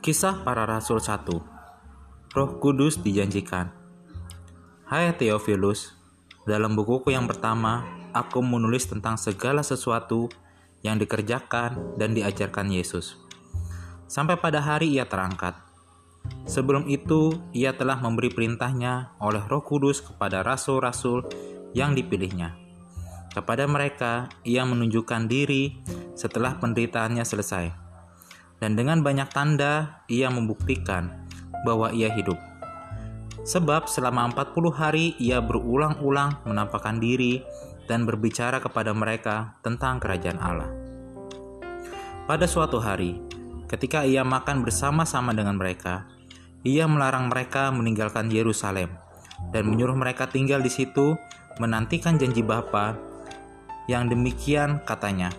Kisah Para Rasul 1 Roh Kudus dijanjikan Hai Theophilus, dalam bukuku yang pertama, aku menulis tentang segala sesuatu yang dikerjakan dan diajarkan Yesus. Sampai pada hari ia terangkat. Sebelum itu, ia telah memberi perintahnya oleh roh kudus kepada rasul-rasul yang dipilihnya. Kepada mereka, ia menunjukkan diri setelah penderitaannya selesai dan dengan banyak tanda ia membuktikan bahwa ia hidup. Sebab selama 40 hari ia berulang-ulang menampakkan diri dan berbicara kepada mereka tentang kerajaan Allah. Pada suatu hari, ketika ia makan bersama-sama dengan mereka, ia melarang mereka meninggalkan Yerusalem dan menyuruh mereka tinggal di situ menantikan janji Bapa yang demikian katanya,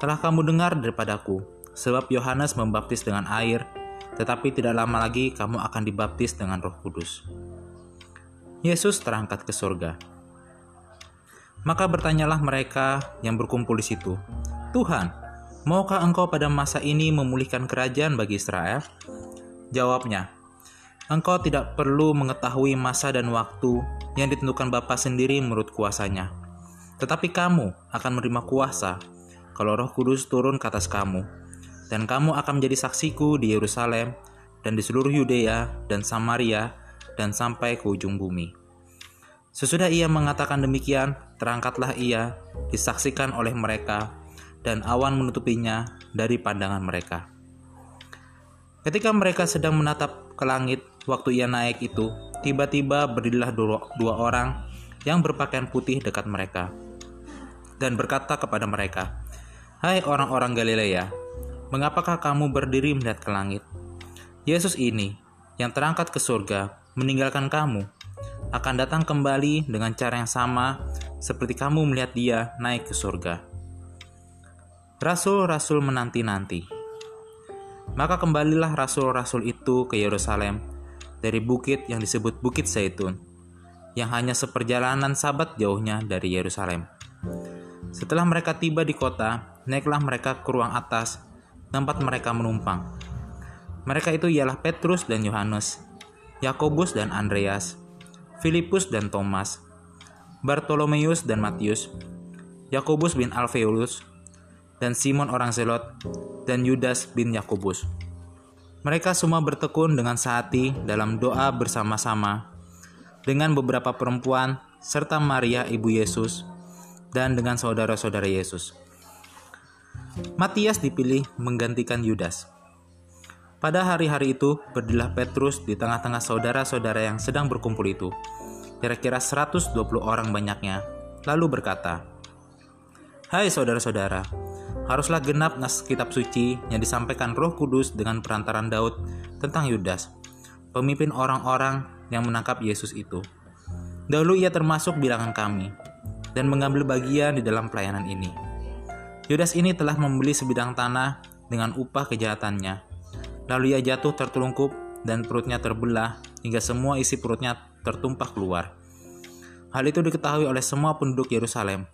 Telah kamu dengar daripadaku, Sebab Yohanes membaptis dengan air, tetapi tidak lama lagi kamu akan dibaptis dengan Roh Kudus. Yesus terangkat ke surga. Maka bertanyalah mereka yang berkumpul di situ, "Tuhan, maukah Engkau pada masa ini memulihkan kerajaan bagi Israel?" Jawabnya, "Engkau tidak perlu mengetahui masa dan waktu yang ditentukan Bapa sendiri menurut kuasanya. Tetapi kamu akan menerima kuasa kalau Roh Kudus turun ke atas kamu." Dan kamu akan menjadi saksiku di Yerusalem dan di seluruh Yudea dan Samaria dan sampai ke ujung bumi. Sesudah ia mengatakan demikian, terangkatlah ia, disaksikan oleh mereka, dan awan menutupinya dari pandangan mereka. Ketika mereka sedang menatap ke langit, waktu ia naik itu, tiba-tiba berdirilah dua, orang yang berpakaian putih dekat mereka, dan berkata kepada mereka, Hai orang-orang Galilea, Mengapakah kamu berdiri melihat ke langit? Yesus ini, yang terangkat ke surga, meninggalkan kamu, akan datang kembali dengan cara yang sama seperti kamu melihat dia naik ke surga. Rasul-rasul menanti-nanti. Maka kembalilah rasul-rasul itu ke Yerusalem dari bukit yang disebut Bukit Zaitun, yang hanya seperjalanan sabat jauhnya dari Yerusalem. Setelah mereka tiba di kota, naiklah mereka ke ruang atas tempat mereka menumpang. Mereka itu ialah Petrus dan Yohanes, Yakobus dan Andreas, Filipus dan Thomas, Bartolomeus dan Matius, Yakobus bin Alfeulus, dan Simon orang Zelot, dan Yudas bin Yakobus. Mereka semua bertekun dengan sehati dalam doa bersama-sama dengan beberapa perempuan serta Maria ibu Yesus dan dengan saudara-saudara Yesus. Matias dipilih menggantikan Yudas. Pada hari-hari itu, berdirilah Petrus di tengah-tengah saudara-saudara yang sedang berkumpul itu, kira-kira 120 orang banyaknya, lalu berkata, Hai saudara-saudara, haruslah genap nas kitab suci yang disampaikan roh kudus dengan perantaran Daud tentang Yudas, pemimpin orang-orang yang menangkap Yesus itu. Dahulu ia termasuk bilangan kami, dan mengambil bagian di dalam pelayanan ini. Yudas ini telah membeli sebidang tanah dengan upah kejahatannya. Lalu ia jatuh tertelungkup dan perutnya terbelah hingga semua isi perutnya tertumpah keluar. Hal itu diketahui oleh semua penduduk Yerusalem,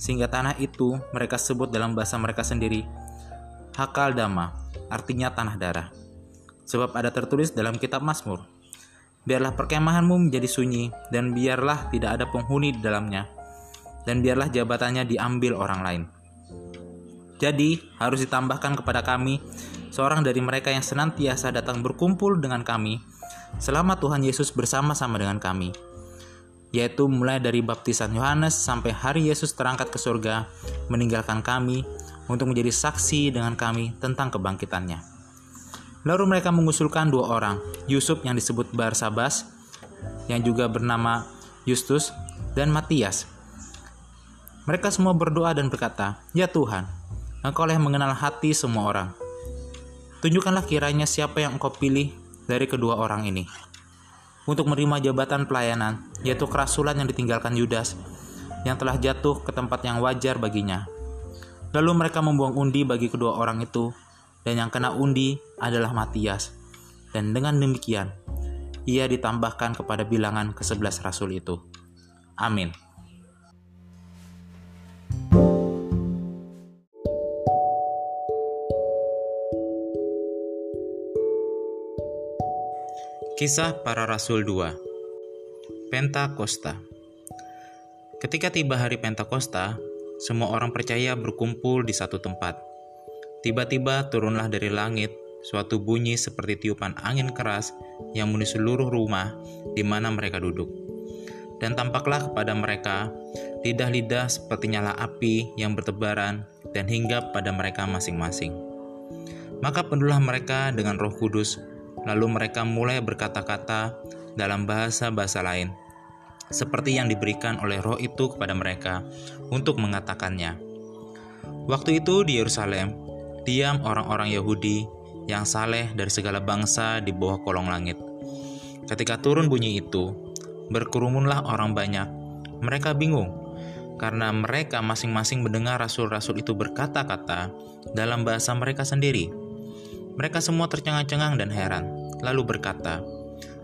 sehingga tanah itu mereka sebut dalam bahasa mereka sendiri Hakal Dama, artinya tanah darah. Sebab ada tertulis dalam kitab Mazmur, Biarlah perkemahanmu menjadi sunyi, dan biarlah tidak ada penghuni di dalamnya, dan biarlah jabatannya diambil orang lain. Jadi, harus ditambahkan kepada kami seorang dari mereka yang senantiasa datang berkumpul dengan kami selama Tuhan Yesus bersama-sama dengan kami, yaitu mulai dari baptisan Yohanes sampai hari Yesus terangkat ke surga, meninggalkan kami untuk menjadi saksi dengan kami tentang kebangkitannya. Lalu mereka mengusulkan dua orang, Yusuf yang disebut Barsabas, yang juga bernama Justus, dan Matias. Mereka semua berdoa dan berkata, "Ya Tuhan, Engkau yang mengenal hati semua orang. Tunjukkanlah kiranya siapa yang engkau pilih dari kedua orang ini. Untuk menerima jabatan pelayanan, yaitu kerasulan yang ditinggalkan Yudas, yang telah jatuh ke tempat yang wajar baginya. Lalu mereka membuang undi bagi kedua orang itu, dan yang kena undi adalah Matias. Dan dengan demikian, ia ditambahkan kepada bilangan ke-11 rasul itu. Amin. Kisah Para Rasul 2 Pentakosta Ketika tiba hari Pentakosta, semua orang percaya berkumpul di satu tempat. Tiba-tiba turunlah dari langit suatu bunyi seperti tiupan angin keras yang memenuhi seluruh rumah di mana mereka duduk. Dan tampaklah kepada mereka lidah-lidah seperti nyala api yang bertebaran dan hinggap pada mereka masing-masing. Maka penuhlah mereka dengan roh kudus Lalu mereka mulai berkata-kata dalam bahasa-bahasa lain, seperti yang diberikan oleh roh itu kepada mereka untuk mengatakannya. Waktu itu di Yerusalem, diam orang-orang Yahudi yang saleh dari segala bangsa di bawah kolong langit. Ketika turun bunyi itu, berkerumunlah orang banyak. Mereka bingung, karena mereka masing-masing mendengar rasul-rasul itu berkata-kata dalam bahasa mereka sendiri. Mereka semua tercengang-cengang dan heran, lalu berkata,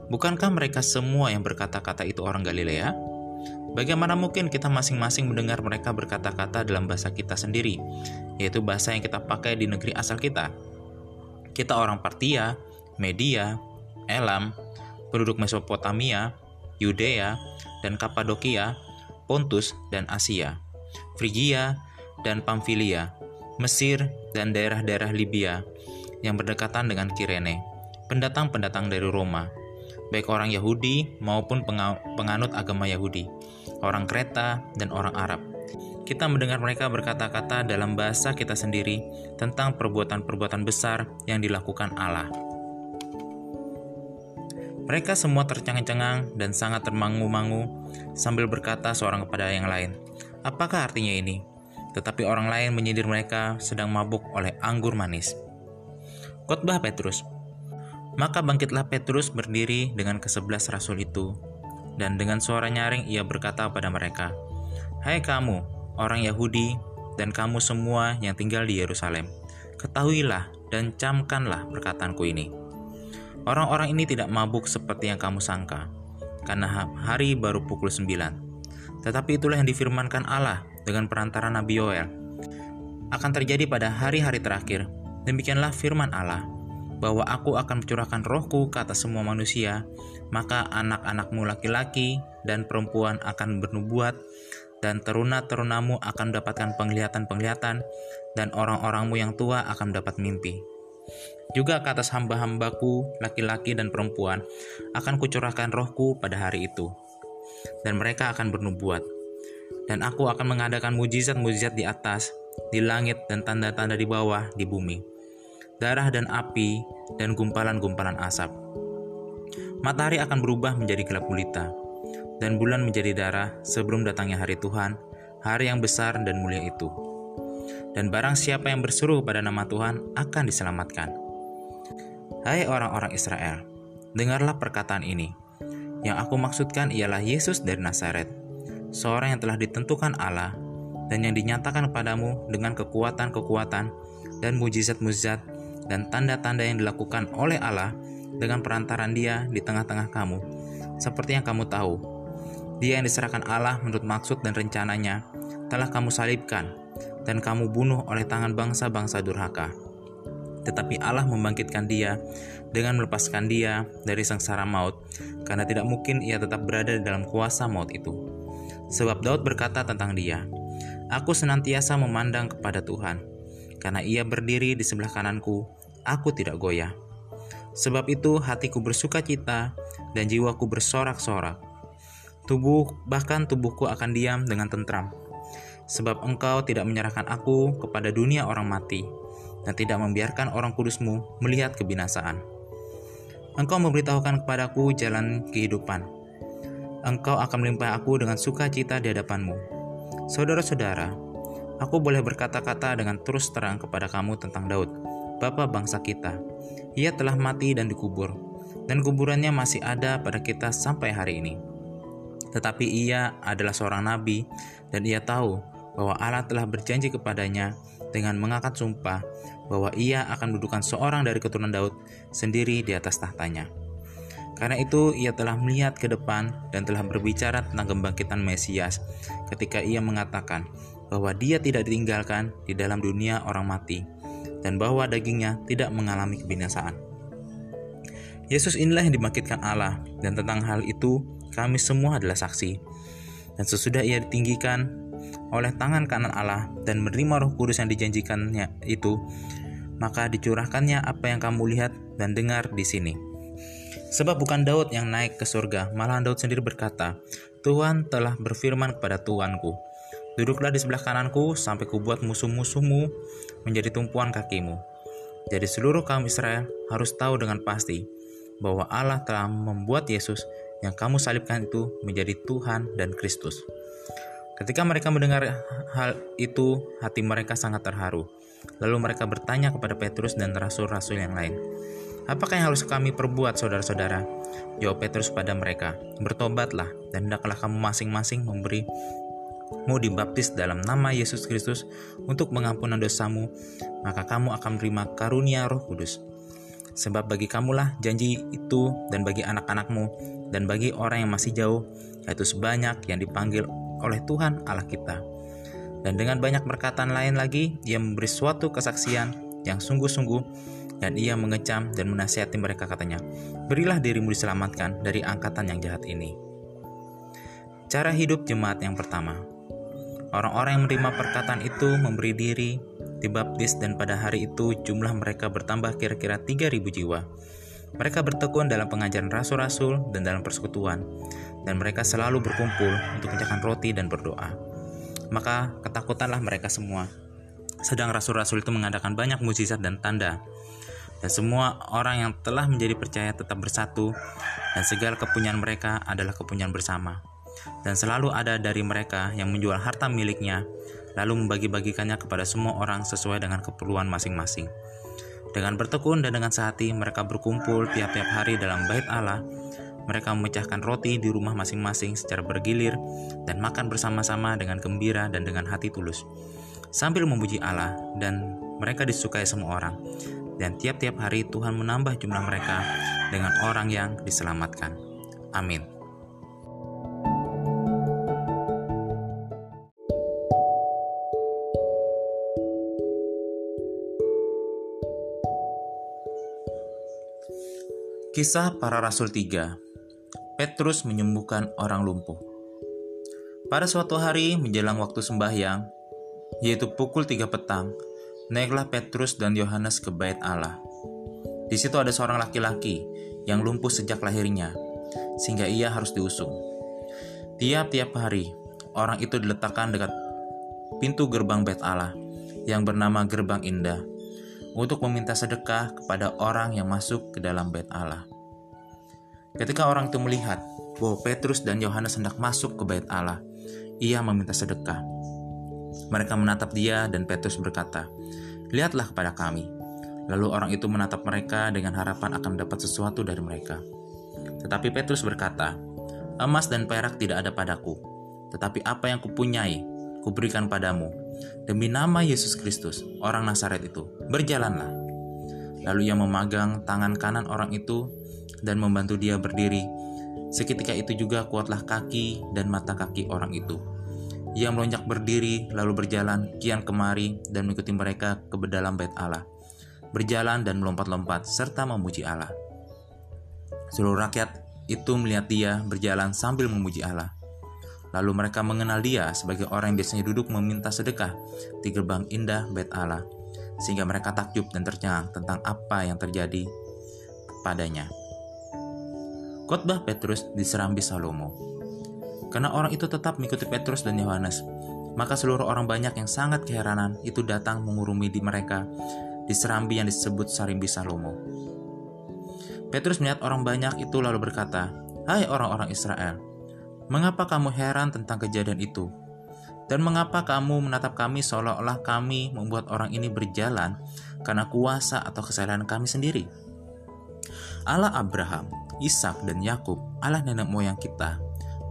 Bukankah mereka semua yang berkata-kata itu orang Galilea? Bagaimana mungkin kita masing-masing mendengar mereka berkata-kata dalam bahasa kita sendiri, yaitu bahasa yang kita pakai di negeri asal kita? Kita orang Partia, Media, Elam, penduduk Mesopotamia, Yudea, dan Kapadokia, Pontus dan Asia, Frigia dan Pamfilia, Mesir dan daerah-daerah Libya, yang berdekatan dengan Kirene, pendatang-pendatang dari Roma, baik orang Yahudi maupun penganut agama Yahudi, orang Kreta, dan orang Arab. Kita mendengar mereka berkata-kata dalam bahasa kita sendiri tentang perbuatan-perbuatan besar yang dilakukan Allah. Mereka semua tercengang-cengang dan sangat termangu-mangu sambil berkata seorang kepada yang lain, "Apakah artinya ini?" Tetapi orang lain menyindir mereka sedang mabuk oleh anggur manis. Khotbah Petrus. Maka bangkitlah Petrus berdiri dengan kesebelas rasul itu, dan dengan suara nyaring ia berkata pada mereka, Hai kamu, orang Yahudi, dan kamu semua yang tinggal di Yerusalem, ketahuilah dan camkanlah perkataanku ini. Orang-orang ini tidak mabuk seperti yang kamu sangka, karena hari baru pukul sembilan. Tetapi itulah yang difirmankan Allah dengan perantara Nabi Yoel. Akan terjadi pada hari-hari terakhir, Demikianlah firman Allah, bahwa aku akan mencurahkan rohku ke atas semua manusia, maka anak-anakmu laki-laki dan perempuan akan bernubuat, dan teruna-terunamu akan mendapatkan penglihatan-penglihatan, dan orang-orangmu yang tua akan mendapat mimpi. Juga ke atas hamba-hambaku, laki-laki dan perempuan, akan kucurahkan rohku pada hari itu. Dan mereka akan bernubuat. Dan aku akan mengadakan mujizat-mujizat di atas, di langit dan tanda-tanda di bawah, di bumi darah dan api, dan gumpalan-gumpalan asap. Matahari akan berubah menjadi gelap gulita, dan bulan menjadi darah sebelum datangnya hari Tuhan, hari yang besar dan mulia itu. Dan barang siapa yang berseru pada nama Tuhan akan diselamatkan. Hai orang-orang Israel, dengarlah perkataan ini. Yang aku maksudkan ialah Yesus dari Nazaret, seorang yang telah ditentukan Allah dan yang dinyatakan kepadamu dengan kekuatan-kekuatan dan mujizat-mujizat dan tanda-tanda yang dilakukan oleh Allah dengan perantaran Dia di tengah-tengah kamu, seperti yang kamu tahu. Dia yang diserahkan Allah menurut maksud dan rencananya telah kamu salibkan dan kamu bunuh oleh tangan bangsa-bangsa durhaka. Tetapi Allah membangkitkan dia dengan melepaskan dia dari sengsara maut, karena tidak mungkin ia tetap berada dalam kuasa maut itu. Sebab Daud berkata tentang dia, Aku senantiasa memandang kepada Tuhan, karena ia berdiri di sebelah kananku, aku tidak goyah. Sebab itu hatiku bersuka cita dan jiwaku bersorak-sorak. Tubuh bahkan tubuhku akan diam dengan tentram. Sebab engkau tidak menyerahkan aku kepada dunia orang mati dan tidak membiarkan orang kudusmu melihat kebinasaan. Engkau memberitahukan kepadaku jalan kehidupan. Engkau akan melimpah aku dengan sukacita di hadapanmu. Saudara-saudara, aku boleh berkata-kata dengan terus terang kepada kamu tentang Daud, Bapa bangsa kita. Ia telah mati dan dikubur, dan kuburannya masih ada pada kita sampai hari ini. Tetapi ia adalah seorang nabi, dan ia tahu bahwa Allah telah berjanji kepadanya dengan mengangkat sumpah bahwa ia akan mendudukan seorang dari keturunan Daud sendiri di atas tahtanya. Karena itu ia telah melihat ke depan dan telah berbicara tentang kebangkitan Mesias ketika ia mengatakan bahwa dia tidak ditinggalkan di dalam dunia orang mati dan bahwa dagingnya tidak mengalami kebinasaan. Yesus inilah yang dibangkitkan Allah, dan tentang hal itu kami semua adalah saksi. Dan sesudah ia ditinggikan oleh tangan kanan Allah dan menerima roh kudus yang dijanjikannya itu, maka dicurahkannya apa yang kamu lihat dan dengar di sini. Sebab bukan Daud yang naik ke surga, malah Daud sendiri berkata, Tuhan telah berfirman kepada Tuanku, Duduklah di sebelah kananku sampai kubuat musuh-musuhmu menjadi tumpuan kakimu. Jadi seluruh kaum Israel harus tahu dengan pasti bahwa Allah telah membuat Yesus yang kamu salibkan itu menjadi Tuhan dan Kristus. Ketika mereka mendengar hal itu, hati mereka sangat terharu. Lalu mereka bertanya kepada Petrus dan rasul-rasul yang lain, Apakah yang harus kami perbuat, saudara-saudara? Jawab Petrus pada mereka, Bertobatlah, dan hendaklah kamu masing-masing memberi mau dibaptis dalam nama Yesus Kristus untuk pengampunan dosamu, maka kamu akan menerima karunia Roh Kudus. Sebab bagi kamulah janji itu dan bagi anak-anakmu dan bagi orang yang masih jauh, yaitu sebanyak yang dipanggil oleh Tuhan Allah kita. Dan dengan banyak perkataan lain lagi, ia memberi suatu kesaksian yang sungguh-sungguh dan ia mengecam dan menasihati mereka katanya, Berilah dirimu diselamatkan dari angkatan yang jahat ini. Cara hidup jemaat yang pertama Orang-orang yang menerima perkataan itu memberi diri, dibaptis dan pada hari itu jumlah mereka bertambah kira-kira 3.000 jiwa. Mereka bertekun dalam pengajaran rasul-rasul dan dalam persekutuan, dan mereka selalu berkumpul untuk menjakan roti dan berdoa. Maka ketakutanlah mereka semua. Sedang rasul-rasul itu mengadakan banyak mujizat dan tanda, dan semua orang yang telah menjadi percaya tetap bersatu, dan segala kepunyaan mereka adalah kepunyaan bersama. Dan selalu ada dari mereka yang menjual harta miliknya, lalu membagi-bagikannya kepada semua orang sesuai dengan keperluan masing-masing. Dengan bertekun dan dengan sehati, mereka berkumpul tiap-tiap hari dalam bait Allah. Mereka memecahkan roti di rumah masing-masing secara bergilir dan makan bersama-sama dengan gembira dan dengan hati tulus. Sambil memuji Allah dan mereka disukai semua orang dan tiap-tiap hari Tuhan menambah jumlah mereka dengan orang yang diselamatkan. Amin. Kisah para Rasul 3 Petrus menyembuhkan orang lumpuh Pada suatu hari menjelang waktu sembahyang, yaitu pukul 3 petang, Naiklah Petrus dan Yohanes ke bait Allah. Di situ ada seorang laki-laki yang lumpuh sejak lahirnya, sehingga ia harus diusung. Tiap-tiap hari, orang itu diletakkan dekat pintu gerbang bait Allah yang bernama Gerbang Indah untuk meminta sedekah kepada orang yang masuk ke dalam bait Allah. Ketika orang itu melihat bahwa Petrus dan Yohanes hendak masuk ke bait Allah, ia meminta sedekah. Mereka menatap dia dan Petrus berkata, Lihatlah kepada kami. Lalu orang itu menatap mereka dengan harapan akan mendapat sesuatu dari mereka. Tetapi Petrus berkata, Emas dan perak tidak ada padaku, tetapi apa yang kupunyai, kuberikan padamu. Demi nama Yesus Kristus, orang Nazaret itu, berjalanlah. Lalu ia memegang tangan kanan orang itu dan membantu dia berdiri. Seketika itu juga kuatlah kaki dan mata kaki orang itu. Ia melonjak berdiri, lalu berjalan kian kemari dan mengikuti mereka ke dalam bait Allah. Berjalan dan melompat-lompat serta memuji Allah. Seluruh rakyat itu melihat dia berjalan sambil memuji Allah. Lalu mereka mengenal dia sebagai orang yang biasanya duduk meminta sedekah di gerbang indah bait Allah, sehingga mereka takjub dan tercengang tentang apa yang terjadi padanya. Khotbah Petrus diserambi Salomo. Karena orang itu tetap mengikuti Petrus dan Yohanes, maka seluruh orang banyak yang sangat keheranan itu datang mengurumi di mereka di serambi yang disebut Sarimbi Salomo. Petrus melihat orang banyak itu lalu berkata, Hai orang-orang Israel, mengapa kamu heran tentang kejadian itu? Dan mengapa kamu menatap kami seolah-olah kami membuat orang ini berjalan karena kuasa atau kesalahan kami sendiri? Allah Abraham, Ishak dan Yakub, Allah nenek moyang kita,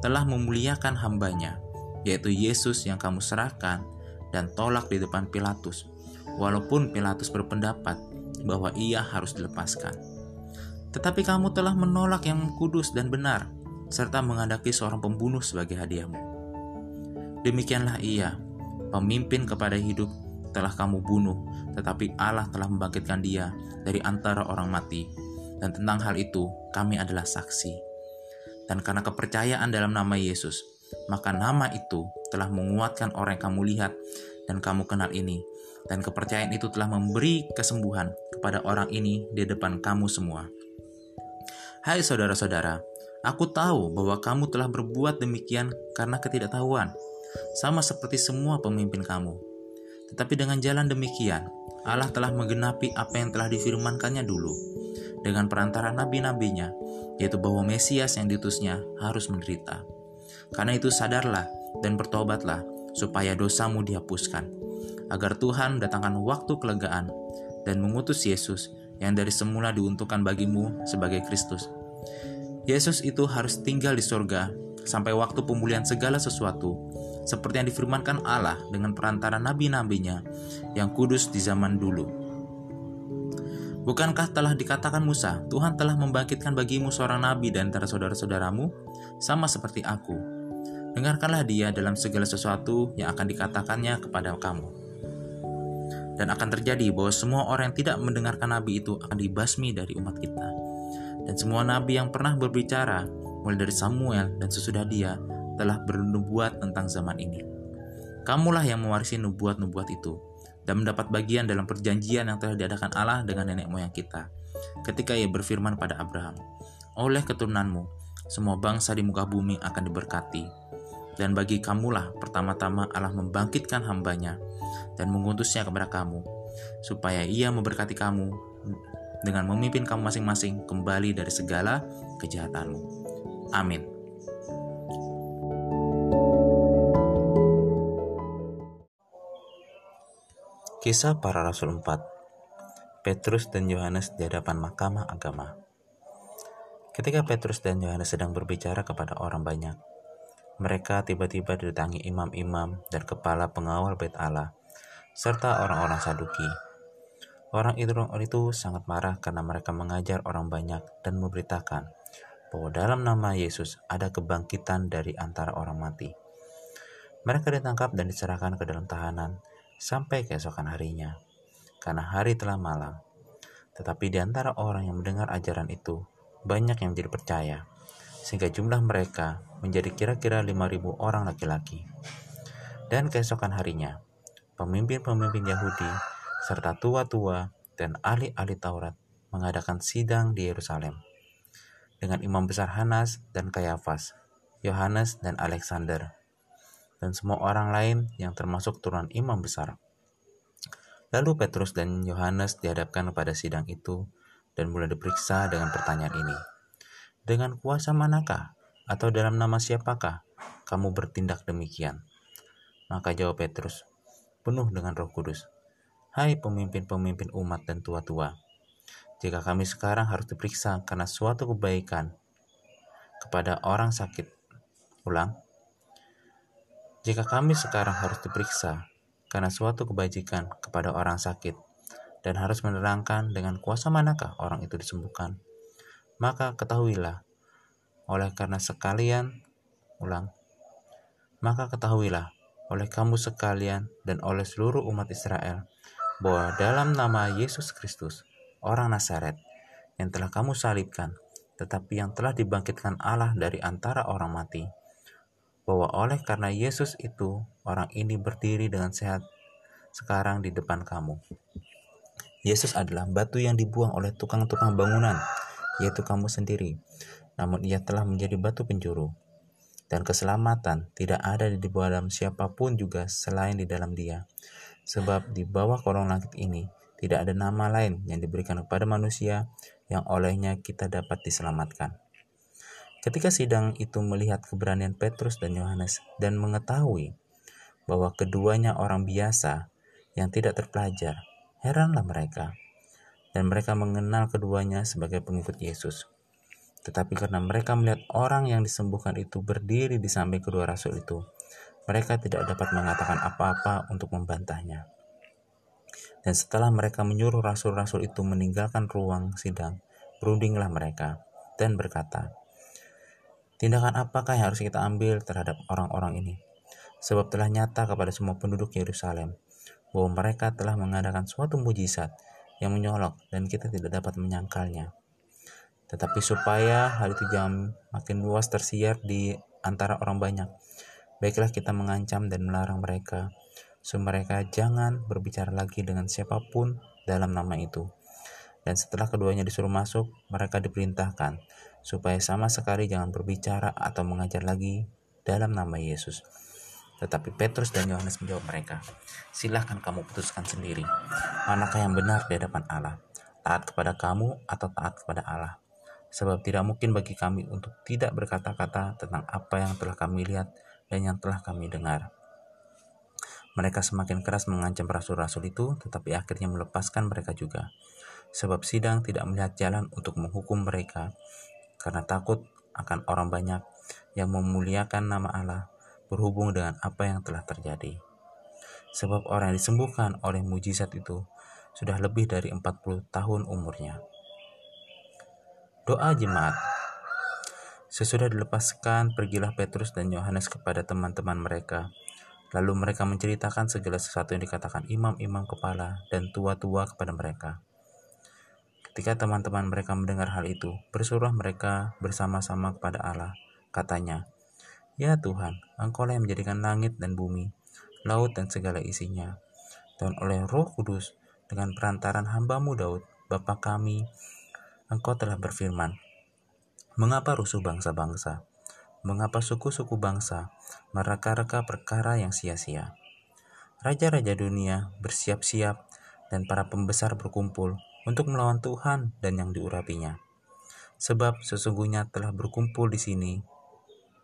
telah memuliakan hambanya, yaitu Yesus yang kamu serahkan dan tolak di depan Pilatus, walaupun Pilatus berpendapat bahwa ia harus dilepaskan. Tetapi kamu telah menolak yang kudus dan benar, serta mengandaki seorang pembunuh sebagai hadiahmu. Demikianlah ia, pemimpin kepada hidup, telah kamu bunuh, tetapi Allah telah membangkitkan dia dari antara orang mati, Dan tentang hal itu, kami adalah saksi. Dan karena kepercayaan dalam nama Yesus, maka nama itu telah menguatkan orang yang kamu lihat dan kamu kenal ini. Dan kepercayaan itu telah memberi kesembuhan kepada orang ini di depan kamu semua. Hai saudara-saudara, aku tahu bahwa kamu telah berbuat demikian karena ketidaktahuan, sama seperti semua pemimpin kamu. Tetapi dengan jalan demikian, Allah telah menggenapi apa yang telah difirmankannya dulu dengan perantara nabi-nabinya, yaitu bahwa Mesias yang diutusnya harus menderita. Karena itu sadarlah dan bertobatlah supaya dosamu dihapuskan, agar Tuhan mendatangkan waktu kelegaan dan mengutus Yesus yang dari semula diuntukkan bagimu sebagai Kristus. Yesus itu harus tinggal di sorga sampai waktu pemulihan segala sesuatu, seperti yang difirmankan Allah dengan perantara nabi-nabinya yang kudus di zaman dulu. Bukankah telah dikatakan Musa, Tuhan telah membangkitkan bagimu seorang nabi dan antara saudara-saudaramu, sama seperti aku. Dengarkanlah dia dalam segala sesuatu yang akan dikatakannya kepada kamu. Dan akan terjadi bahwa semua orang yang tidak mendengarkan nabi itu akan dibasmi dari umat kita. Dan semua nabi yang pernah berbicara, mulai dari Samuel dan sesudah dia, telah bernubuat tentang zaman ini. Kamulah yang mewarisi nubuat-nubuat itu dan mendapat bagian dalam perjanjian yang telah diadakan Allah dengan nenek moyang kita. Ketika ia berfirman pada Abraham, oleh keturunanmu, semua bangsa di muka bumi akan diberkati. Dan bagi kamulah pertama-tama Allah membangkitkan hambanya dan mengutusnya kepada kamu, supaya ia memberkati kamu dengan memimpin kamu masing-masing kembali dari segala kejahatanmu. Amin. Kisah para Rasul 4 Petrus dan Yohanes di hadapan mahkamah agama Ketika Petrus dan Yohanes sedang berbicara kepada orang banyak, mereka tiba-tiba didatangi imam-imam dan kepala pengawal bait Allah, serta orang-orang Saduki. Orang itu sangat marah karena mereka mengajar orang banyak dan memberitakan bahwa dalam nama Yesus ada kebangkitan dari antara orang mati. Mereka ditangkap dan diserahkan ke dalam tahanan, sampai keesokan harinya, karena hari telah malam. Tetapi di antara orang yang mendengar ajaran itu, banyak yang menjadi percaya, sehingga jumlah mereka menjadi kira-kira 5.000 orang laki-laki. Dan keesokan harinya, pemimpin-pemimpin Yahudi serta tua-tua dan ahli-ahli Taurat mengadakan sidang di Yerusalem dengan imam besar Hanas dan Kayafas, Yohanes dan Alexander, dan semua orang lain yang termasuk turunan imam besar. Lalu Petrus dan Yohanes dihadapkan kepada sidang itu dan mulai diperiksa dengan pertanyaan ini. Dengan kuasa manakah atau dalam nama siapakah kamu bertindak demikian? Maka jawab Petrus, penuh dengan roh kudus. Hai pemimpin-pemimpin umat dan tua-tua, jika kami sekarang harus diperiksa karena suatu kebaikan kepada orang sakit, ulang, jika kami sekarang harus diperiksa karena suatu kebajikan kepada orang sakit dan harus menerangkan dengan kuasa manakah orang itu disembuhkan, maka ketahuilah, oleh karena sekalian, ulang, maka ketahuilah oleh kamu sekalian dan oleh seluruh umat Israel bahwa dalam nama Yesus Kristus, orang Nazaret, yang telah kamu salibkan, tetapi yang telah dibangkitkan Allah dari antara orang mati, bahwa oleh karena Yesus itu orang ini berdiri dengan sehat sekarang di depan kamu. Yesus adalah batu yang dibuang oleh tukang-tukang bangunan, yaitu kamu sendiri. Namun ia telah menjadi batu penjuru. Dan keselamatan tidak ada di dalam siapa pun juga selain di dalam dia. Sebab di bawah kolong langit ini tidak ada nama lain yang diberikan kepada manusia yang olehnya kita dapat diselamatkan. Ketika sidang itu melihat keberanian Petrus dan Yohanes dan mengetahui bahwa keduanya orang biasa yang tidak terpelajar, heranlah mereka. Dan mereka mengenal keduanya sebagai pengikut Yesus. Tetapi karena mereka melihat orang yang disembuhkan itu berdiri di samping kedua rasul itu, mereka tidak dapat mengatakan apa-apa untuk membantahnya. Dan setelah mereka menyuruh rasul-rasul itu meninggalkan ruang sidang, berundinglah mereka dan berkata, Tindakan apakah yang harus kita ambil terhadap orang-orang ini? Sebab telah nyata kepada semua penduduk Yerusalem bahwa mereka telah mengadakan suatu mujizat yang menyolok dan kita tidak dapat menyangkalnya. Tetapi supaya hal itu jangan makin luas tersiar di antara orang banyak, baiklah kita mengancam dan melarang mereka, supaya mereka jangan berbicara lagi dengan siapa pun dalam nama itu. Dan setelah keduanya disuruh masuk, mereka diperintahkan supaya sama sekali jangan berbicara atau mengajar lagi dalam nama Yesus. Tetapi Petrus dan Yohanes menjawab mereka, Silahkan kamu putuskan sendiri, manakah yang benar di hadapan Allah, taat kepada kamu atau taat kepada Allah. Sebab tidak mungkin bagi kami untuk tidak berkata-kata tentang apa yang telah kami lihat dan yang telah kami dengar. Mereka semakin keras mengancam rasul-rasul itu, tetapi akhirnya melepaskan mereka juga sebab sidang tidak melihat jalan untuk menghukum mereka karena takut akan orang banyak yang memuliakan nama Allah berhubung dengan apa yang telah terjadi. Sebab orang yang disembuhkan oleh mujizat itu sudah lebih dari 40 tahun umurnya. Doa jemaat Sesudah dilepaskan, pergilah Petrus dan Yohanes kepada teman-teman mereka. Lalu mereka menceritakan segala sesuatu yang dikatakan imam-imam kepala dan tua-tua kepada mereka. Ketika teman-teman mereka mendengar hal itu, bersuruh mereka bersama-sama kepada Allah. Katanya, Ya Tuhan, Engkau yang menjadikan langit dan bumi, laut dan segala isinya. Dan oleh roh kudus, dengan perantaran hambamu Daud, Bapa kami, Engkau telah berfirman, Mengapa rusuh bangsa-bangsa? Mengapa suku-suku bangsa mereka-reka perkara yang sia-sia? Raja-raja dunia bersiap-siap dan para pembesar berkumpul untuk melawan Tuhan dan yang diurapinya. Sebab sesungguhnya telah berkumpul di sini.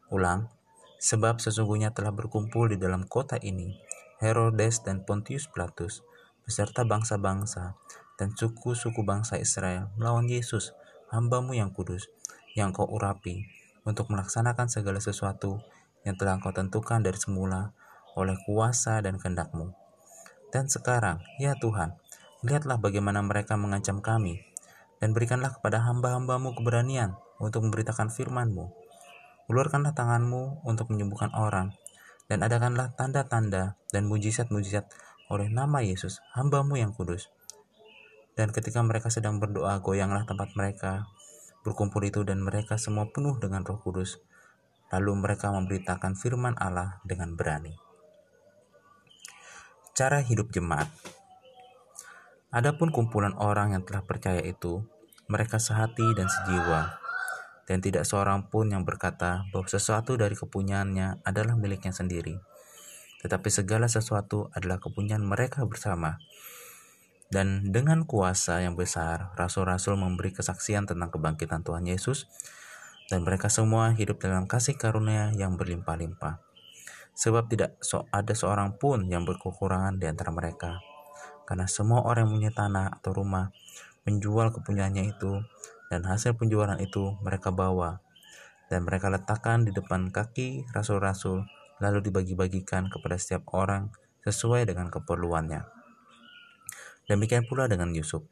Ulang, sebab sesungguhnya telah berkumpul di dalam kota ini Herodes dan Pontius Pilatus beserta bangsa-bangsa dan suku-suku bangsa Israel melawan Yesus, hambamu yang kudus, yang kau urapi, untuk melaksanakan segala sesuatu yang telah kau tentukan dari semula oleh kuasa dan kehendakmu. Dan sekarang, ya Tuhan, Lihatlah bagaimana mereka mengancam kami, dan berikanlah kepada hamba-hambamu keberanian untuk memberitakan firman-Mu. Ulurkanlah tanganmu untuk menyembuhkan orang, dan adakanlah tanda-tanda dan mujizat-mujizat oleh nama Yesus, hambamu yang kudus. Dan ketika mereka sedang berdoa, goyanglah tempat mereka berkumpul itu dan mereka semua penuh dengan roh kudus. Lalu mereka memberitakan firman Allah dengan berani. Cara hidup jemaat Adapun kumpulan orang yang telah percaya itu, mereka sehati dan sejiwa, dan tidak seorang pun yang berkata bahwa sesuatu dari kepunyaannya adalah miliknya sendiri, tetapi segala sesuatu adalah kepunyaan mereka bersama. Dan dengan kuasa yang besar, rasul-rasul memberi kesaksian tentang kebangkitan Tuhan Yesus, dan mereka semua hidup dalam kasih karunia yang berlimpah-limpah. Sebab tidak so ada seorang pun yang berkekurangan di antara mereka, karena semua orang yang punya tanah atau rumah menjual kepunyaannya itu dan hasil penjualan itu mereka bawa dan mereka letakkan di depan kaki rasul-rasul lalu dibagi-bagikan kepada setiap orang sesuai dengan keperluannya. Demikian pula dengan Yusuf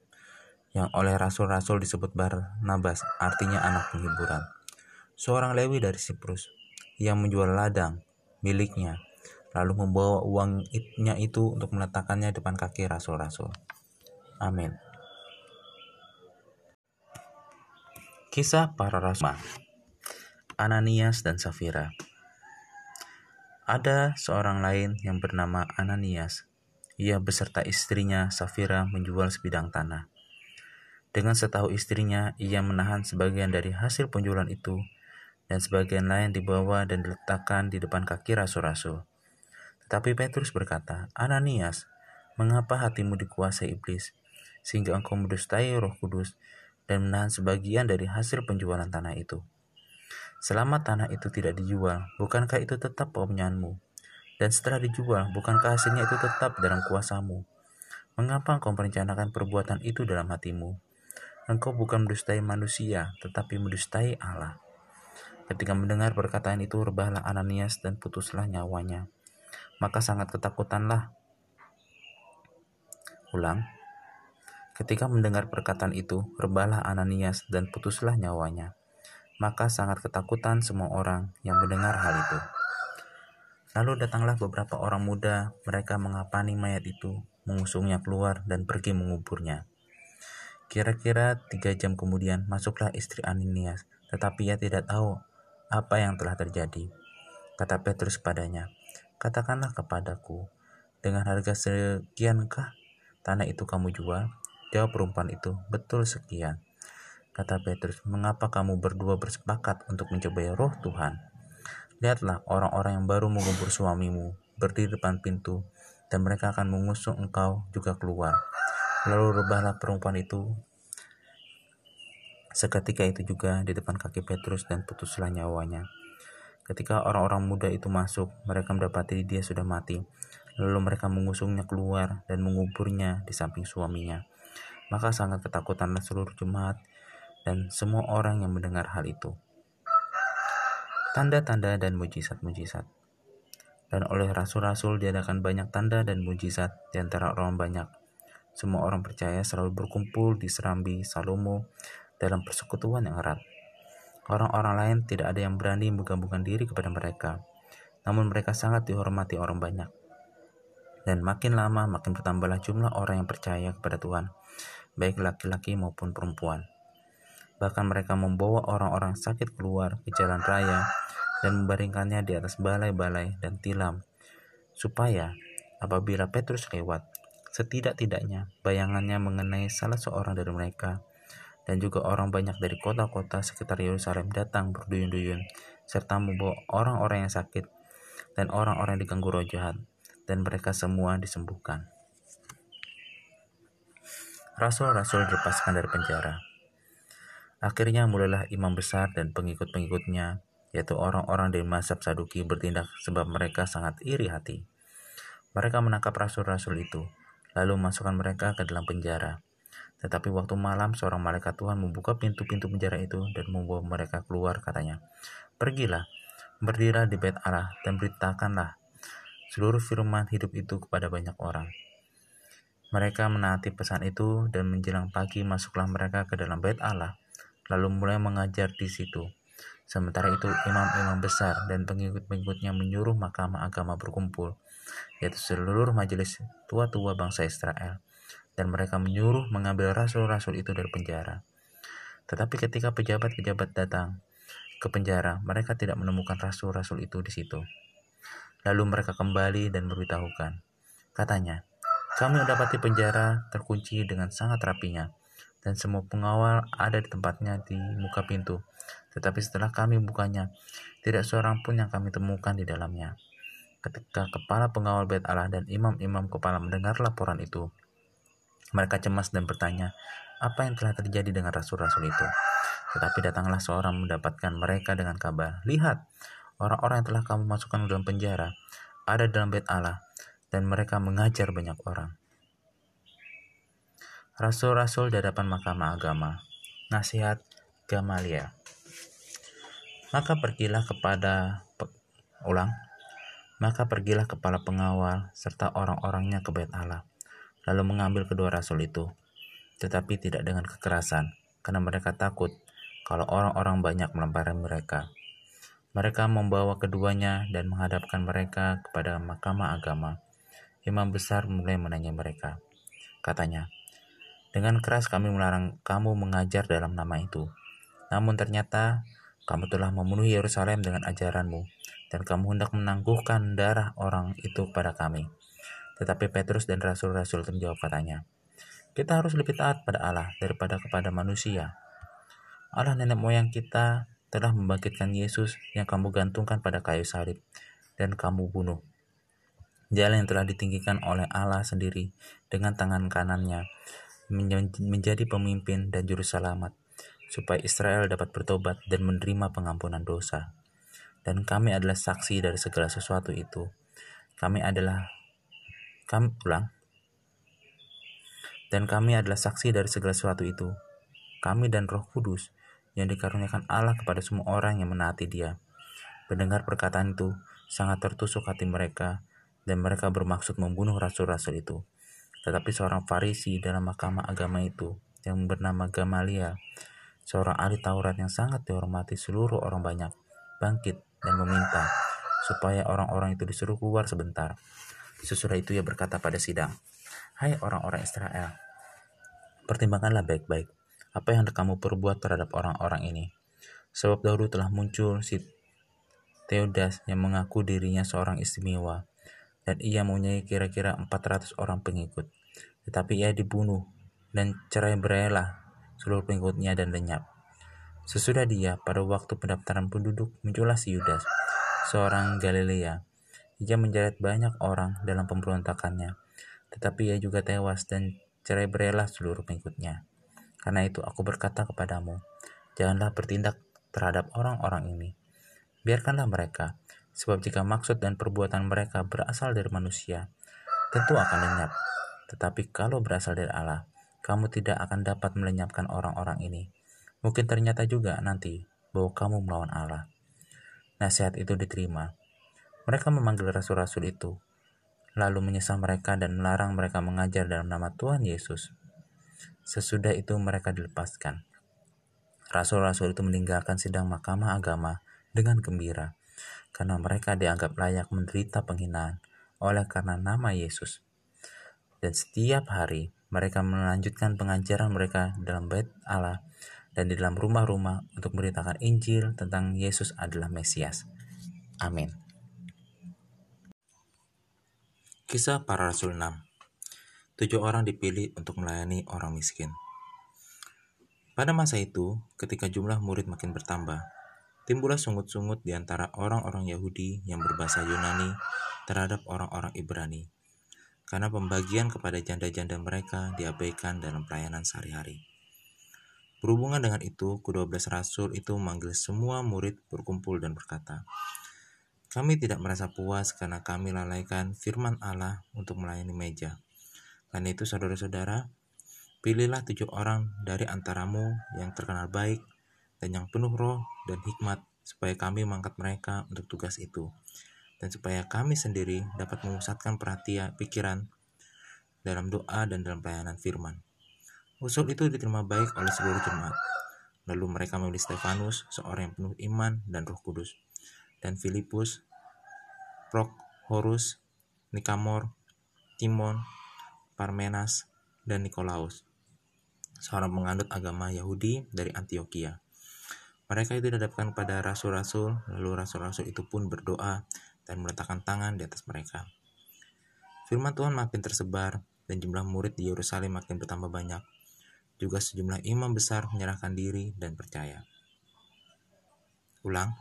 yang oleh rasul-rasul disebut Barnabas artinya anak penghiburan. Seorang Lewi dari Siprus yang menjual ladang miliknya lalu membawa uangnya itu untuk meletakkannya depan kaki rasul-rasul. Amin. Kisah para rasul Ananias dan Safira Ada seorang lain yang bernama Ananias. Ia beserta istrinya Safira menjual sebidang tanah. Dengan setahu istrinya, ia menahan sebagian dari hasil penjualan itu dan sebagian lain dibawa dan diletakkan di depan kaki rasul-rasul. Tapi Petrus berkata, Ananias, mengapa hatimu dikuasai iblis, sehingga engkau mendustai roh kudus dan menahan sebagian dari hasil penjualan tanah itu? Selama tanah itu tidak dijual, bukankah itu tetap kepunyaanmu? Dan setelah dijual, bukankah hasilnya itu tetap dalam kuasamu? Mengapa engkau merencanakan perbuatan itu dalam hatimu? Engkau bukan mendustai manusia, tetapi mendustai Allah. Ketika mendengar perkataan itu, rebahlah Ananias dan putuslah nyawanya maka sangat ketakutanlah. Ulang, ketika mendengar perkataan itu, rebahlah Ananias dan putuslah nyawanya. Maka sangat ketakutan semua orang yang mendengar hal itu. Lalu datanglah beberapa orang muda, mereka mengapani mayat itu, mengusungnya keluar dan pergi menguburnya. Kira-kira tiga jam kemudian masuklah istri Ananias, tetapi ia tidak tahu apa yang telah terjadi. Kata Petrus padanya, katakanlah kepadaku, dengan harga sekiankah tanah itu kamu jual? Jawab perempuan itu, betul sekian. Kata Petrus, mengapa kamu berdua bersepakat untuk mencobai roh Tuhan? Lihatlah orang-orang yang baru mengubur suamimu berdiri depan pintu dan mereka akan mengusung engkau juga keluar. Lalu rebahlah perempuan itu seketika itu juga di depan kaki Petrus dan putuslah nyawanya. Ketika orang-orang muda itu masuk, mereka mendapati dia sudah mati. Lalu mereka mengusungnya keluar dan menguburnya di samping suaminya. Maka sangat ketakutanlah seluruh jemaat dan semua orang yang mendengar hal itu. Tanda-tanda dan mujizat-mujizat. Dan oleh rasul-rasul diadakan banyak tanda dan mujizat di antara orang banyak semua orang percaya selalu berkumpul di serambi Salomo dalam persekutuan yang erat. Orang-orang lain tidak ada yang berani menggabungkan diri kepada mereka, namun mereka sangat dihormati orang banyak. Dan makin lama makin bertambahlah jumlah orang yang percaya kepada Tuhan, baik laki-laki maupun perempuan. Bahkan mereka membawa orang-orang sakit keluar ke jalan raya dan membaringkannya di atas balai-balai dan tilam, supaya apabila Petrus lewat, Setidak-tidaknya, bayangannya mengenai salah seorang dari mereka dan juga orang banyak dari kota-kota sekitar Yerusalem datang berduyun-duyun serta membawa orang-orang yang sakit dan orang-orang yang diganggu roh jahat dan mereka semua disembuhkan. Rasul-rasul dilepaskan dari penjara. Akhirnya mulailah imam besar dan pengikut-pengikutnya, yaitu orang-orang dari mazhab Saduki bertindak sebab mereka sangat iri hati. Mereka menangkap rasul-rasul itu lalu masukkan mereka ke dalam penjara. Tetapi waktu malam seorang malaikat Tuhan membuka pintu-pintu penjara itu dan membawa mereka keluar katanya, Pergilah, berdirilah di bait Allah dan beritakanlah seluruh firman hidup itu kepada banyak orang. Mereka menaati pesan itu dan menjelang pagi masuklah mereka ke dalam bait Allah, lalu mulai mengajar di situ. Sementara itu imam-imam besar dan pengikut-pengikutnya menyuruh mahkamah agama berkumpul yaitu seluruh majelis tua-tua bangsa Israel, dan mereka menyuruh mengambil rasul-rasul itu dari penjara. Tetapi ketika pejabat-pejabat datang ke penjara, mereka tidak menemukan rasul-rasul itu di situ. Lalu mereka kembali dan memberitahukan. Katanya, kami mendapati penjara terkunci dengan sangat rapinya, dan semua pengawal ada di tempatnya di muka pintu. Tetapi setelah kami bukanya, tidak seorang pun yang kami temukan di dalamnya. Ketika kepala pengawal bait Allah dan imam-imam kepala mendengar laporan itu, mereka cemas dan bertanya, apa yang telah terjadi dengan rasul-rasul itu? Tetapi datanglah seorang mendapatkan mereka dengan kabar, lihat, orang-orang yang telah kamu masukkan dalam penjara ada dalam bait Allah, dan mereka mengajar banyak orang. Rasul-rasul di hadapan mahkamah agama, nasihat Gamalia. Maka pergilah kepada ulang maka pergilah kepala pengawal serta orang-orangnya ke bait Allah, lalu mengambil kedua rasul itu, tetapi tidak dengan kekerasan, karena mereka takut kalau orang-orang banyak melempari mereka. Mereka membawa keduanya dan menghadapkan mereka kepada mahkamah agama. Imam besar mulai menanya mereka. Katanya, dengan keras kami melarang kamu mengajar dalam nama itu. Namun ternyata kamu telah memenuhi Yerusalem dengan ajaranmu dan kamu hendak menangguhkan darah orang itu pada kami. Tetapi Petrus dan rasul-rasul menjawab katanya, kita harus lebih taat pada Allah daripada kepada manusia. Allah nenek moyang kita telah membangkitkan Yesus yang kamu gantungkan pada kayu salib dan kamu bunuh. Jalan yang telah ditinggikan oleh Allah sendiri dengan tangan kanannya menjadi pemimpin dan juru selamat supaya Israel dapat bertobat dan menerima pengampunan dosa dan kami adalah saksi dari segala sesuatu itu. Kami adalah kami ulang. Dan kami adalah saksi dari segala sesuatu itu. Kami dan Roh Kudus yang dikaruniakan Allah kepada semua orang yang menaati Dia. Mendengar perkataan itu, sangat tertusuk hati mereka dan mereka bermaksud membunuh rasul-rasul itu. Tetapi seorang Farisi dalam mahkamah agama itu yang bernama Gamalia, seorang ahli Taurat yang sangat dihormati seluruh orang banyak, bangkit dan meminta supaya orang-orang itu disuruh keluar sebentar. Sesudah itu ia berkata pada sidang, Hai orang-orang Israel, Pertimbangkanlah baik-baik apa yang kamu perbuat terhadap orang-orang ini. Sebab dahulu telah muncul si Theodas yang mengaku dirinya seorang istimewa, dan ia mempunyai kira-kira 400 orang pengikut. Tetapi ia dibunuh, dan cerai berailah seluruh pengikutnya dan lenyap. Sesudah dia, pada waktu pendaftaran penduduk, muncullah si Yudas, seorang Galilea. Ia menjerat banyak orang dalam pemberontakannya, tetapi ia juga tewas dan cerai berailah seluruh pengikutnya. Karena itu aku berkata kepadamu, janganlah bertindak terhadap orang-orang ini. Biarkanlah mereka, sebab jika maksud dan perbuatan mereka berasal dari manusia, tentu akan lenyap. Tetapi kalau berasal dari Allah, kamu tidak akan dapat melenyapkan orang-orang ini. Mungkin ternyata juga nanti bahwa kamu melawan Allah. Nasihat itu diterima. Mereka memanggil rasul-rasul itu, lalu menyesal mereka dan melarang mereka mengajar dalam nama Tuhan Yesus. Sesudah itu mereka dilepaskan. Rasul-rasul itu meninggalkan sidang mahkamah agama dengan gembira, karena mereka dianggap layak menderita penghinaan oleh karena nama Yesus. Dan setiap hari mereka melanjutkan pengajaran mereka dalam bait Allah dan di dalam rumah-rumah untuk memberitakan Injil tentang Yesus adalah Mesias. Amin. Kisah para Rasul 6 Tujuh orang dipilih untuk melayani orang miskin. Pada masa itu, ketika jumlah murid makin bertambah, timbullah sungut-sungut di antara orang-orang Yahudi yang berbahasa Yunani terhadap orang-orang Ibrani, karena pembagian kepada janda-janda mereka diabaikan dalam pelayanan sehari-hari. Berhubungan dengan itu, kedua belas rasul itu memanggil semua murid berkumpul dan berkata, kami tidak merasa puas karena kami lalaikan firman Allah untuk melayani meja. Karena itu saudara-saudara, pilihlah tujuh orang dari antaramu yang terkenal baik dan yang penuh roh dan hikmat supaya kami mengangkat mereka untuk tugas itu. Dan supaya kami sendiri dapat memusatkan perhatian pikiran dalam doa dan dalam pelayanan firman. Usul itu diterima baik oleh seluruh jemaat. Lalu mereka memilih Stefanus, seorang yang penuh iman dan roh kudus dan Filipus, Prokhorus, Nikamor, Timon, Parmenas, dan Nikolaus, seorang penganut agama Yahudi dari Antioquia. Mereka itu dihadapkan pada rasul-rasul, lalu rasul-rasul itu pun berdoa dan meletakkan tangan di atas mereka. Firman Tuhan makin tersebar dan jumlah murid di Yerusalem makin bertambah banyak. Juga sejumlah imam besar menyerahkan diri dan percaya. Ulang,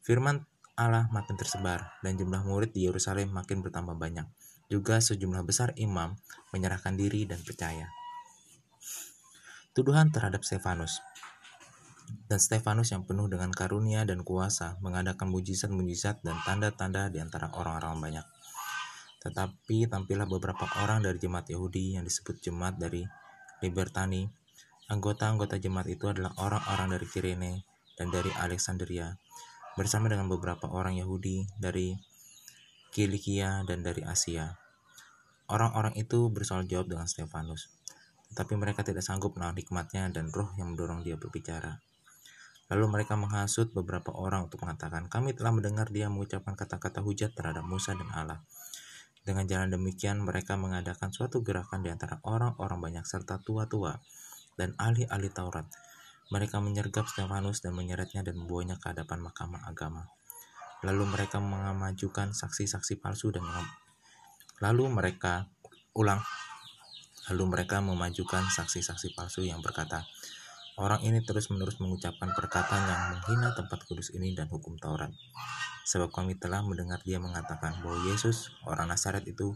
firman Allah makin tersebar dan jumlah murid di Yerusalem makin bertambah banyak. Juga sejumlah besar imam menyerahkan diri dan percaya. Tuduhan terhadap Stefanus dan Stefanus yang penuh dengan karunia dan kuasa mengadakan mujizat-mujizat dan tanda-tanda di antara orang-orang banyak. Tetapi tampillah beberapa orang dari jemaat Yahudi yang disebut jemaat dari Libertani. Anggota-anggota jemaat itu adalah orang-orang dari Kirene dan dari Alexandria bersama dengan beberapa orang Yahudi dari Kilikia dan dari Asia. Orang-orang itu bersoal jawab dengan Stefanus, tetapi mereka tidak sanggup menahan hikmatnya dan roh yang mendorong dia berbicara. Lalu mereka menghasut beberapa orang untuk mengatakan, kami telah mendengar dia mengucapkan kata-kata hujat terhadap Musa dan Allah. Dengan jalan demikian, mereka mengadakan suatu gerakan di antara orang-orang banyak serta tua-tua dan ahli-ahli Taurat, mereka menyergap Stefanus dan menyeretnya dan membawanya ke hadapan mahkamah agama. Lalu mereka mengajukan saksi-saksi palsu dan lalu mereka ulang lalu mereka memajukan saksi-saksi palsu yang berkata, Orang ini terus-menerus mengucapkan perkataan yang menghina tempat kudus ini dan hukum Taurat. Sebab kami telah mendengar dia mengatakan bahwa Yesus, orang Nazaret itu,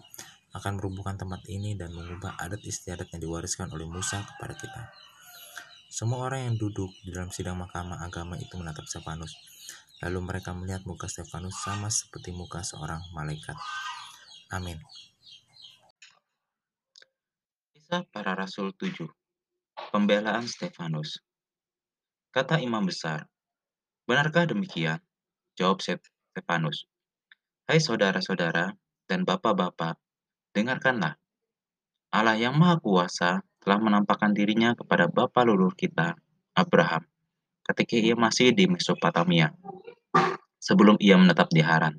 akan merubuhkan tempat ini dan mengubah adat istiadat yang diwariskan oleh Musa kepada kita. Semua orang yang duduk di dalam sidang mahkamah agama itu menatap Stefanus. Lalu mereka melihat muka Stefanus sama seperti muka seorang malaikat. Amin. Kisah para Rasul 7 Pembelaan Stefanus Kata imam besar, Benarkah demikian? Jawab Stefanus. Hai saudara-saudara dan bapak-bapak, dengarkanlah. Allah yang Maha Kuasa telah menampakkan dirinya kepada bapa leluhur kita, Abraham, ketika ia masih di Mesopotamia, sebelum ia menetap di Haran,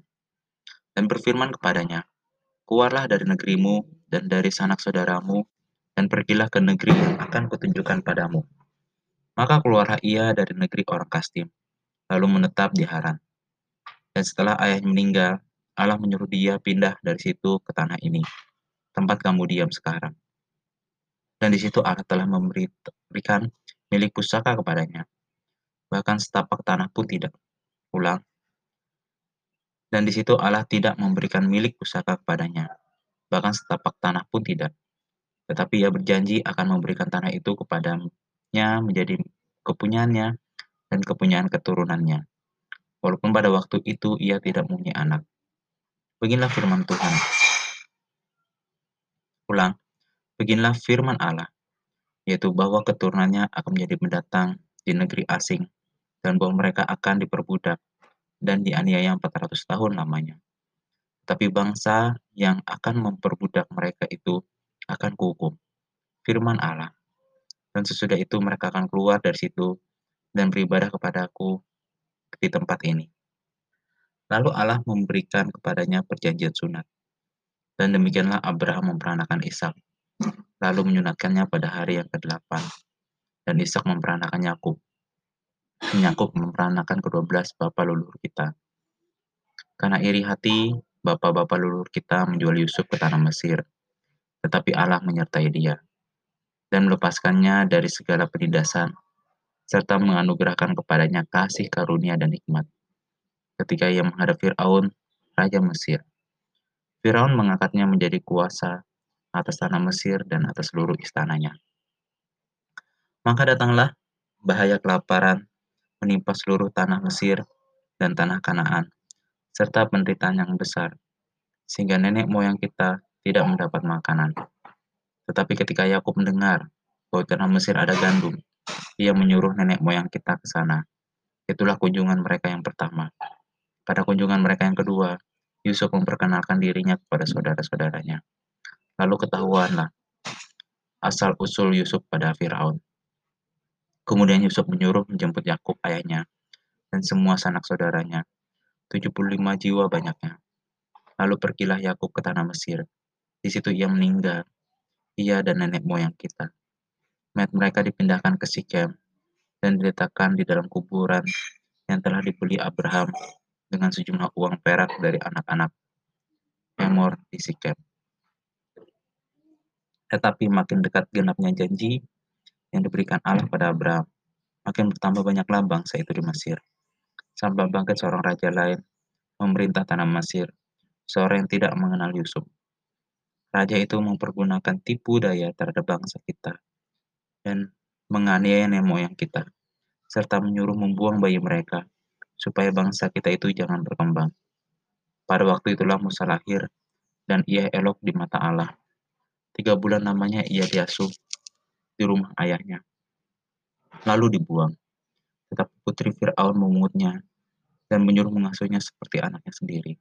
dan berfirman kepadanya, Keluarlah dari negerimu dan dari sanak saudaramu dan pergilah ke negeri yang akan kutunjukkan padamu. Maka keluarlah ia dari negeri orang Kastim, lalu menetap di Haran. Dan setelah ayahnya meninggal, Allah menyuruh dia pindah dari situ ke tanah ini, tempat kamu diam sekarang. Dan di situ Allah telah memberikan milik pusaka kepadanya. Bahkan setapak tanah pun tidak. Ulang. Dan di situ Allah tidak memberikan milik pusaka kepadanya. Bahkan setapak tanah pun tidak. Tetapi ia berjanji akan memberikan tanah itu kepadanya menjadi kepunyaannya dan kepunyaan keturunannya walaupun pada waktu itu ia tidak mempunyai anak. Beginilah firman Tuhan. Ulang, beginilah firman Allah, yaitu bahwa keturunannya akan menjadi pendatang di negeri asing, dan bahwa mereka akan diperbudak dan dianiaya 400 tahun lamanya. Tapi bangsa yang akan memperbudak mereka itu akan kuhukum. Firman Allah. Dan sesudah itu mereka akan keluar dari situ dan beribadah kepadaku di tempat ini. Lalu Allah memberikan kepadanya perjanjian sunat. Dan demikianlah Abraham memperanakan Ishak, lalu menyunatkannya pada hari yang ke-8. Dan Ishak memperanakan Yakub. Yakub memperanakan kedua belas bapak leluhur kita. Karena iri hati, bapak-bapak leluhur kita menjual Yusuf ke tanah Mesir, tetapi Allah menyertai dia dan melepaskannya dari segala penindasan serta menganugerahkan kepadanya kasih karunia dan nikmat. Ketika ia menghadap Firaun, raja Mesir, Firaun mengangkatnya menjadi kuasa atas tanah Mesir dan atas seluruh istananya. Maka datanglah bahaya kelaparan menimpa seluruh tanah Mesir dan tanah Kanaan, serta penderitaan yang besar, sehingga nenek moyang kita tidak mendapat makanan. Tetapi ketika Yakub mendengar bahwa tanah Mesir ada gandum, ia menyuruh nenek moyang kita ke sana. Itulah kunjungan mereka yang pertama. Pada kunjungan mereka yang kedua, Yusuf memperkenalkan dirinya kepada saudara-saudaranya. Lalu ketahuanlah asal-usul Yusuf pada Firaun. Kemudian Yusuf menyuruh menjemput Yakub ayahnya dan semua sanak saudaranya, 75 jiwa banyaknya. Lalu pergilah Yakub ke tanah Mesir. Di situ ia meninggal, ia dan nenek moyang kita mayat mereka dipindahkan ke Sikem dan diletakkan di dalam kuburan yang telah dibeli Abraham dengan sejumlah uang perak dari anak-anak Emor di Sikem. Tetapi makin dekat genapnya janji yang diberikan Allah pada Abraham, makin bertambah banyaklah bangsa itu di Mesir. Sampai bangkit seorang raja lain memerintah tanah Mesir, seorang yang tidak mengenal Yusuf. Raja itu mempergunakan tipu daya terhadap bangsa kita dan menganiaya nenek moyang kita, serta menyuruh membuang bayi mereka, supaya bangsa kita itu jangan berkembang. Pada waktu itulah Musa lahir, dan ia elok di mata Allah. Tiga bulan namanya ia diasuh di rumah ayahnya. Lalu dibuang. Tetapi putri Fir'aun memungutnya dan menyuruh mengasuhnya seperti anaknya sendiri.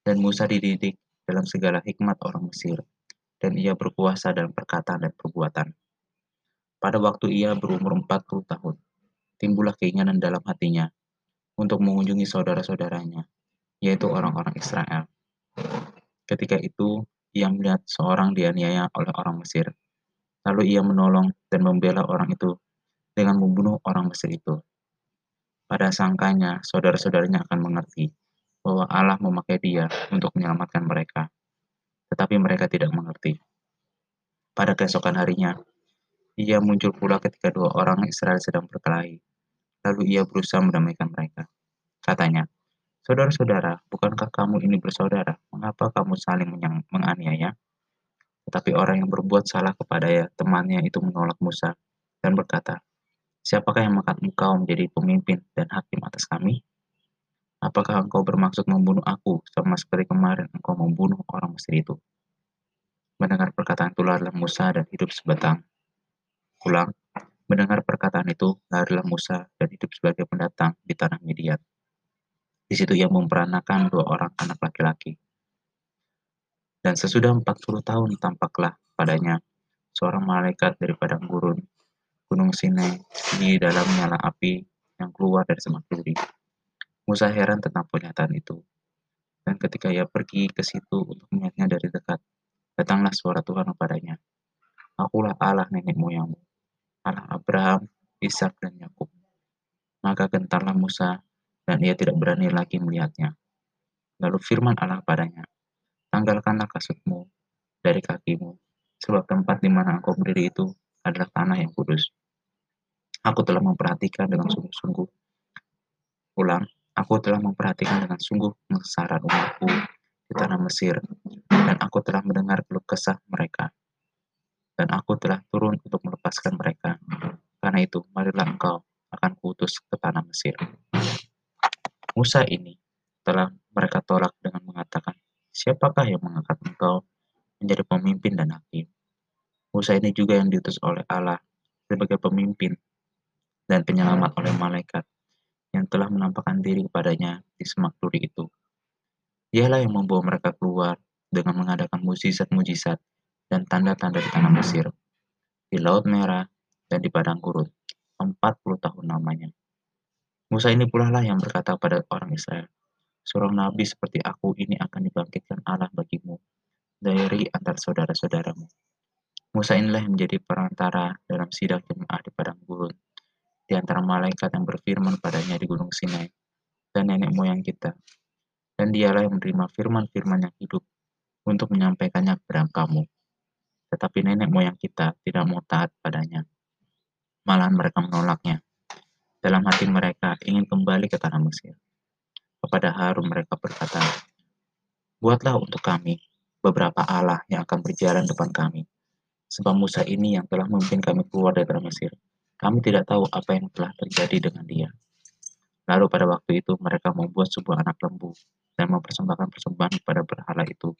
Dan Musa dididik dalam segala hikmat orang Mesir, dan ia berkuasa dalam perkataan dan perbuatan. Pada waktu ia berumur 40 tahun, timbullah keinginan dalam hatinya untuk mengunjungi saudara-saudaranya, yaitu orang-orang Israel. Ketika itu, ia melihat seorang dianiaya oleh orang Mesir. Lalu ia menolong dan membela orang itu dengan membunuh orang Mesir itu. Pada sangkanya, saudara-saudaranya akan mengerti bahwa Allah memakai dia untuk menyelamatkan mereka. Tetapi mereka tidak mengerti. Pada keesokan harinya, ia muncul pula ketika dua orang Israel sedang berkelahi. Lalu ia berusaha mendamaikan mereka. Katanya, Saudara-saudara, bukankah kamu ini bersaudara? Mengapa kamu saling menganiaya? Tetapi orang yang berbuat salah kepada ya, temannya itu menolak Musa dan berkata, Siapakah yang mengangkat engkau menjadi pemimpin dan hakim atas kami? Apakah engkau bermaksud membunuh aku sama seperti kemarin engkau membunuh orang Mesir itu? Mendengar perkataan itu Musa dan hidup sebatang pulang, mendengar perkataan itu, larilah Musa dan hidup sebagai pendatang di tanah Midian. Di situ ia memperanakan dua orang anak laki-laki. Dan sesudah 40 tahun tampaklah padanya seorang malaikat dari padang gurun, gunung Sinai, di dalam nyala api yang keluar dari semak duri. Musa heran tentang pernyataan itu. Dan ketika ia pergi ke situ untuk melihatnya dari dekat, datanglah suara Tuhan kepadanya. Akulah Allah nenek moyangmu, Allah Abraham, Ishak dan Yakub. Maka gentarlah Musa, dan ia tidak berani lagi melihatnya. Lalu firman Allah padanya, tanggalkanlah kasutmu dari kakimu, sebab tempat di mana engkau berdiri itu adalah tanah yang kudus. Aku telah memperhatikan dengan sungguh-sungguh. Ulang, aku telah memperhatikan dengan sungguh kesesaran umatku di tanah Mesir, dan aku telah mendengar keluh kesah mereka dan aku telah turun untuk melepaskan mereka. Karena itu, marilah engkau akan kuutus ke tanah Mesir. Musa ini telah mereka tolak dengan mengatakan, siapakah yang mengangkat engkau menjadi pemimpin dan hakim? Musa ini juga yang diutus oleh Allah sebagai pemimpin dan penyelamat oleh malaikat yang telah menampakkan diri kepadanya di semak duri itu. Dialah yang membawa mereka keluar dengan mengadakan mujizat-mujizat dan tanda-tanda di tanah Mesir, di Laut Merah, dan di Padang Gurun, 40 tahun lamanya. Musa ini pula lah yang berkata pada orang Israel, Seorang nabi seperti aku ini akan dibangkitkan Allah bagimu dari antar saudara-saudaramu. Musa inilah yang menjadi perantara dalam sidang jemaah di Padang Gurun, di antara malaikat yang berfirman padanya di Gunung Sinai, dan nenek moyang kita. Dan dialah yang menerima firman-firman yang hidup untuk menyampaikannya kepada kamu tetapi nenek moyang kita tidak mau taat padanya. Malahan mereka menolaknya. Dalam hati mereka ingin kembali ke tanah Mesir. Kepada Harun mereka berkata, Buatlah untuk kami beberapa Allah yang akan berjalan depan kami. Sebab Musa ini yang telah memimpin kami keluar dari tanah Mesir. Kami tidak tahu apa yang telah terjadi dengan dia. Lalu pada waktu itu mereka membuat sebuah anak lembu dan mempersembahkan persembahan kepada berhala itu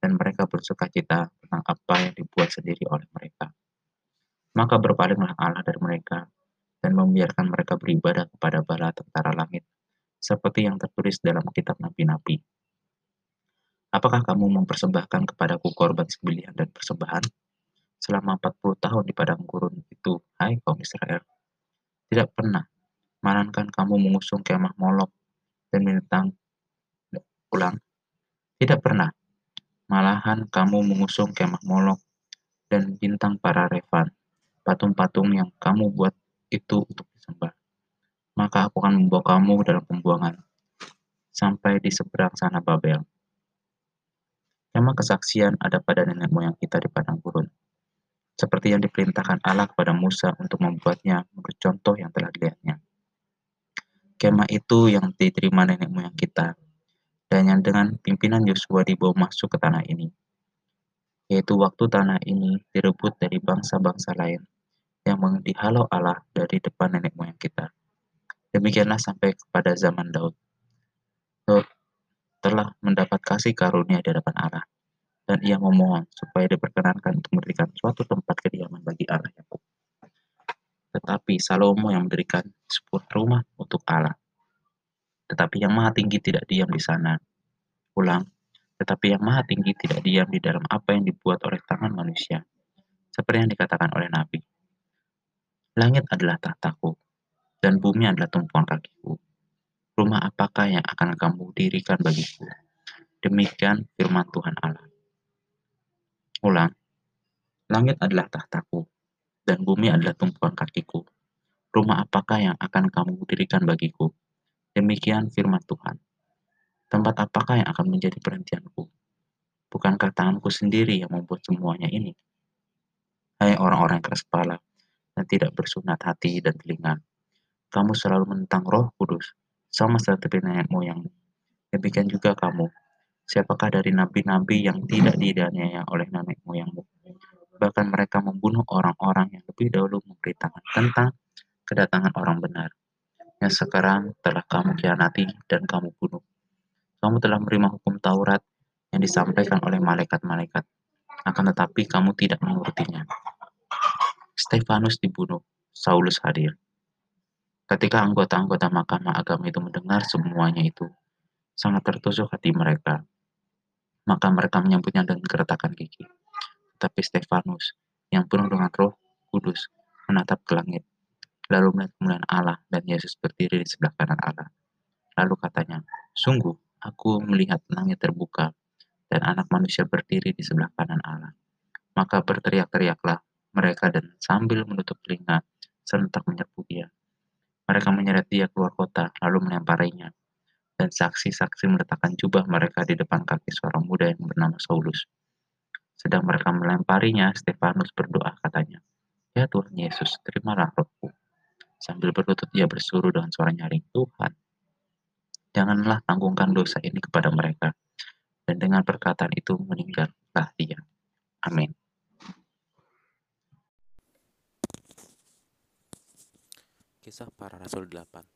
dan mereka bersuka cita tentang apa yang dibuat sendiri oleh mereka. Maka berpalinglah Allah dari mereka dan membiarkan mereka beribadah kepada bala tentara langit, seperti yang tertulis dalam kitab nabi-nabi. Apakah kamu mempersembahkan kepadaku korban sembelihan dan persembahan? Selama 40 tahun di padang gurun itu, hai kaum Israel, tidak pernah, malankan kamu mengusung kemah molok dan bintang ulang. Tidak pernah Malahan kamu mengusung kemah Molok dan bintang para Revan, patung-patung yang kamu buat itu untuk disembah. Maka aku akan membawa kamu dalam pembuangan sampai di seberang sana Babel. Kemah kesaksian ada pada nenek moyang kita di padang gurun. Seperti yang diperintahkan Allah kepada Musa untuk membuatnya menurut contoh yang telah dilihatnya. Kemah itu yang diterima nenek moyang kita dan yang dengan pimpinan Yosua dibawa masuk ke tanah ini, yaitu waktu tanah ini direbut dari bangsa-bangsa lain yang dihalau Allah dari depan nenek moyang kita. Demikianlah sampai kepada zaman Daud. Daud telah mendapat kasih karunia di hadapan Allah, dan ia memohon supaya diperkenankan untuk memberikan suatu tempat kediaman bagi Allah Yakub. Tetapi Salomo yang mendirikan sebuah rumah untuk Allah tetapi yang maha tinggi tidak diam di sana. Ulang, tetapi yang maha tinggi tidak diam di dalam apa yang dibuat oleh tangan manusia. Seperti yang dikatakan oleh Nabi. Langit adalah tahtaku, dan bumi adalah tumpuan kakiku. Rumah apakah yang akan kamu dirikan bagiku? Demikian firman Tuhan Allah. Ulang, langit adalah tahtaku, dan bumi adalah tumpuan kakiku. Rumah apakah yang akan kamu dirikan bagiku? Demikian firman Tuhan. Tempat apakah yang akan menjadi perhentianku? Bukankah tanganku sendiri yang membuat semuanya ini? Hai orang-orang keras kepala dan tidak bersunat hati dan telinga, kamu selalu menentang roh kudus, sama seperti nenek moyangmu. Demikian juga kamu, siapakah dari nabi-nabi yang tidak didaniaya oleh nenek moyangmu? Bahkan mereka membunuh orang-orang yang lebih dahulu memberitakan tentang kedatangan orang benar yang sekarang telah kamu kianati dan kamu bunuh. Kamu telah menerima hukum Taurat yang disampaikan oleh malaikat-malaikat, akan tetapi kamu tidak mengurutinya. Stefanus dibunuh, Saulus hadir. Ketika anggota-anggota mahkamah agama itu mendengar semuanya itu, sangat tertusuk hati mereka. Maka mereka menyambutnya dengan keretakan gigi. Tetapi Stefanus, yang penuh dengan roh kudus, menatap ke langit lalu melihat kemuliaan Allah dan Yesus berdiri di sebelah kanan Allah. Lalu katanya, sungguh aku melihat langit terbuka dan anak manusia berdiri di sebelah kanan Allah. Maka berteriak-teriaklah mereka dan sambil menutup telinga, serentak menyerbu dia. Mereka menyeret dia keluar kota, lalu melemparinya. Dan saksi-saksi meletakkan jubah mereka di depan kaki seorang muda yang bernama Saulus. Sedang mereka melemparinya, Stefanus berdoa katanya, Ya Tuhan Yesus, terimalah rohku. Sambil berlutut ia bersuruh dengan suara nyaring, Tuhan, janganlah tanggungkan dosa ini kepada mereka. Dan dengan perkataan itu meninggallah dia. Amin. Kisah para Rasul 8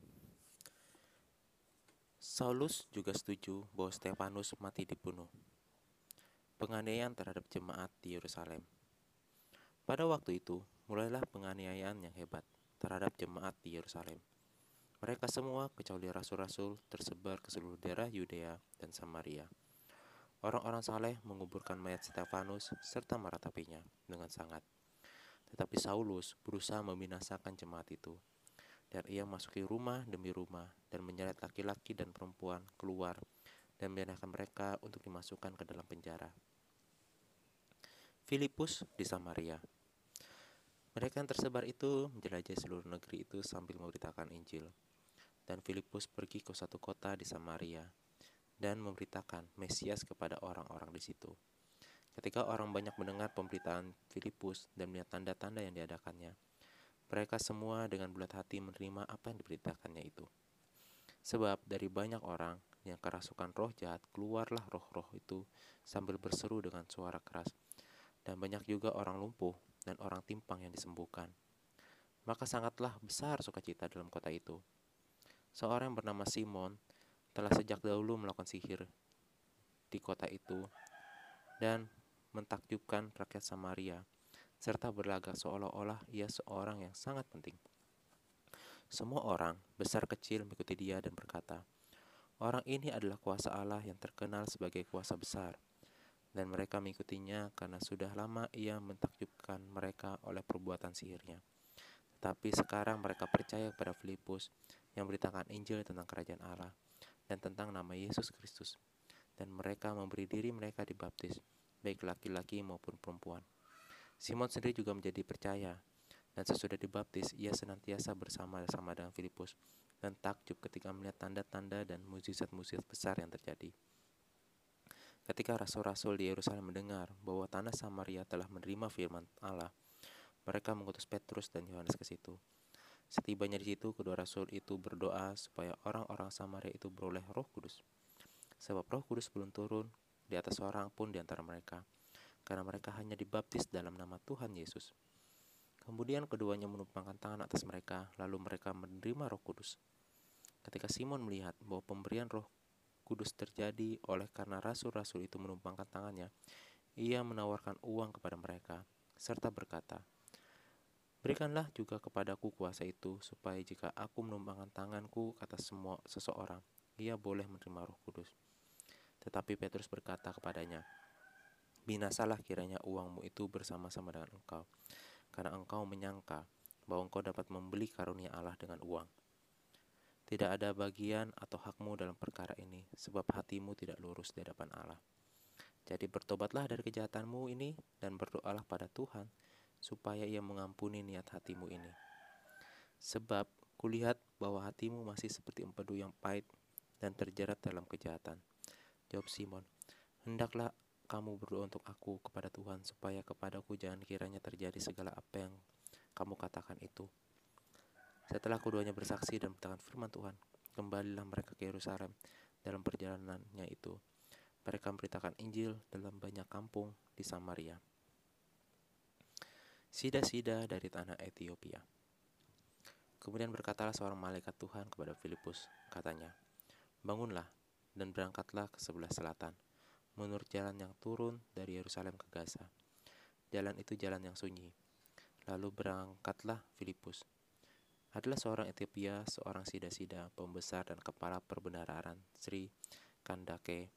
Saulus juga setuju bahwa Stefanus mati dibunuh. Penganiayaan terhadap jemaat di Yerusalem. Pada waktu itu, mulailah penganiayaan yang hebat terhadap jemaat di Yerusalem. Mereka semua, kecuali rasul-rasul, tersebar ke seluruh daerah Yudea dan Samaria. Orang-orang saleh menguburkan mayat Stefanus serta meratapinya dengan sangat. Tetapi Saulus berusaha membinasakan jemaat itu dan ia masuki rumah demi rumah dan menyeret laki-laki dan perempuan keluar dan memindahkan mereka untuk dimasukkan ke dalam penjara. Filipus di Samaria. Mereka yang tersebar itu menjelajahi seluruh negeri itu sambil memberitakan Injil. Dan Filipus pergi ke satu kota di Samaria dan memberitakan Mesias kepada orang-orang di situ. Ketika orang banyak mendengar pemberitaan Filipus dan melihat tanda-tanda yang diadakannya, mereka semua dengan bulat hati menerima apa yang diberitakannya itu. Sebab dari banyak orang yang kerasukan roh jahat, keluarlah roh-roh itu sambil berseru dengan suara keras. Dan banyak juga orang lumpuh dan orang timpang yang disembuhkan. Maka sangatlah besar sukacita dalam kota itu. Seorang yang bernama Simon telah sejak dahulu melakukan sihir di kota itu dan mentakjubkan rakyat Samaria serta berlagak seolah-olah ia seorang yang sangat penting. Semua orang, besar kecil, mengikuti dia dan berkata, Orang ini adalah kuasa Allah yang terkenal sebagai kuasa besar, dan mereka mengikutinya karena sudah lama ia mentakjubkan mereka oleh perbuatan sihirnya. Tetapi sekarang mereka percaya kepada Filipus yang beritakan Injil tentang kerajaan Allah dan tentang nama Yesus Kristus. Dan mereka memberi diri mereka dibaptis, baik laki-laki maupun perempuan. Simon sendiri juga menjadi percaya, dan sesudah dibaptis, ia senantiasa bersama-sama dengan Filipus dan takjub ketika melihat tanda-tanda dan mujizat-mujizat besar yang terjadi. Ketika rasul-rasul di Yerusalem mendengar bahwa tanah Samaria telah menerima firman Allah, mereka mengutus Petrus dan Yohanes ke situ. Setibanya di situ, kedua rasul itu berdoa supaya orang-orang Samaria itu beroleh roh kudus. Sebab roh kudus belum turun di atas seorang pun di antara mereka karena mereka hanya dibaptis dalam nama Tuhan Yesus. Kemudian keduanya menumpangkan tangan atas mereka, lalu mereka menerima roh kudus. Ketika Simon melihat bahwa pemberian roh kudus terjadi oleh karena rasul-rasul itu menumpangkan tangannya, ia menawarkan uang kepada mereka, serta berkata, Berikanlah juga kepadaku kuasa itu, supaya jika aku menumpangkan tanganku kata semua seseorang, ia boleh menerima roh kudus. Tetapi Petrus berkata kepadanya, Binasalah kiranya uangmu itu bersama-sama dengan engkau, karena engkau menyangka bahwa engkau dapat membeli karunia Allah dengan uang. Tidak ada bagian atau hakmu dalam perkara ini, sebab hatimu tidak lurus di hadapan Allah. Jadi bertobatlah dari kejahatanmu ini dan berdoalah pada Tuhan, supaya ia mengampuni niat hatimu ini. Sebab kulihat bahwa hatimu masih seperti empedu yang pahit dan terjerat dalam kejahatan. Jawab Simon, hendaklah kamu berdoa untuk aku kepada Tuhan supaya kepadaku jangan kiranya terjadi segala apa yang kamu katakan itu. Setelah keduanya bersaksi dan bertangan firman Tuhan, kembalilah mereka ke Yerusalem dalam perjalanannya itu. Mereka memberitakan Injil dalam banyak kampung di Samaria. Sida-sida dari tanah Ethiopia. Kemudian berkatalah seorang malaikat Tuhan kepada Filipus, katanya, Bangunlah dan berangkatlah ke sebelah selatan, menurut jalan yang turun dari Yerusalem ke Gaza. Jalan itu jalan yang sunyi. Lalu berangkatlah Filipus. Adalah seorang Ethiopia, seorang sida-sida, pembesar dan kepala perbendaharaan Sri Kandake,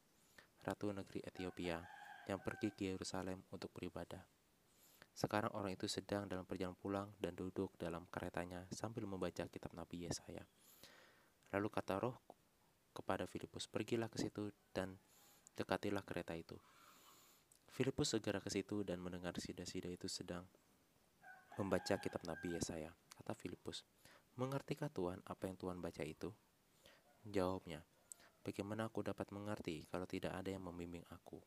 Ratu Negeri Ethiopia, yang pergi ke Yerusalem untuk beribadah. Sekarang orang itu sedang dalam perjalanan pulang dan duduk dalam keretanya sambil membaca kitab Nabi Yesaya. Lalu kata roh kepada Filipus, pergilah ke situ dan Dekatilah kereta itu. Filipus segera ke situ dan mendengar sida-sida itu sedang membaca kitab Nabi Yesaya. Kata Filipus, Mengertikah Tuhan apa yang Tuhan baca itu? Jawabnya, Bagaimana aku dapat mengerti kalau tidak ada yang membimbing aku?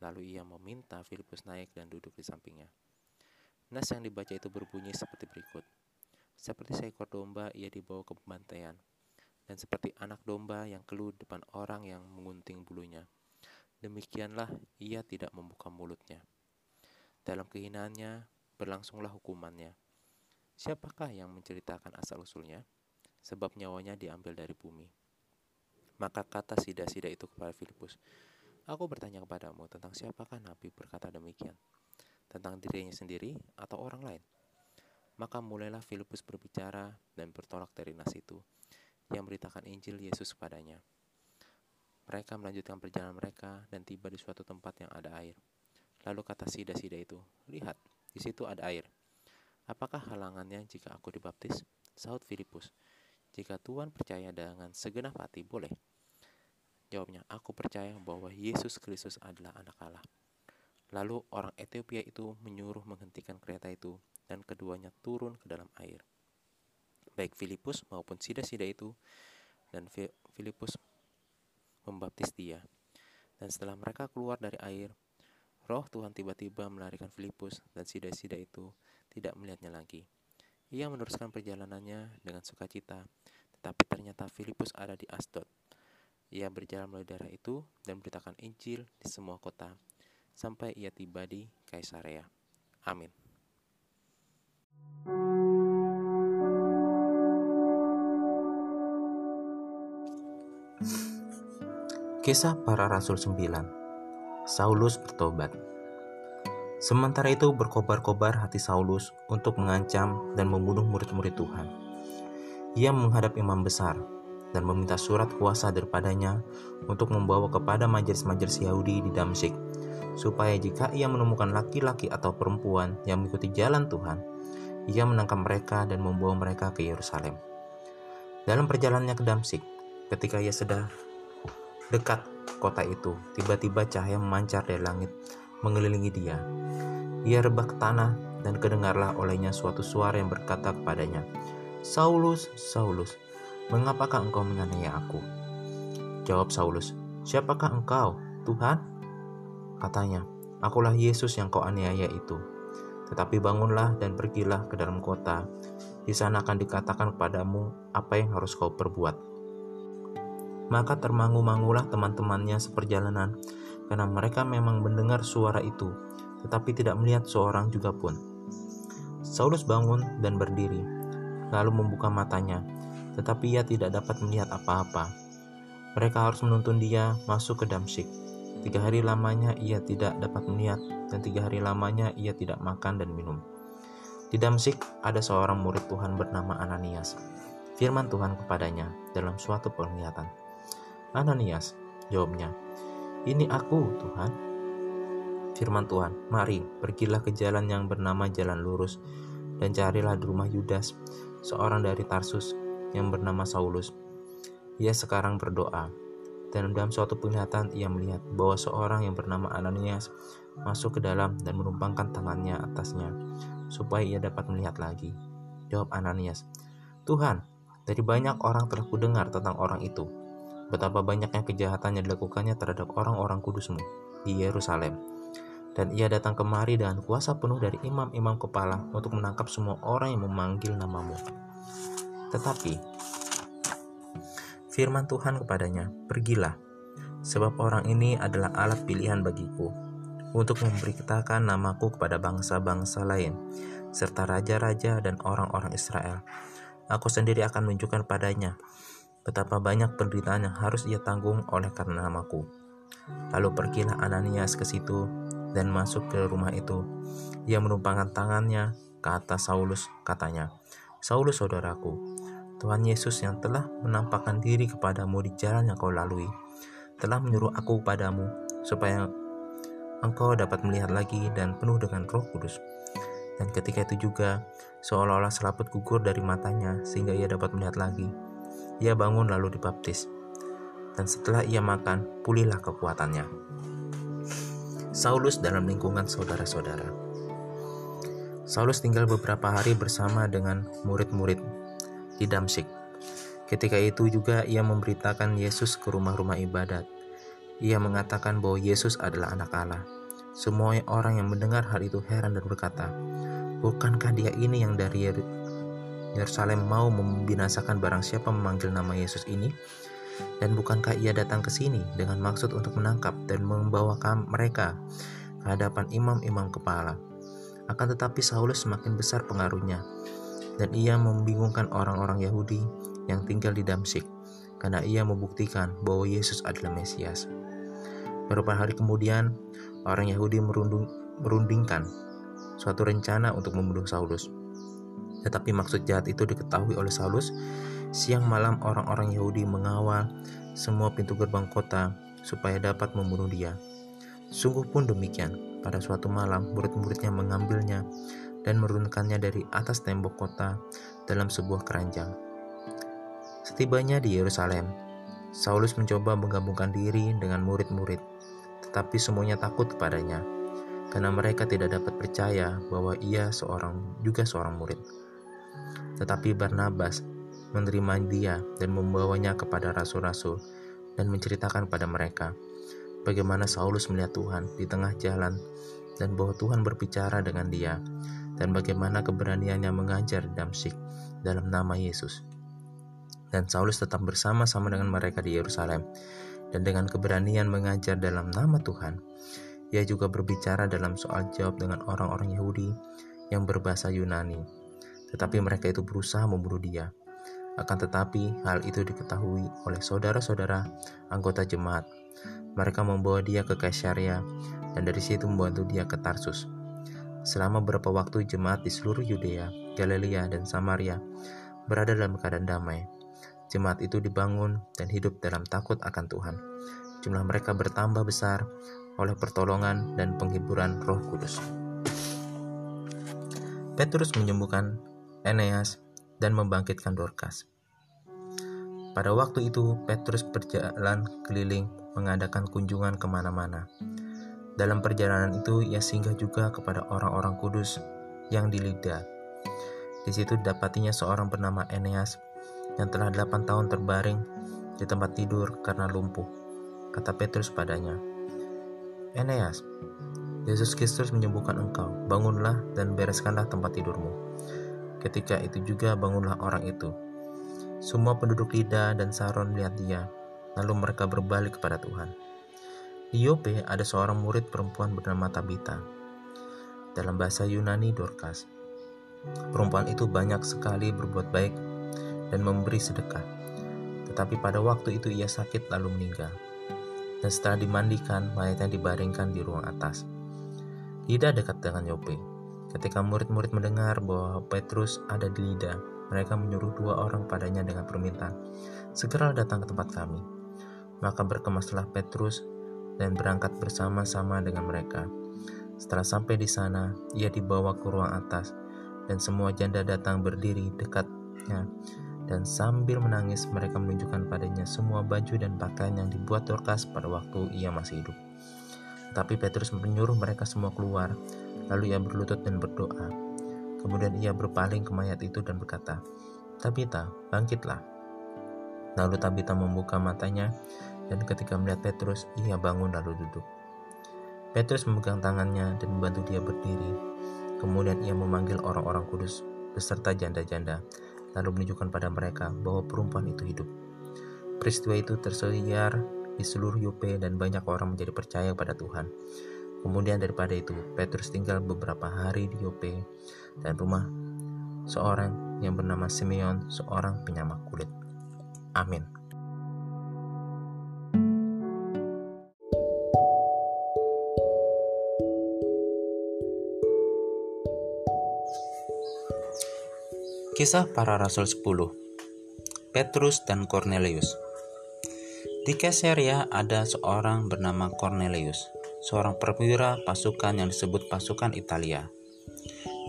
Lalu ia meminta Filipus naik dan duduk di sampingnya. Nas yang dibaca itu berbunyi seperti berikut. Seperti seekor domba ia dibawa ke pembantaian, dan seperti anak domba yang keluh depan orang yang mengunting bulunya. Demikianlah ia tidak membuka mulutnya. Dalam kehinaannya berlangsunglah hukumannya. Siapakah yang menceritakan asal-usulnya? Sebab nyawanya diambil dari bumi. Maka kata sida-sida itu kepada Filipus, Aku bertanya kepadamu tentang siapakah Nabi berkata demikian, tentang dirinya sendiri atau orang lain. Maka mulailah Filipus berbicara dan bertolak dari nas itu, yang beritakan Injil Yesus kepadanya. Mereka melanjutkan perjalanan mereka dan tiba di suatu tempat yang ada air. Lalu kata sida-sida itu, Lihat, di situ ada air. Apakah halangannya jika aku dibaptis? Saud Filipus, jika Tuhan percaya dengan segenap hati, boleh. Jawabnya, aku percaya bahwa Yesus Kristus adalah anak Allah. Lalu orang Ethiopia itu menyuruh menghentikan kereta itu dan keduanya turun ke dalam air. Baik Filipus maupun sida-sida itu dan Filipus membaptis dia. Dan setelah mereka keluar dari air, roh Tuhan tiba-tiba melarikan Filipus dan sida-sida itu tidak melihatnya lagi. Ia meneruskan perjalanannya dengan sukacita, tetapi ternyata Filipus ada di Asdod ia berjalan melalui daerah itu dan beritakan Injil di semua kota sampai ia tiba di Kaisarea. Amin. Kisah para Rasul 9 Saulus bertobat Sementara itu berkobar-kobar hati Saulus untuk mengancam dan membunuh murid-murid Tuhan. Ia menghadap imam besar, dan meminta surat kuasa daripadanya untuk membawa kepada majelis-majelis Yahudi di Damsyik, supaya jika ia menemukan laki-laki atau perempuan yang mengikuti jalan Tuhan, ia menangkap mereka dan membawa mereka ke Yerusalem. Dalam perjalanannya ke Damsyik, ketika ia sedang dekat kota itu, tiba-tiba cahaya memancar dari langit mengelilingi dia. Ia rebah ke tanah dan kedengarlah olehnya suatu suara yang berkata kepadanya, Saulus, Saulus, Mengapakah engkau menganiaya aku? Jawab Saulus, Siapakah engkau, Tuhan? Katanya, Akulah Yesus yang kau aniaya itu. Tetapi bangunlah dan pergilah ke dalam kota. Di sana akan dikatakan kepadamu apa yang harus kau perbuat. Maka termangu-mangulah teman-temannya seperjalanan, karena mereka memang mendengar suara itu, tetapi tidak melihat seorang juga pun. Saulus bangun dan berdiri, lalu membuka matanya, tetapi ia tidak dapat melihat apa-apa. Mereka harus menuntun dia masuk ke Damsyik. Tiga hari lamanya ia tidak dapat melihat, dan tiga hari lamanya ia tidak makan dan minum. Di Damsyik ada seorang murid Tuhan bernama Ananias. Firman Tuhan kepadanya dalam suatu penglihatan. Ananias, jawabnya, ini aku Tuhan. Firman Tuhan, mari pergilah ke jalan yang bernama jalan lurus dan carilah di rumah Yudas, seorang dari Tarsus yang bernama Saulus. Ia sekarang berdoa, dan dalam suatu penglihatan ia melihat bahwa seorang yang bernama Ananias masuk ke dalam dan menumpangkan tangannya atasnya, supaya ia dapat melihat lagi. Jawab Ananias, Tuhan, dari banyak orang telah kudengar tentang orang itu, betapa banyaknya kejahatan yang dilakukannya terhadap orang-orang kudusmu di Yerusalem. Dan ia datang kemari dengan kuasa penuh dari imam-imam kepala untuk menangkap semua orang yang memanggil namamu. Tetapi firman Tuhan kepadanya, "Pergilah, sebab orang ini adalah alat pilihan bagiku untuk memberitakan namaku kepada bangsa-bangsa lain, serta raja-raja dan orang-orang Israel. Aku sendiri akan menunjukkan padanya betapa banyak penderitaan yang harus ia tanggung oleh karena namaku." Lalu pergilah Ananias ke situ dan masuk ke rumah itu. Ia menumpangkan tangannya ke atas Saulus, katanya, Saulus saudaraku, Tuhan Yesus yang telah menampakkan diri kepadamu di jalan yang kau lalui, telah menyuruh aku kepadamu supaya engkau dapat melihat lagi dan penuh dengan roh kudus. Dan ketika itu juga, seolah-olah selaput gugur dari matanya sehingga ia dapat melihat lagi. Ia bangun lalu dibaptis. Dan setelah ia makan, pulihlah kekuatannya. Saulus dalam lingkungan saudara-saudara. Saulus tinggal beberapa hari bersama dengan murid-murid di Damsik. Ketika itu juga ia memberitakan Yesus ke rumah-rumah ibadat. Ia mengatakan bahwa Yesus adalah anak Allah. Semua orang yang mendengar hal itu heran dan berkata, Bukankah dia ini yang dari Yerusalem mau membinasakan barang siapa memanggil nama Yesus ini? Dan bukankah ia datang ke sini dengan maksud untuk menangkap dan membawa mereka ke hadapan imam-imam kepala? Akan tetapi Saulus semakin besar pengaruhnya, dan ia membingungkan orang-orang Yahudi yang tinggal di Damsik, karena ia membuktikan bahwa Yesus adalah Mesias. Beberapa hari kemudian, orang Yahudi merundingkan suatu rencana untuk membunuh Saulus. Tetapi maksud jahat itu diketahui oleh Saulus. Siang malam orang-orang Yahudi mengawal semua pintu gerbang kota supaya dapat membunuh dia. Sungguh pun demikian, pada suatu malam, murid-muridnya mengambilnya dan menurunkannya dari atas tembok kota dalam sebuah keranjang. Setibanya di Yerusalem, Saulus mencoba menggabungkan diri dengan murid-murid, tetapi semuanya takut kepadanya karena mereka tidak dapat percaya bahwa ia seorang juga seorang murid. Tetapi Barnabas menerima dia dan membawanya kepada rasul-rasul dan menceritakan pada mereka bagaimana Saulus melihat Tuhan di tengah jalan dan bahwa Tuhan berbicara dengan dia dan bagaimana keberaniannya mengajar Damsik dalam nama Yesus. Dan Saulus tetap bersama-sama dengan mereka di Yerusalem dan dengan keberanian mengajar dalam nama Tuhan. Ia juga berbicara dalam soal jawab dengan orang-orang Yahudi yang berbahasa Yunani. Tetapi mereka itu berusaha membunuh dia. Akan tetapi hal itu diketahui oleh saudara-saudara anggota jemaat mereka membawa dia ke Kaisaria dan dari situ membantu dia ke Tarsus. Selama beberapa waktu jemaat di seluruh Yudea, Galilea, dan Samaria berada dalam keadaan damai. Jemaat itu dibangun dan hidup dalam takut akan Tuhan. Jumlah mereka bertambah besar oleh pertolongan dan penghiburan Roh Kudus. Petrus menyembuhkan Eneas dan membangkitkan Dorcas. Pada waktu itu, Petrus berjalan keliling mengadakan kunjungan ke mana-mana. Dalam perjalanan itu, ia singgah juga kepada orang-orang kudus yang di Lida. Di situ dapatinya seorang bernama Eneas yang telah delapan tahun terbaring di tempat tidur karena lumpuh. Kata Petrus padanya, Eneas, Yesus Kristus menyembuhkan engkau. Bangunlah dan bereskanlah tempat tidurmu. Ketika itu juga bangunlah orang itu. Semua penduduk Lida dan Saron melihat dia, Lalu mereka berbalik kepada Tuhan. Di Yope ada seorang murid perempuan bernama Tabita. Dalam bahasa Yunani Dorcas. Perempuan itu banyak sekali berbuat baik dan memberi sedekah. Tetapi pada waktu itu ia sakit lalu meninggal. Dan setelah dimandikan, mayatnya dibaringkan di ruang atas. Lida dekat dengan Yope. Ketika murid-murid mendengar bahwa Petrus ada di Lida, mereka menyuruh dua orang padanya dengan permintaan, "Segera datang ke tempat kami." Maka berkemaslah Petrus dan berangkat bersama-sama dengan mereka. Setelah sampai di sana, ia dibawa ke ruang atas, dan semua janda datang berdiri dekatnya. Dan sambil menangis, mereka menunjukkan padanya semua baju dan pakaian yang dibuat Dorcas pada waktu ia masih hidup. Tapi Petrus menyuruh mereka semua keluar, lalu ia berlutut dan berdoa. Kemudian ia berpaling ke mayat itu dan berkata, Tabita, bangkitlah. Lalu Tabita membuka matanya dan ketika melihat Petrus, ia bangun lalu duduk. Petrus memegang tangannya dan membantu dia berdiri. Kemudian ia memanggil orang-orang kudus beserta janda-janda, lalu menunjukkan pada mereka bahwa perempuan itu hidup. Peristiwa itu tersiar di seluruh Yope dan banyak orang menjadi percaya pada Tuhan. Kemudian daripada itu, Petrus tinggal beberapa hari di Yope dan rumah seorang yang bernama Simeon, seorang penyamak kulit. Amin. Kisah para Rasul 10 Petrus dan Cornelius Di Caesarea ada seorang bernama Cornelius, seorang perwira pasukan yang disebut pasukan Italia.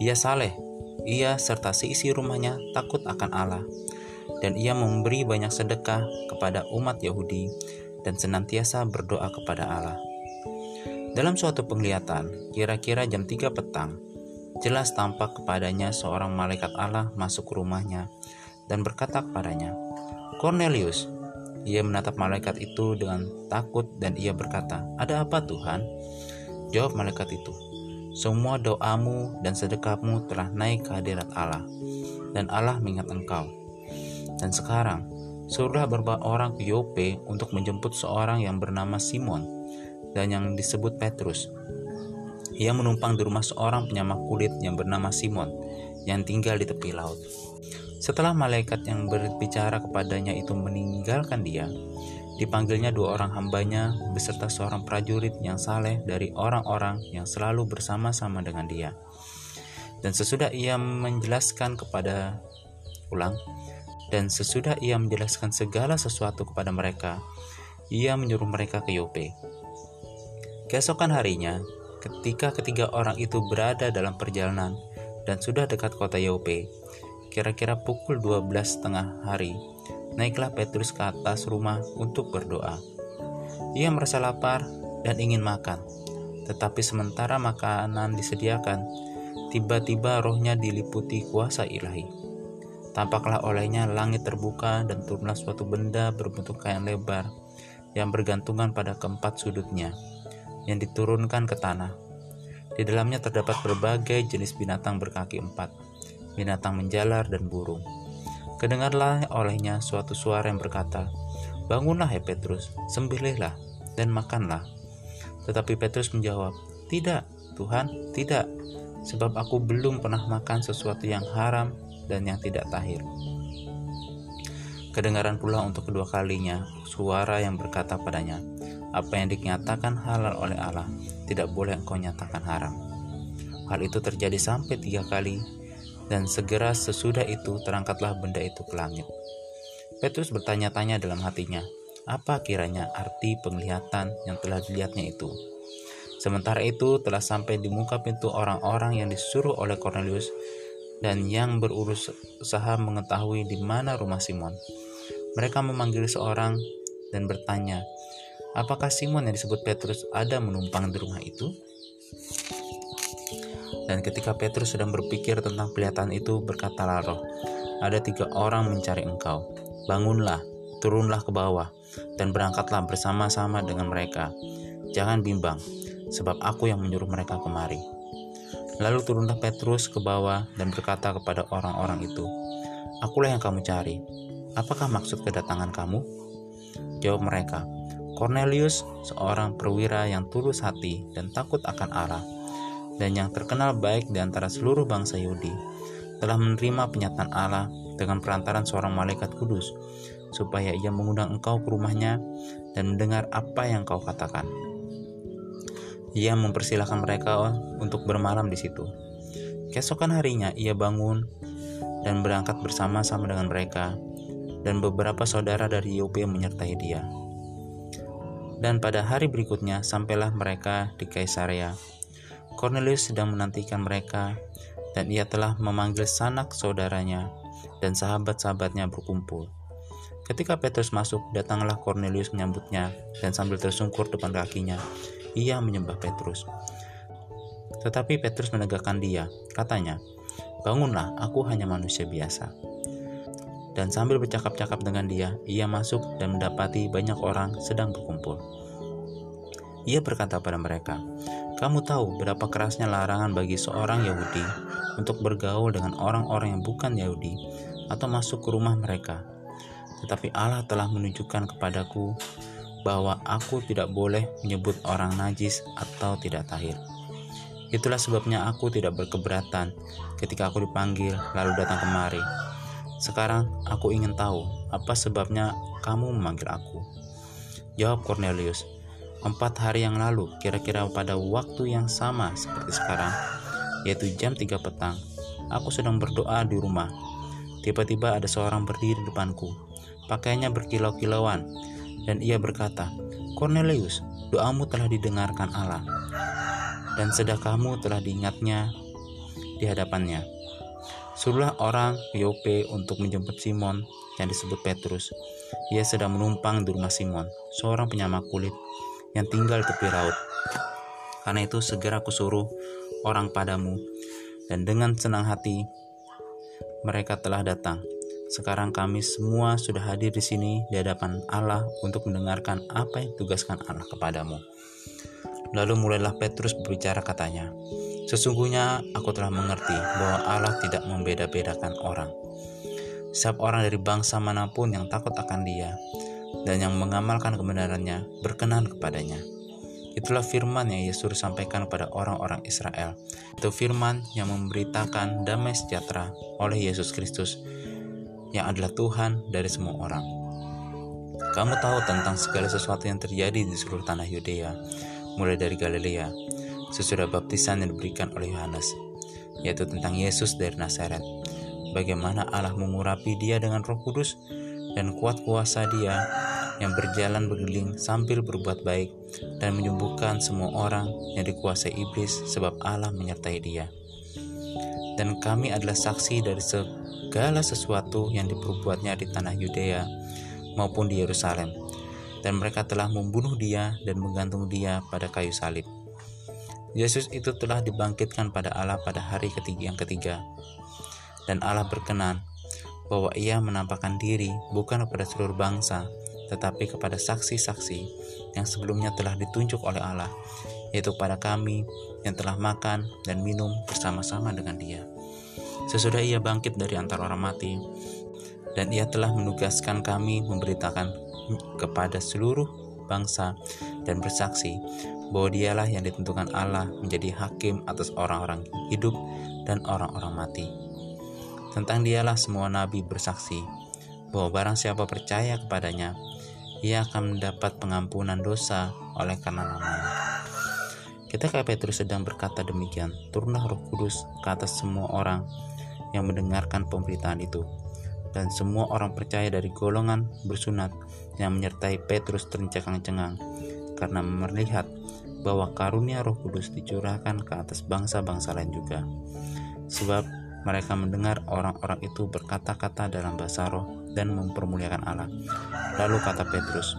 Ia saleh, ia serta seisi rumahnya takut akan Allah, dan ia memberi banyak sedekah kepada umat Yahudi dan senantiasa berdoa kepada Allah. Dalam suatu penglihatan, kira-kira jam 3 petang, jelas tampak kepadanya seorang malaikat Allah masuk rumahnya dan berkata kepadanya, Cornelius. Ia menatap malaikat itu dengan takut dan ia berkata, Ada apa Tuhan? Jawab malaikat itu, Semua doamu dan sedekahmu telah naik ke hadirat Allah, dan Allah mengingat engkau. Dan sekarang, suruhlah beberapa orang ke Yope untuk menjemput seorang yang bernama Simon dan yang disebut Petrus. Ia menumpang di rumah seorang penyamak kulit yang bernama Simon yang tinggal di tepi laut. Setelah malaikat yang berbicara kepadanya itu meninggalkan dia, dipanggilnya dua orang hambanya beserta seorang prajurit yang saleh dari orang-orang yang selalu bersama-sama dengan dia. Dan sesudah ia menjelaskan kepada ulang, dan sesudah ia menjelaskan segala sesuatu kepada mereka, ia menyuruh mereka ke Yope. Keesokan harinya, ketika ketiga orang itu berada dalam perjalanan dan sudah dekat kota Yope, Kira-kira pukul 12 setengah hari, naiklah Petrus ke atas rumah untuk berdoa. Ia merasa lapar dan ingin makan, tetapi sementara makanan disediakan, tiba-tiba rohnya diliputi kuasa ilahi. Tampaklah olehnya langit terbuka dan turunlah suatu benda berbentuk kain lebar yang bergantungan pada keempat sudutnya, yang diturunkan ke tanah. Di dalamnya terdapat berbagai jenis binatang berkaki empat, binatang menjalar, dan burung. Kedengarlah olehnya suatu suara yang berkata, Bangunlah hai Petrus, sembelihlah, dan makanlah. Tetapi Petrus menjawab, Tidak, Tuhan, tidak, sebab aku belum pernah makan sesuatu yang haram dan yang tidak tahir. Kedengaran pula untuk kedua kalinya suara yang berkata padanya, apa yang dinyatakan halal oleh Allah tidak boleh engkau nyatakan haram. Hal itu terjadi sampai tiga kali dan segera sesudah itu terangkatlah benda itu ke langit. Petrus bertanya-tanya dalam hatinya, apa kiranya arti penglihatan yang telah dilihatnya itu? Sementara itu telah sampai di muka pintu orang-orang yang disuruh oleh Cornelius dan yang berusaha mengetahui di mana rumah Simon. Mereka memanggil seorang dan bertanya, apakah Simon yang disebut Petrus ada menumpang di rumah itu? Dan ketika Petrus sedang berpikir tentang kelihatan itu, berkatalah roh, ada tiga orang mencari engkau. Bangunlah, turunlah ke bawah, dan berangkatlah bersama-sama dengan mereka. Jangan bimbang, sebab aku yang menyuruh mereka kemari. Lalu turunlah Petrus ke bawah dan berkata kepada orang-orang itu, Akulah yang kamu cari. Apakah maksud kedatangan kamu? Jawab mereka, Cornelius, seorang perwira yang tulus hati dan takut akan Allah, dan yang terkenal baik di antara seluruh bangsa Yahudi, telah menerima penyataan Allah dengan perantaran seorang malaikat kudus, supaya ia mengundang engkau ke rumahnya dan mendengar apa yang kau katakan. Ia mempersilahkan mereka untuk bermalam di situ. Keesokan harinya ia bangun dan berangkat bersama-sama dengan mereka, dan beberapa saudara dari Yope menyertai dia. Dan pada hari berikutnya sampailah mereka di Kaisarea Cornelius sedang menantikan mereka, dan ia telah memanggil sanak saudaranya dan sahabat-sahabatnya berkumpul. Ketika Petrus masuk, datanglah Cornelius menyambutnya, dan sambil tersungkur depan kakinya, ia menyembah Petrus. Tetapi Petrus menegakkan dia, katanya, Bangunlah, aku hanya manusia biasa. Dan sambil bercakap-cakap dengan dia, ia masuk dan mendapati banyak orang sedang berkumpul. Ia berkata pada mereka, kamu tahu berapa kerasnya larangan bagi seorang Yahudi untuk bergaul dengan orang-orang yang bukan Yahudi atau masuk ke rumah mereka. Tetapi Allah telah menunjukkan kepadaku bahwa aku tidak boleh menyebut orang najis atau tidak tahir. Itulah sebabnya aku tidak berkeberatan ketika aku dipanggil lalu datang kemari. Sekarang aku ingin tahu apa sebabnya kamu memanggil aku. Jawab Cornelius, empat hari yang lalu, kira-kira pada waktu yang sama seperti sekarang, yaitu jam 3 petang, aku sedang berdoa di rumah. Tiba-tiba ada seorang berdiri di depanku, pakaiannya berkilau-kilauan, dan ia berkata, Cornelius, doamu telah didengarkan Allah, dan sedekahmu telah diingatnya di hadapannya. Suruhlah orang Yope untuk menjemput Simon yang disebut Petrus. Ia sedang menumpang di rumah Simon, seorang penyamak kulit yang tinggal tepi laut. Karena itu segera aku suruh orang padamu dan dengan senang hati mereka telah datang. Sekarang kami semua sudah hadir di sini di hadapan Allah untuk mendengarkan apa yang tugaskan Allah kepadamu. Lalu mulailah Petrus berbicara katanya, Sesungguhnya aku telah mengerti bahwa Allah tidak membeda-bedakan orang. Setiap orang dari bangsa mana pun yang takut akan dia dan yang mengamalkan kebenarannya berkenan kepadanya. Itulah firman yang Yesus sampaikan kepada orang-orang Israel. Itu firman yang memberitakan damai sejahtera oleh Yesus Kristus yang adalah Tuhan dari semua orang. Kamu tahu tentang segala sesuatu yang terjadi di seluruh tanah Yudea, mulai dari Galilea, sesudah baptisan yang diberikan oleh Yohanes, yaitu tentang Yesus dari Nazaret. Bagaimana Allah mengurapi dia dengan roh kudus dan kuat kuasa dia yang berjalan berkeliling sambil berbuat baik dan menyembuhkan semua orang yang dikuasai iblis sebab Allah menyertai dia. Dan kami adalah saksi dari segala sesuatu yang diperbuatnya di tanah Yudea maupun di Yerusalem. Dan mereka telah membunuh dia dan menggantung dia pada kayu salib. Yesus itu telah dibangkitkan pada Allah pada hari ketiga yang ketiga. Dan Allah berkenan bahwa ia menampakkan diri bukan kepada seluruh bangsa, tetapi kepada saksi-saksi yang sebelumnya telah ditunjuk oleh Allah, yaitu pada kami yang telah makan dan minum bersama-sama dengan Dia. Sesudah Ia bangkit dari antara orang mati, dan Ia telah menugaskan kami memberitakan kepada seluruh bangsa dan bersaksi bahwa Dialah yang ditentukan Allah menjadi hakim atas orang-orang hidup dan orang-orang mati. Tentang Dialah semua nabi bersaksi bahwa barang siapa percaya kepadanya, ia akan mendapat pengampunan dosa oleh karena namanya. Ketika Petrus sedang berkata demikian, turunlah roh kudus ke atas semua orang yang mendengarkan pemberitaan itu. Dan semua orang percaya dari golongan bersunat yang menyertai Petrus tercengang-cengang karena melihat bahwa karunia roh kudus dicurahkan ke atas bangsa-bangsa lain juga. Sebab mereka mendengar orang-orang itu berkata-kata dalam bahasa roh dan mempermuliakan Allah. Lalu kata Petrus,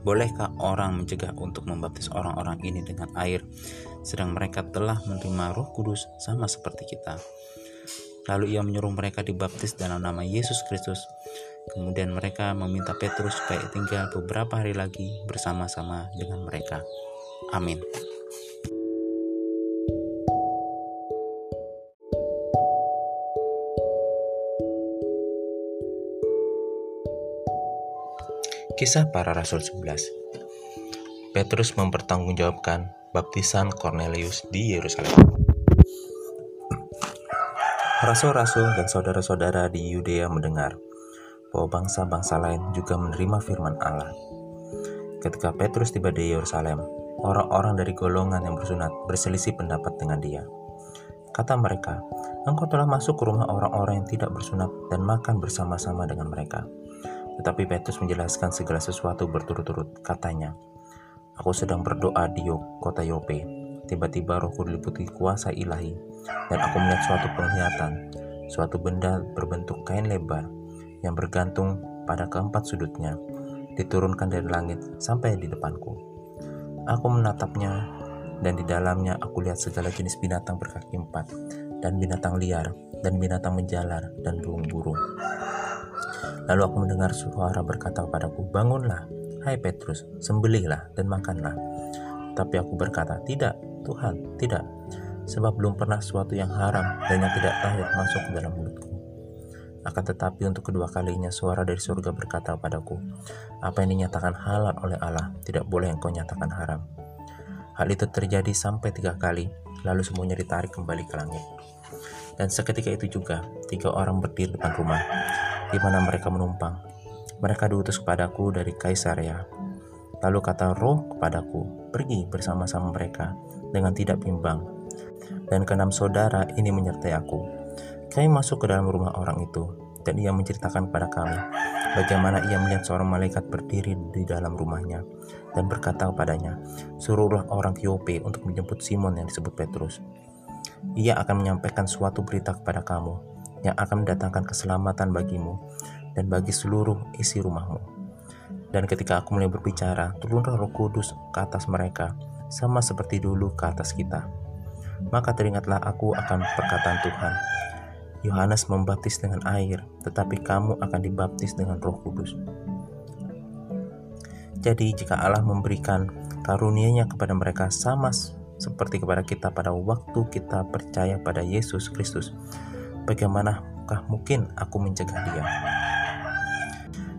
Bolehkah orang mencegah untuk membaptis orang-orang ini dengan air, sedang mereka telah menerima roh kudus sama seperti kita? Lalu ia menyuruh mereka dibaptis dalam nama Yesus Kristus. Kemudian mereka meminta Petrus supaya tinggal beberapa hari lagi bersama-sama dengan mereka. Amin. Kisah para Rasul 11 Petrus mempertanggungjawabkan baptisan Cornelius di Yerusalem. Rasul-rasul dan saudara-saudara di Yudea mendengar bahwa bangsa-bangsa lain juga menerima firman Allah. Ketika Petrus tiba di Yerusalem, orang-orang dari golongan yang bersunat berselisih pendapat dengan dia. Kata mereka, engkau telah masuk ke rumah orang-orang yang tidak bersunat dan makan bersama-sama dengan mereka. Tetapi Petrus menjelaskan segala sesuatu berturut-turut. Katanya, Aku sedang berdoa di kota Yope. Tiba-tiba rohku diliputi kuasa ilahi, dan aku melihat suatu penglihatan, suatu benda berbentuk kain lebar yang bergantung pada keempat sudutnya, diturunkan dari langit sampai di depanku. Aku menatapnya, dan di dalamnya aku lihat segala jenis binatang berkaki empat, dan binatang liar, dan binatang menjalar, dan burung-burung. Lalu aku mendengar suara berkata kepadaku, Bangunlah, hai Petrus, sembelihlah dan makanlah. Tapi aku berkata, Tidak, Tuhan, tidak. Sebab belum pernah sesuatu yang haram dan yang tidak tahir masuk ke dalam mulutku. Akan tetapi untuk kedua kalinya suara dari surga berkata kepadaku, Apa yang dinyatakan halal oleh Allah, tidak boleh engkau nyatakan haram. Hal itu terjadi sampai tiga kali, lalu semuanya ditarik kembali ke langit. Dan seketika itu juga, tiga orang berdiri depan rumah, di mana mereka menumpang. Mereka diutus kepadaku dari Kaisarea. Lalu kata roh kepadaku, pergi bersama-sama mereka dengan tidak bimbang. Dan keenam saudara ini menyertai aku. Kami masuk ke dalam rumah orang itu, dan ia menceritakan kepada kami bagaimana ia melihat seorang malaikat berdiri di dalam rumahnya dan berkata kepadanya, suruhlah orang ke Yope untuk menjemput Simon yang disebut Petrus. Ia akan menyampaikan suatu berita kepada kamu, yang akan mendatangkan keselamatan bagimu dan bagi seluruh isi rumahmu. Dan ketika aku mulai berbicara, turunlah roh kudus ke atas mereka, sama seperti dulu ke atas kita. Maka teringatlah aku akan perkataan Tuhan. Yohanes membaptis dengan air, tetapi kamu akan dibaptis dengan Roh Kudus. Jadi, jika Allah memberikan karunia-Nya kepada mereka sama seperti kepada kita pada waktu kita percaya pada Yesus Kristus, bagaimanakah mungkin aku mencegah Dia?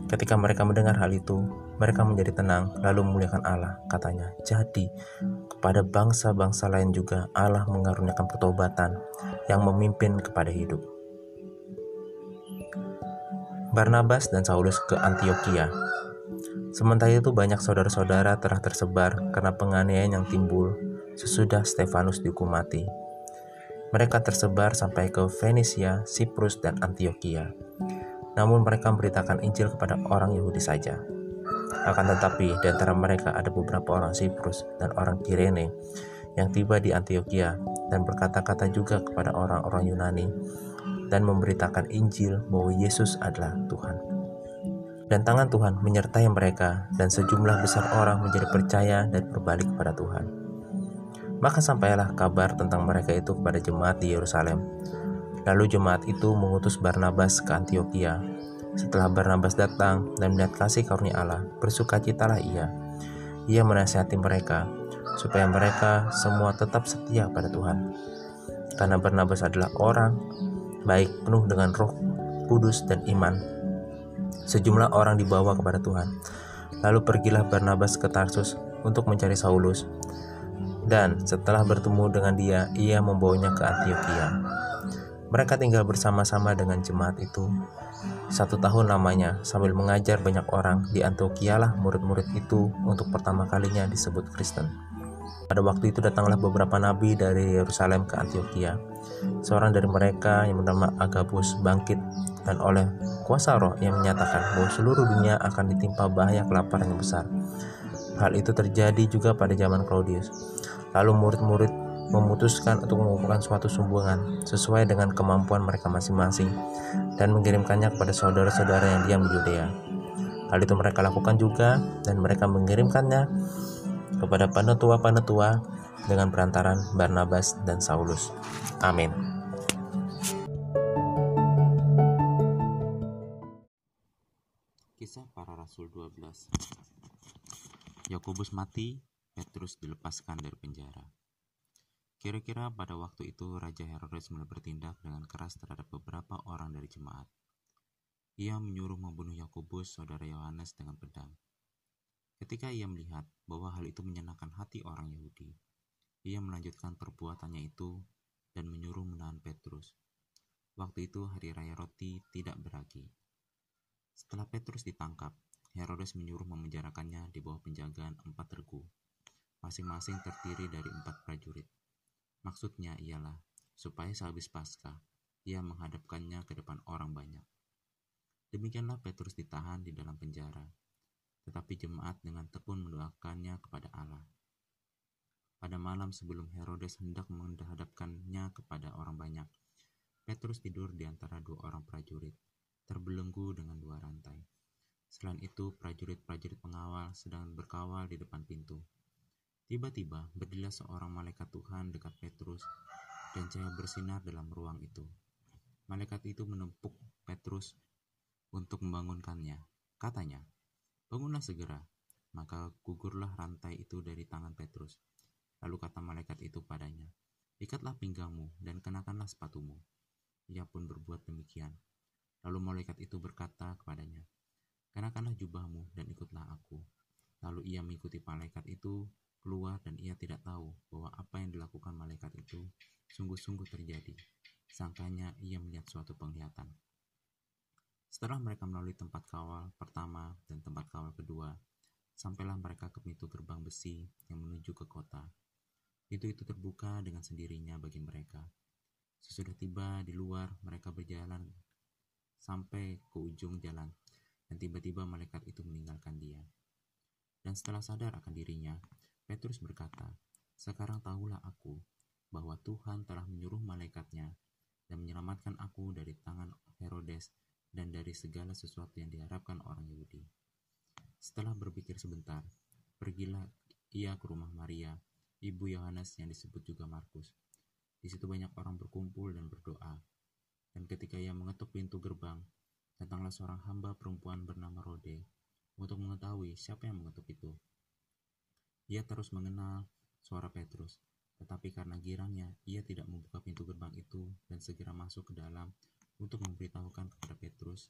Ketika mereka mendengar hal itu, mereka menjadi tenang, lalu memuliakan Allah. Katanya, "Jadi, kepada bangsa-bangsa lain juga Allah mengaruniakan pertobatan yang memimpin kepada hidup." Barnabas dan Saulus ke Antioquia. Sementara itu banyak saudara-saudara telah tersebar karena penganiayaan yang timbul sesudah Stefanus dihukum mati. Mereka tersebar sampai ke Venesia, Siprus, dan Antioquia namun mereka memberitakan Injil kepada orang Yahudi saja. Akan tetapi, di antara mereka ada beberapa orang Siprus dan orang Kirene yang tiba di Antioquia dan berkata-kata juga kepada orang-orang Yunani dan memberitakan Injil bahwa Yesus adalah Tuhan. Dan tangan Tuhan menyertai mereka dan sejumlah besar orang menjadi percaya dan berbalik kepada Tuhan. Maka sampailah kabar tentang mereka itu kepada jemaat di Yerusalem Lalu jemaat itu mengutus Barnabas ke Antioquia. Setelah Barnabas datang dan melihat kasih karunia Allah, bersukacitalah ia. Ia menasihati mereka supaya mereka semua tetap setia pada Tuhan. Karena Barnabas adalah orang baik penuh dengan roh kudus dan iman. Sejumlah orang dibawa kepada Tuhan. Lalu pergilah Barnabas ke Tarsus untuk mencari Saulus. Dan setelah bertemu dengan dia, ia membawanya ke Antioquia. Mereka tinggal bersama-sama dengan jemaat itu. Satu tahun lamanya, sambil mengajar banyak orang, di Antioquia lah murid-murid itu untuk pertama kalinya disebut Kristen. Pada waktu itu datanglah beberapa nabi dari Yerusalem ke Antioquia. Seorang dari mereka yang bernama Agabus bangkit dan oleh kuasa roh yang menyatakan bahwa seluruh dunia akan ditimpa bahaya kelaparan yang besar. Hal itu terjadi juga pada zaman Claudius. Lalu murid-murid memutuskan untuk mengumpulkan suatu sumbangan sesuai dengan kemampuan mereka masing-masing dan mengirimkannya kepada saudara-saudara yang diam di Yudea. Hal itu mereka lakukan juga dan mereka mengirimkannya kepada penetua-penetua dengan perantaran Barnabas dan Saulus. Amin. Kisah para Rasul 12 Yakobus mati, Petrus dilepaskan dari penjara. Kira-kira pada waktu itu Raja Herodes mulai bertindak dengan keras terhadap beberapa orang dari jemaat. Ia menyuruh membunuh Yakobus, saudara Yohanes, dengan pedang. Ketika ia melihat bahwa hal itu menyenangkan hati orang Yahudi, ia melanjutkan perbuatannya itu dan menyuruh menahan Petrus. Waktu itu hari raya roti tidak beragi. Setelah Petrus ditangkap, Herodes menyuruh memenjarakannya di bawah penjagaan empat regu, masing-masing terdiri dari empat prajurit. Maksudnya ialah supaya sehabis Paskah ia menghadapkannya ke depan orang banyak. Demikianlah Petrus ditahan di dalam penjara, tetapi jemaat dengan tekun mendoakannya kepada Allah. Pada malam sebelum Herodes hendak menghadapkannya kepada orang banyak, Petrus tidur di antara dua orang prajurit, terbelenggu dengan dua rantai. Selain itu, prajurit-prajurit pengawal sedang berkawal di depan pintu. Tiba-tiba berdirilah seorang malaikat Tuhan dekat Petrus dan cahaya bersinar dalam ruang itu. Malaikat itu menempuk Petrus untuk membangunkannya. Katanya, bangunlah segera. Maka gugurlah rantai itu dari tangan Petrus. Lalu kata malaikat itu padanya, ikatlah pinggangmu dan kenakanlah sepatumu. Ia pun berbuat demikian. Lalu malaikat itu berkata kepadanya, kenakanlah jubahmu dan ikutlah aku. Lalu ia mengikuti malaikat itu keluar dan ia tidak tahu bahwa apa yang dilakukan malaikat itu sungguh-sungguh terjadi. Sangkanya ia melihat suatu penglihatan. Setelah mereka melalui tempat kawal pertama dan tempat kawal kedua, sampailah mereka ke pintu gerbang besi yang menuju ke kota. Pintu itu terbuka dengan sendirinya bagi mereka. Sesudah tiba di luar, mereka berjalan sampai ke ujung jalan, dan tiba-tiba malaikat itu meninggalkan dia. Dan setelah sadar akan dirinya, Petrus berkata, Sekarang tahulah aku bahwa Tuhan telah menyuruh malaikatnya dan menyelamatkan aku dari tangan Herodes dan dari segala sesuatu yang diharapkan orang Yahudi. Setelah berpikir sebentar, pergilah ia ke rumah Maria, ibu Yohanes yang disebut juga Markus, Di situ banyak orang berkumpul dan berdoa. Dan ketika ia mengetuk pintu gerbang, datanglah seorang hamba perempuan bernama Rode untuk mengetahui siapa yang mengetuk itu. Ia terus mengenal suara Petrus, tetapi karena girangnya, ia tidak membuka pintu gerbang itu dan segera masuk ke dalam untuk memberitahukan kepada Petrus,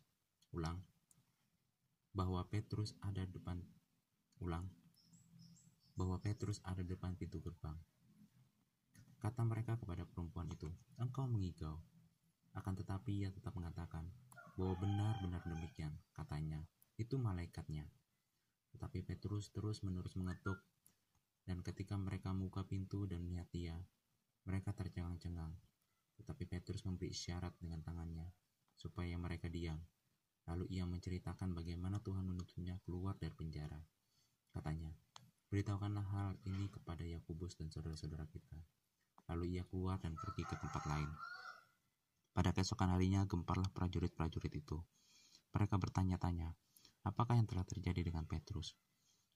ulang, bahwa Petrus ada depan, ulang, bahwa Petrus ada depan pintu gerbang. Kata mereka kepada perempuan itu, engkau mengigau. Akan tetapi ia tetap mengatakan bahwa benar-benar demikian, katanya, itu malaikatnya. Tetapi Petrus terus menerus mengetuk, dan ketika mereka membuka pintu dan melihat dia, mereka tercengang-cengang. Tetapi Petrus memberi isyarat dengan tangannya, supaya mereka diam. Lalu ia menceritakan bagaimana Tuhan menutupnya keluar dari penjara. Katanya, beritahukanlah hal ini kepada Yakubus dan saudara-saudara kita. Lalu ia keluar dan pergi ke tempat lain. Pada keesokan harinya gemparlah prajurit-prajurit itu. Mereka bertanya-tanya, apakah yang telah terjadi dengan Petrus?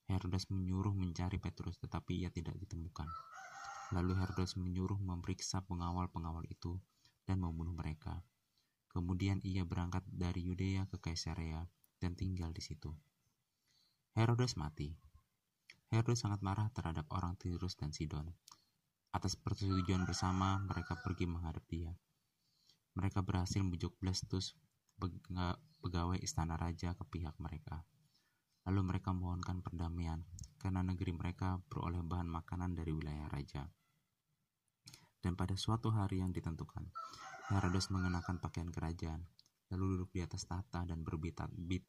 Herodes menyuruh mencari Petrus, tetapi ia tidak ditemukan. Lalu Herodes menyuruh memeriksa pengawal-pengawal itu dan membunuh mereka. Kemudian ia berangkat dari Yudea ke Kaisarea dan tinggal di situ. Herodes mati. Herodes sangat marah terhadap orang Tirus dan Sidon Atas persetujuan bersama, mereka pergi menghadap dia. Mereka berhasil membujuk Blastus, pegawai istana raja, ke pihak mereka. Lalu mereka mohonkan perdamaian, karena negeri mereka beroleh bahan makanan dari wilayah raja. Dan pada suatu hari yang ditentukan, Herodes mengenakan pakaian kerajaan, lalu duduk di atas tahta dan berbitat bit.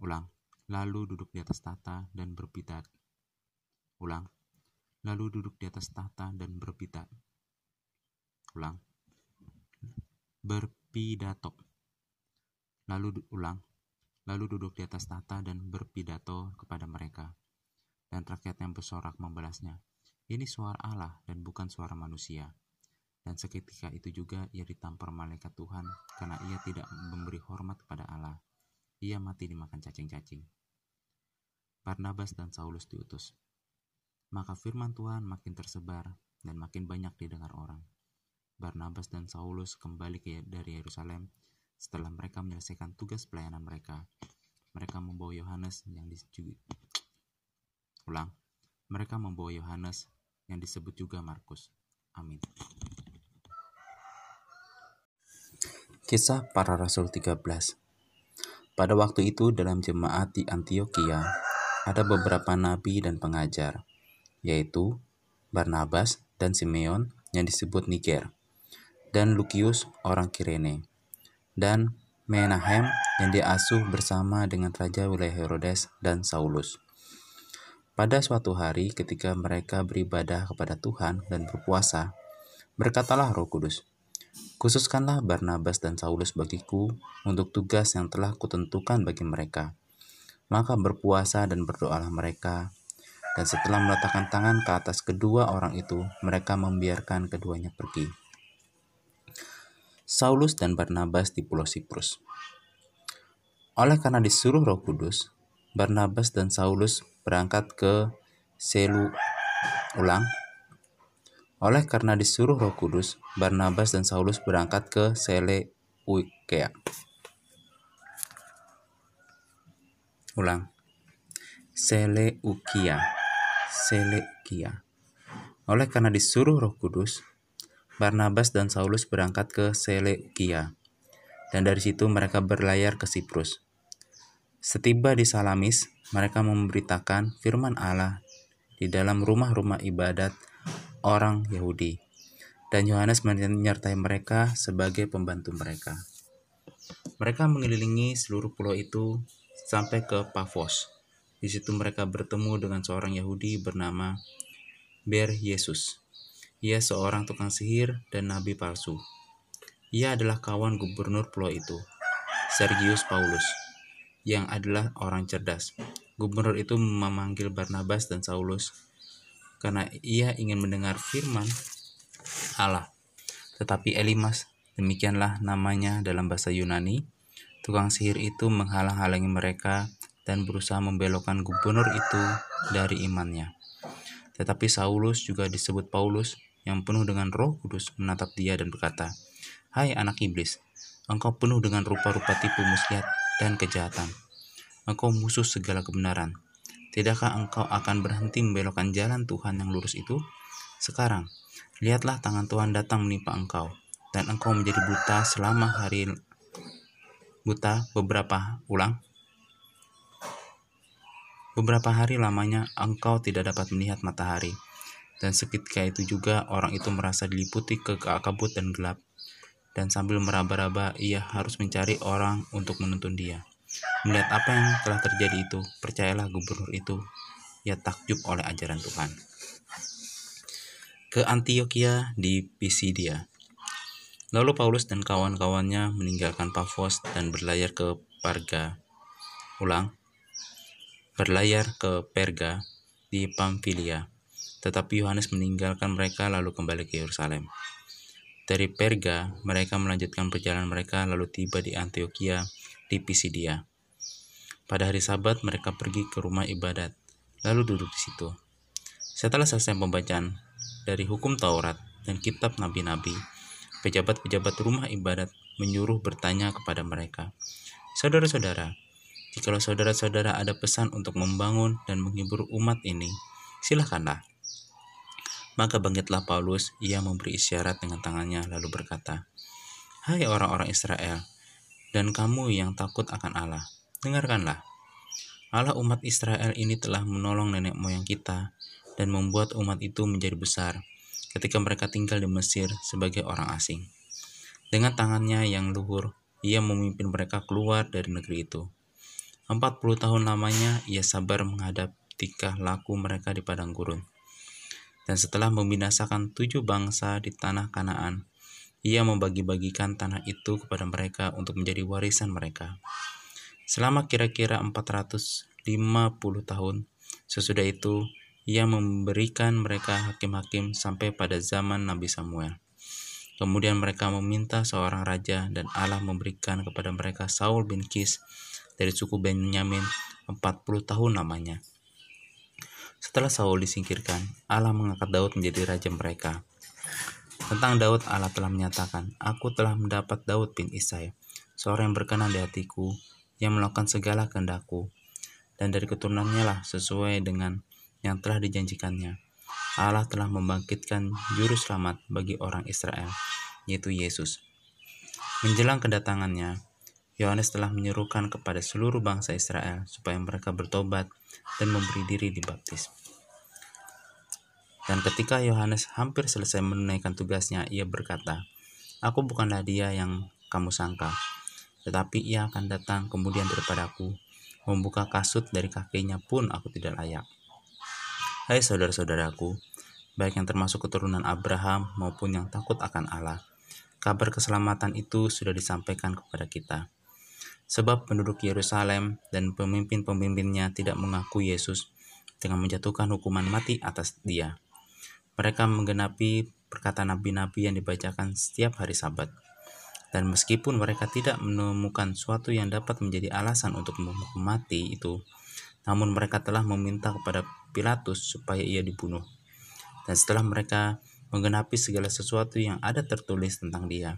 Ulang, lalu duduk di atas tahta dan berbitat. Ulang, lalu duduk di atas tahta dan berpidato. Ulang. Berpidato. Lalu ulang. Lalu duduk di atas tahta dan berpidato kepada mereka. Dan rakyat yang bersorak membalasnya. Ini suara Allah dan bukan suara manusia. Dan seketika itu juga ia ditampar malaikat Tuhan karena ia tidak memberi hormat kepada Allah. Ia mati dimakan cacing-cacing. Barnabas dan Saulus diutus. Maka firman Tuhan makin tersebar dan makin banyak didengar orang. Barnabas dan Saulus kembali ke dari Yerusalem setelah mereka menyelesaikan tugas pelayanan mereka. Mereka membawa Yohanes yang disebut ulang. Mereka membawa Yohanes yang disebut juga Markus. Amin. Kisah para Rasul 13 Pada waktu itu dalam jemaat di Antioquia ada beberapa nabi dan pengajar yaitu Barnabas dan Simeon yang disebut Niger, dan Lukius orang Kirene, dan Menahem yang diasuh bersama dengan Raja wilayah Herodes dan Saulus. Pada suatu hari ketika mereka beribadah kepada Tuhan dan berpuasa, berkatalah roh kudus, Khususkanlah Barnabas dan Saulus bagiku untuk tugas yang telah kutentukan bagi mereka. Maka berpuasa dan berdoalah mereka dan setelah meletakkan tangan ke atas kedua orang itu, mereka membiarkan keduanya pergi. Saulus dan Barnabas di Pulau Siprus. Oleh karena disuruh Roh Kudus, Barnabas dan Saulus berangkat ke Selu ulang. Oleh karena disuruh Roh Kudus, Barnabas dan Saulus berangkat ke Seleukia. Ulang. Seleukia. Selekia. Oleh karena disuruh Roh Kudus, Barnabas dan Saulus berangkat ke Selekia, dan dari situ mereka berlayar ke Siprus. Setiba di Salamis, mereka memberitakan firman Allah di dalam rumah-rumah ibadat orang Yahudi, dan Yohanes menyertai mereka sebagai pembantu mereka. Mereka mengelilingi seluruh pulau itu sampai ke Pafos di situ mereka bertemu dengan seorang Yahudi bernama Ber Yesus. Ia seorang tukang sihir dan nabi palsu. Ia adalah kawan gubernur pulau itu, Sergius Paulus, yang adalah orang cerdas. Gubernur itu memanggil Barnabas dan Saulus karena ia ingin mendengar firman Allah. Tetapi Elimas, demikianlah namanya dalam bahasa Yunani, tukang sihir itu menghalang-halangi mereka dan berusaha membelokkan gubernur itu dari imannya. Tetapi Saulus juga disebut Paulus yang penuh dengan roh kudus menatap dia dan berkata, Hai anak iblis, engkau penuh dengan rupa-rupa tipu muslihat dan kejahatan. Engkau musuh segala kebenaran. Tidakkah engkau akan berhenti membelokkan jalan Tuhan yang lurus itu? Sekarang, lihatlah tangan Tuhan datang menimpa engkau, dan engkau menjadi buta selama hari buta beberapa ulang Beberapa hari lamanya engkau tidak dapat melihat matahari, dan seketika itu juga orang itu merasa diliputi kekabut dan gelap, dan sambil meraba-raba ia harus mencari orang untuk menuntun dia. Melihat apa yang telah terjadi itu, percayalah gubernur itu, ia takjub oleh ajaran Tuhan. Ke Antioquia di Pisidia. Lalu Paulus dan kawan-kawannya meninggalkan Pafos dan berlayar ke Parga. Ulang, berlayar ke Perga di Pamfilia, tetapi Yohanes meninggalkan mereka lalu kembali ke Yerusalem. Dari Perga, mereka melanjutkan perjalanan mereka lalu tiba di Antioquia di Pisidia. Pada hari Sabat, mereka pergi ke rumah ibadat, lalu duduk di situ. Setelah selesai pembacaan dari hukum Taurat dan kitab nabi-nabi, pejabat-pejabat rumah ibadat menyuruh bertanya kepada mereka, "Saudara-saudara, Jikalau saudara-saudara ada pesan untuk membangun dan menghibur umat ini, silahkanlah. Maka bangkitlah Paulus, ia memberi isyarat dengan tangannya lalu berkata, Hai orang-orang Israel, dan kamu yang takut akan Allah, dengarkanlah. Allah umat Israel ini telah menolong nenek moyang kita dan membuat umat itu menjadi besar ketika mereka tinggal di Mesir sebagai orang asing. Dengan tangannya yang luhur, ia memimpin mereka keluar dari negeri itu. Empat puluh tahun lamanya ia sabar menghadap tingkah laku mereka di padang gurun. Dan setelah membinasakan tujuh bangsa di tanah Kanaan, ia membagi-bagikan tanah itu kepada mereka untuk menjadi warisan mereka. Selama kira-kira 450 tahun, sesudah itu ia memberikan mereka hakim-hakim sampai pada zaman Nabi Samuel. Kemudian mereka meminta seorang raja dan Allah memberikan kepada mereka Saul bin Kis dari suku Benyamin 40 tahun lamanya. Setelah Saul disingkirkan, Allah mengangkat Daud menjadi raja mereka. Tentang Daud, Allah telah menyatakan, Aku telah mendapat Daud bin Isai, seorang yang berkenan di hatiku, yang melakukan segala kehendakku, dan dari keturunannya lah sesuai dengan yang telah dijanjikannya. Allah telah membangkitkan juru selamat bagi orang Israel, yaitu Yesus. Menjelang kedatangannya, Yohanes telah menyuruhkan kepada seluruh bangsa Israel supaya mereka bertobat dan memberi diri dibaptis. Dan ketika Yohanes hampir selesai menunaikan tugasnya, ia berkata, Aku bukanlah dia yang kamu sangka, tetapi ia akan datang kemudian daripadaku, membuka kasut dari kakinya pun aku tidak layak. Hai saudara-saudaraku, baik yang termasuk keturunan Abraham maupun yang takut akan Allah, kabar keselamatan itu sudah disampaikan kepada kita Sebab penduduk Yerusalem dan pemimpin-pemimpinnya tidak mengaku Yesus dengan menjatuhkan hukuman mati atas dia. Mereka menggenapi perkataan nabi-nabi yang dibacakan setiap hari sabat. Dan meskipun mereka tidak menemukan suatu yang dapat menjadi alasan untuk menghukum mati itu, namun mereka telah meminta kepada Pilatus supaya ia dibunuh. Dan setelah mereka menggenapi segala sesuatu yang ada tertulis tentang dia,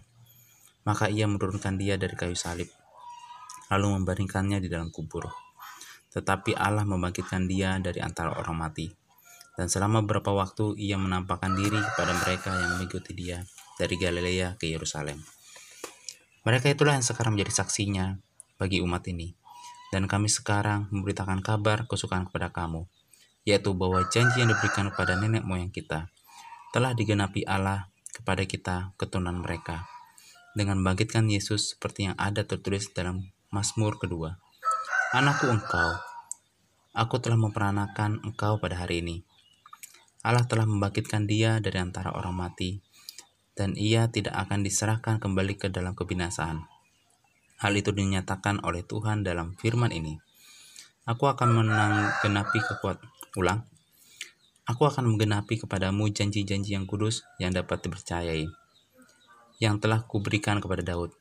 maka ia menurunkan dia dari kayu salib lalu membaringkannya di dalam kubur. Tetapi Allah membangkitkan dia dari antara orang mati. Dan selama beberapa waktu ia menampakkan diri kepada mereka yang mengikuti dia dari Galilea ke Yerusalem. Mereka itulah yang sekarang menjadi saksinya bagi umat ini. Dan kami sekarang memberitakan kabar kesukaan kepada kamu, yaitu bahwa janji yang diberikan kepada nenek moyang kita telah digenapi Allah kepada kita keturunan mereka dengan bangkitkan Yesus seperti yang ada tertulis dalam Mazmur kedua. Anakku engkau, aku telah memperanakan engkau pada hari ini. Allah telah membangkitkan dia dari antara orang mati, dan ia tidak akan diserahkan kembali ke dalam kebinasaan. Hal itu dinyatakan oleh Tuhan dalam firman ini. Aku akan menanggenapi kekuat ulang. Aku akan menggenapi kepadamu janji-janji yang kudus yang dapat dipercayai, yang telah kuberikan kepada Daud.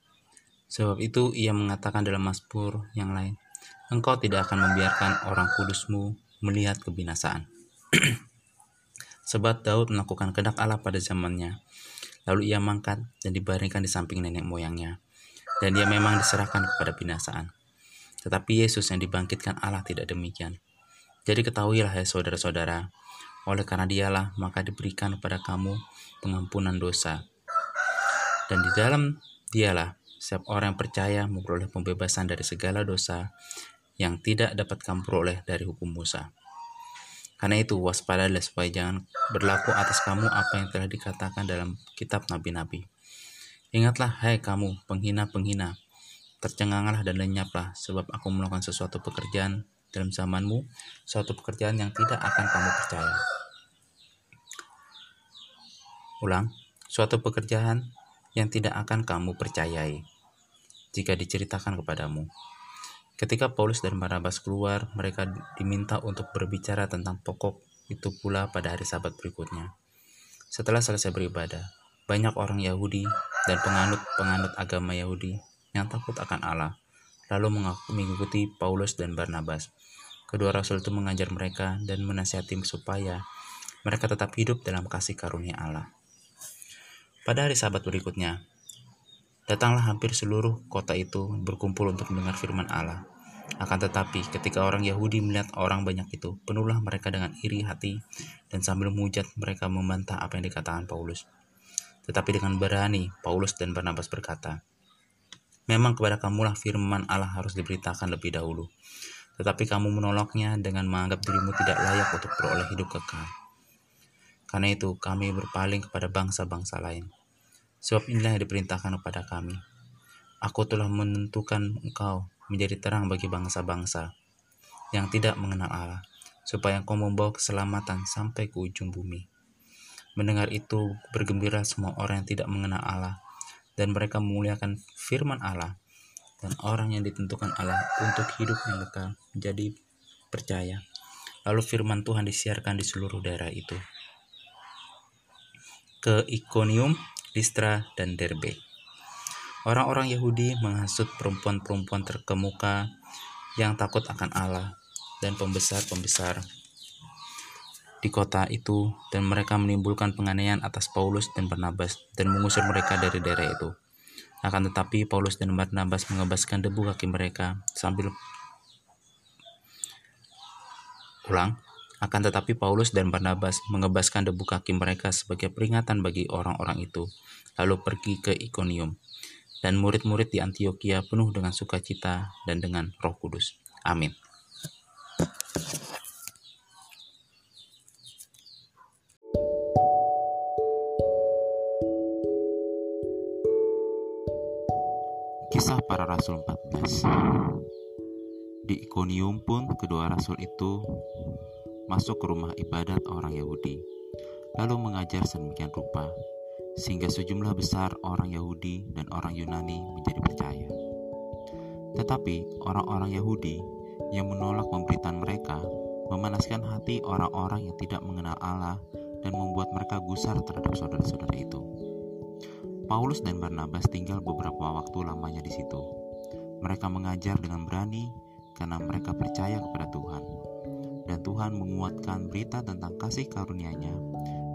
Sebab itu ia mengatakan dalam Mazmur yang lain, Engkau tidak akan membiarkan orang kudusmu melihat kebinasaan. Sebab Daud melakukan kehendak Allah pada zamannya. Lalu ia mangkat dan dibaringkan di samping nenek moyangnya. Dan dia memang diserahkan kepada binasaan. Tetapi Yesus yang dibangkitkan Allah tidak demikian. Jadi ketahuilah ya saudara-saudara, oleh karena dialah maka diberikan kepada kamu pengampunan dosa. Dan di dalam dialah setiap orang yang percaya memperoleh pembebasan dari segala dosa yang tidak dapat kamu peroleh dari hukum Musa. Karena itu, waspadalah supaya jangan berlaku atas kamu apa yang telah dikatakan dalam kitab nabi-nabi. Ingatlah, hai kamu, penghina-penghina, tercenganglah dan lenyaplah, sebab aku melakukan sesuatu pekerjaan dalam zamanmu, suatu pekerjaan yang tidak akan kamu percaya. Ulang, suatu pekerjaan yang tidak akan kamu percayai jika diceritakan kepadamu. Ketika Paulus dan Barnabas keluar, mereka diminta untuk berbicara tentang pokok itu pula pada hari sabat berikutnya. Setelah selesai beribadah, banyak orang Yahudi dan penganut-penganut agama Yahudi yang takut akan Allah, lalu mengikuti Paulus dan Barnabas. Kedua rasul itu mengajar mereka dan menasihati supaya mereka tetap hidup dalam kasih karunia Allah. Pada hari sabat berikutnya, Datanglah hampir seluruh kota itu berkumpul untuk mendengar firman Allah. Akan tetapi, ketika orang Yahudi melihat orang banyak itu, penuhlah mereka dengan iri hati, dan sambil mujat mereka membantah apa yang dikatakan Paulus. Tetapi dengan berani, Paulus dan Barnabas berkata, Memang kepada kamulah firman Allah harus diberitakan lebih dahulu. Tetapi kamu menolaknya dengan menganggap dirimu tidak layak untuk beroleh hidup kekal. Karena itu, kami berpaling kepada bangsa-bangsa lain Sebab inilah yang diperintahkan kepada kami. Aku telah menentukan engkau menjadi terang bagi bangsa-bangsa yang tidak mengenal Allah, supaya engkau membawa keselamatan sampai ke ujung bumi. Mendengar itu, bergembira semua orang yang tidak mengenal Allah, dan mereka memuliakan firman Allah, dan orang yang ditentukan Allah untuk hidup yang kekal menjadi percaya. Lalu firman Tuhan disiarkan di seluruh daerah itu. Ke Ikonium, Listra, dan Derbe. Orang-orang Yahudi menghasut perempuan-perempuan terkemuka yang takut akan Allah dan pembesar-pembesar di kota itu dan mereka menimbulkan penganiayaan atas Paulus dan Barnabas dan mengusir mereka dari daerah itu. Akan tetapi Paulus dan Barnabas mengebaskan debu kaki mereka sambil ulang akan tetapi Paulus dan Barnabas mengebaskan debu kaki mereka sebagai peringatan bagi orang-orang itu, lalu pergi ke Ikonium. Dan murid-murid di Antioquia penuh dengan sukacita dan dengan roh kudus. Amin. Kisah para Rasul 14 Di Ikonium pun kedua rasul itu masuk ke rumah ibadat orang Yahudi, lalu mengajar sedemikian rupa, sehingga sejumlah besar orang Yahudi dan orang Yunani menjadi percaya. Tetapi orang-orang Yahudi yang menolak pemberitaan mereka memanaskan hati orang-orang yang tidak mengenal Allah dan membuat mereka gusar terhadap saudara-saudara itu. Paulus dan Barnabas tinggal beberapa waktu lamanya di situ. Mereka mengajar dengan berani karena mereka percaya kepada Tuhan dan Tuhan menguatkan berita tentang kasih karunia-Nya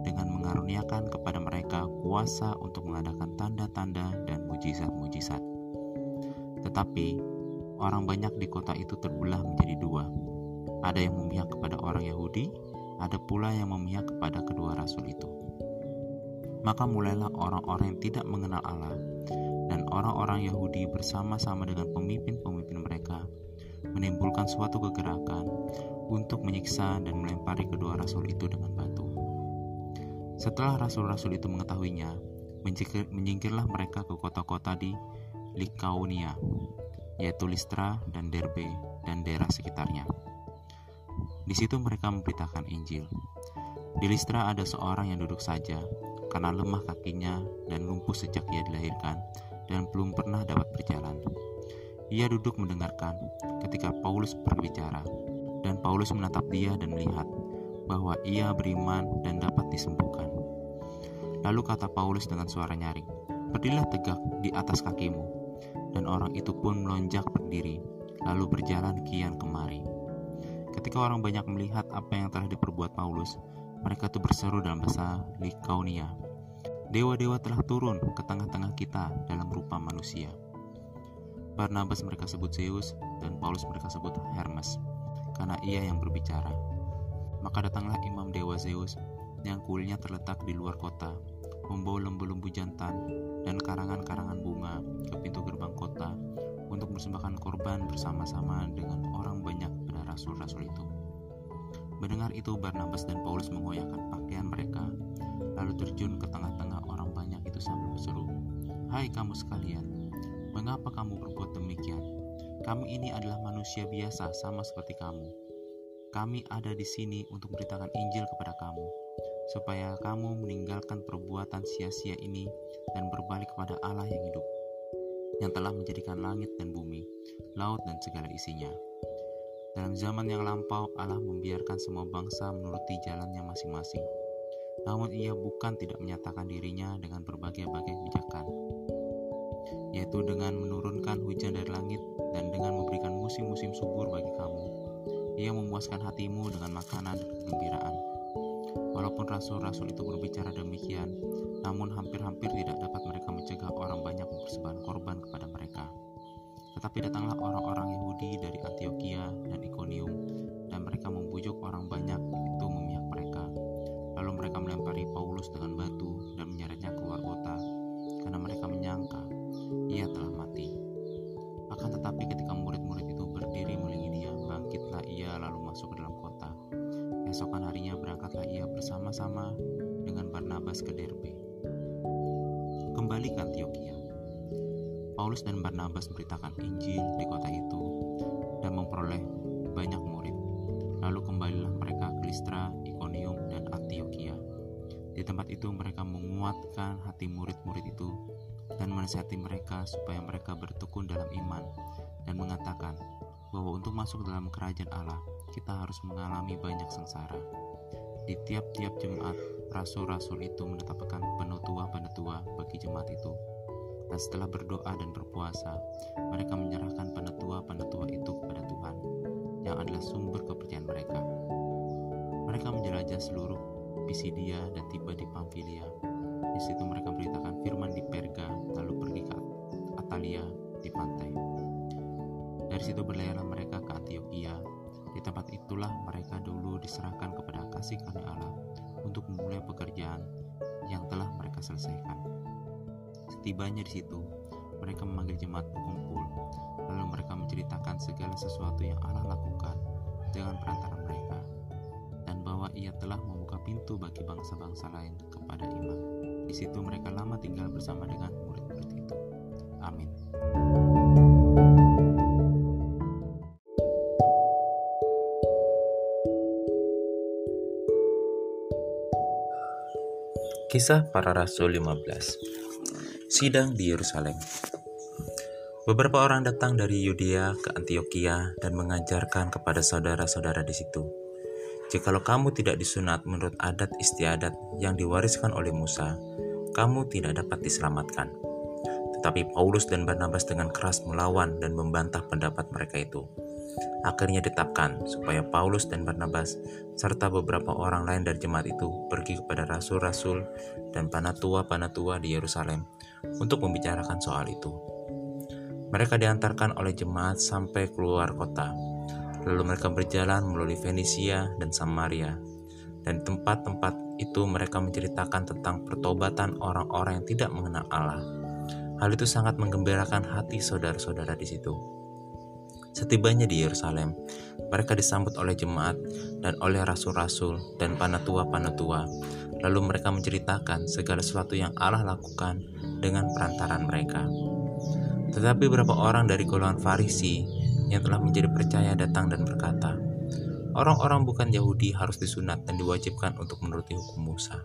dengan mengaruniakan kepada mereka kuasa untuk mengadakan tanda-tanda dan mujizat-mujizat. Tetapi orang banyak di kota itu terbelah menjadi dua. Ada yang memihak kepada orang Yahudi, ada pula yang memihak kepada kedua rasul itu. Maka mulailah orang-orang yang tidak mengenal Allah dan orang-orang Yahudi bersama-sama dengan pemimpin-pemimpin mereka menimbulkan suatu kegerakan untuk menyiksa dan melempari kedua rasul itu dengan batu. Setelah rasul-rasul itu mengetahuinya, menyingkirlah mereka ke kota-kota di Likaunia, yaitu Listra dan Derbe dan daerah sekitarnya. Di situ mereka memberitakan Injil. Di Listra ada seorang yang duduk saja karena lemah kakinya dan lumpuh sejak ia dilahirkan dan belum pernah dapat berjalan. Ia duduk mendengarkan ketika Paulus berbicara dan Paulus menatap dia dan melihat bahwa ia beriman dan dapat disembuhkan. Lalu kata Paulus dengan suara nyaring, Berdirilah tegak di atas kakimu. Dan orang itu pun melonjak berdiri, lalu berjalan kian kemari. Ketika orang banyak melihat apa yang telah diperbuat Paulus, Mereka itu berseru dalam bahasa Likaunia. Dewa-dewa telah turun ke tengah-tengah kita dalam rupa manusia. Barnabas mereka sebut Zeus dan Paulus mereka sebut Hermes karena ia yang berbicara. Maka datanglah imam dewa Zeus yang kulitnya terletak di luar kota, membawa lembu-lembu jantan dan karangan-karangan bunga ke pintu gerbang kota untuk mempersembahkan korban bersama-sama dengan orang banyak pada rasul-rasul itu. Mendengar itu Barnabas dan Paulus mengoyakkan pakaian mereka, lalu terjun ke tengah-tengah orang banyak itu sambil berseru, Hai kamu sekalian, mengapa kamu berbuat demikian? Kami ini adalah manusia biasa sama seperti kamu. Kami ada di sini untuk beritakan Injil kepada kamu, supaya kamu meninggalkan perbuatan sia-sia ini dan berbalik kepada Allah yang hidup, yang telah menjadikan langit dan bumi, laut dan segala isinya. Dalam zaman yang lampau, Allah membiarkan semua bangsa menuruti jalannya masing-masing. Namun ia bukan tidak menyatakan dirinya dengan berbagai-bagai kebijakan, yaitu dengan menurunkan hujan dari langit dan dengan memberikan musim-musim subur bagi kamu. Ia memuaskan hatimu dengan makanan dan kegembiraan. Walaupun rasul-rasul itu berbicara demikian, namun hampir-hampir tidak dapat mereka mencegah orang banyak mempersembahkan korban kepada mereka. Tetapi datanglah orang-orang Yahudi dari Antioquia dan Iconium, dan mereka membujuk orang banyak itu memihak mereka. Lalu mereka melempari Paulus dengan batu ia telah mati. Akan tetapi ketika murid-murid itu berdiri melihat dia, bangkitlah ia lalu masuk ke dalam kota. Esokan harinya berangkatlah ia bersama-sama dengan Barnabas ke Derbe. Kembali ke Antioquia. Paulus dan Barnabas memberitakan Injil di kota itu dan memperoleh banyak murid. Lalu kembalilah mereka ke Listra, Iconium, dan Antioquia. Di tempat itu mereka menguatkan hati murid-murid itu dan menasihati mereka supaya mereka bertekun dalam iman dan mengatakan bahwa untuk masuk dalam kerajaan Allah kita harus mengalami banyak sengsara. Di tiap-tiap jemaat, rasul-rasul itu menetapkan penutua-penutua bagi jemaat itu. Dan setelah berdoa dan berpuasa, mereka menyerahkan penutua-penutua itu kepada Tuhan, yang adalah sumber kepercayaan mereka. Mereka menjelajah seluruh Pisidia dan tiba di Pamfilia. Di situ mereka beritakan firman di Perga, lalu pergi ke Atalia di pantai. Dari situ berlayarlah mereka ke Antioquia. Di tempat itulah mereka dulu diserahkan kepada kasih karunia Allah untuk memulai pekerjaan yang telah mereka selesaikan. Setibanya di situ, mereka memanggil jemaat berkumpul, lalu mereka menceritakan segala sesuatu yang Allah lakukan dengan perantara mereka, dan bahwa Ia telah membuka pintu bagi bangsa-bangsa lain kepada iman. Di situ mereka lama tinggal bersama dengan murid-murid itu. Amin. Kisah para Rasul 15 Sidang di Yerusalem Beberapa orang datang dari Yudea ke Antioquia dan mengajarkan kepada saudara-saudara di situ. Jikalau kamu tidak disunat menurut adat istiadat yang diwariskan oleh Musa, kamu tidak dapat diselamatkan. Tetapi Paulus dan Barnabas dengan keras melawan dan membantah pendapat mereka itu. Akhirnya ditetapkan supaya Paulus dan Barnabas serta beberapa orang lain dari jemaat itu pergi kepada rasul-rasul dan panatua-panatua di Yerusalem untuk membicarakan soal itu. Mereka diantarkan oleh jemaat sampai keluar kota. Lalu mereka berjalan melalui Fenisia dan Samaria. Dan tempat-tempat itu mereka menceritakan tentang pertobatan orang-orang yang tidak mengenal Allah. Hal itu sangat menggembirakan hati saudara-saudara di situ. Setibanya di Yerusalem, mereka disambut oleh jemaat dan oleh rasul-rasul dan panatua-panatua. Lalu mereka menceritakan segala sesuatu yang Allah lakukan dengan perantaran mereka. Tetapi beberapa orang dari golongan Farisi yang telah menjadi percaya datang dan berkata, Orang-orang bukan Yahudi harus disunat dan diwajibkan untuk menuruti hukum Musa.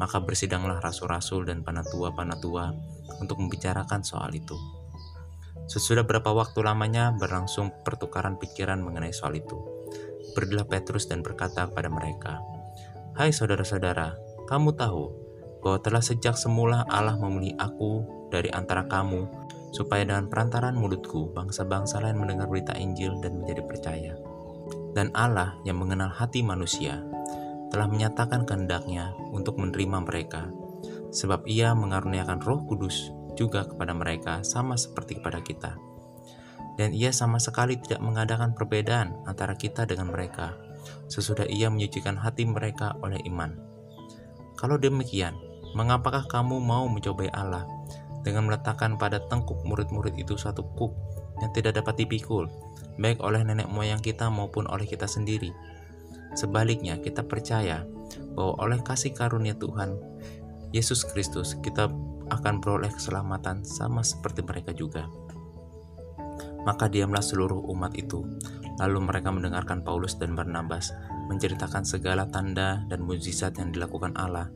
Maka bersidanglah rasul-rasul dan panatua-panatua untuk membicarakan soal itu. Sesudah berapa waktu lamanya berlangsung pertukaran pikiran mengenai soal itu. Berdirilah Petrus dan berkata kepada mereka, Hai saudara-saudara, kamu tahu bahwa telah sejak semula Allah memilih aku dari antara kamu, supaya dengan perantaran mulutku bangsa-bangsa lain mendengar berita Injil dan menjadi percaya. Dan Allah yang mengenal hati manusia, telah menyatakan kehendaknya untuk menerima mereka, sebab ia mengaruniakan roh kudus juga kepada mereka sama seperti kepada kita. Dan ia sama sekali tidak mengadakan perbedaan antara kita dengan mereka, sesudah ia menyucikan hati mereka oleh iman. Kalau demikian, mengapakah kamu mau mencobai Allah dengan meletakkan pada tengkuk murid-murid itu satu kuk yang tidak dapat dipikul, baik oleh nenek moyang kita maupun oleh kita sendiri? Sebaliknya, kita percaya bahwa oleh kasih karunia Tuhan Yesus Kristus, kita akan beroleh keselamatan sama seperti mereka juga. Maka diamlah seluruh umat itu. Lalu mereka mendengarkan Paulus dan Barnabas menceritakan segala tanda dan mujizat yang dilakukan Allah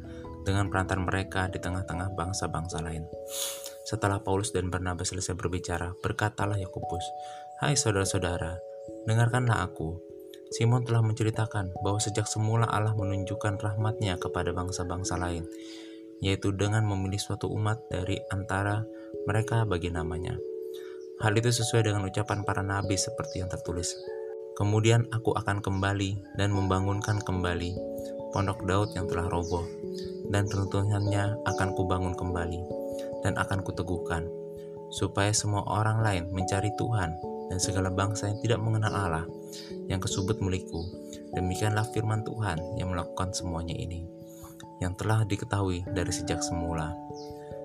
dengan perantar mereka di tengah-tengah bangsa-bangsa lain. Setelah Paulus dan Barnabas selesai berbicara, berkatalah Yakobus, "Hai saudara-saudara, dengarkanlah aku. Simon telah menceritakan bahwa sejak semula Allah menunjukkan rahmatnya kepada bangsa-bangsa lain, yaitu dengan memilih suatu umat dari antara mereka bagi namanya. Hal itu sesuai dengan ucapan para nabi seperti yang tertulis. Kemudian aku akan kembali dan membangunkan kembali pondok Daud yang telah roboh, dan runtuhannya akan kubangun kembali, dan akan kuteguhkan, supaya semua orang lain mencari Tuhan dan segala bangsa yang tidak mengenal Allah yang kesubut milikku. Demikianlah firman Tuhan yang melakukan semuanya ini, yang telah diketahui dari sejak semula.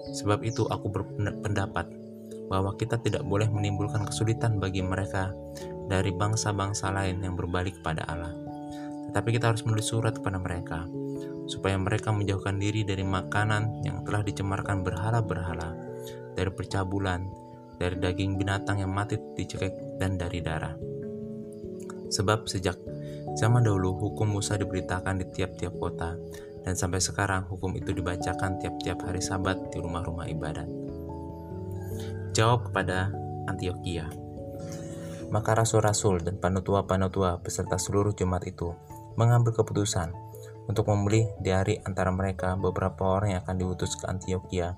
Sebab itu aku berpendapat bahwa kita tidak boleh menimbulkan kesulitan bagi mereka dari bangsa-bangsa lain yang berbalik kepada Allah. Tetapi kita harus menulis surat kepada mereka, supaya mereka menjauhkan diri dari makanan yang telah dicemarkan berhala-berhala, dari percabulan, dari daging binatang yang mati dicekik, dan dari darah. Sebab sejak zaman dahulu hukum Musa diberitakan di tiap-tiap kota, dan sampai sekarang hukum itu dibacakan tiap-tiap hari sabat di rumah-rumah ibadat. Jawab kepada Antioquia. Maka rasul-rasul dan panutua-panutua beserta seluruh jemaat itu mengambil keputusan untuk membeli di hari antara mereka beberapa orang yang akan diutus ke Antioquia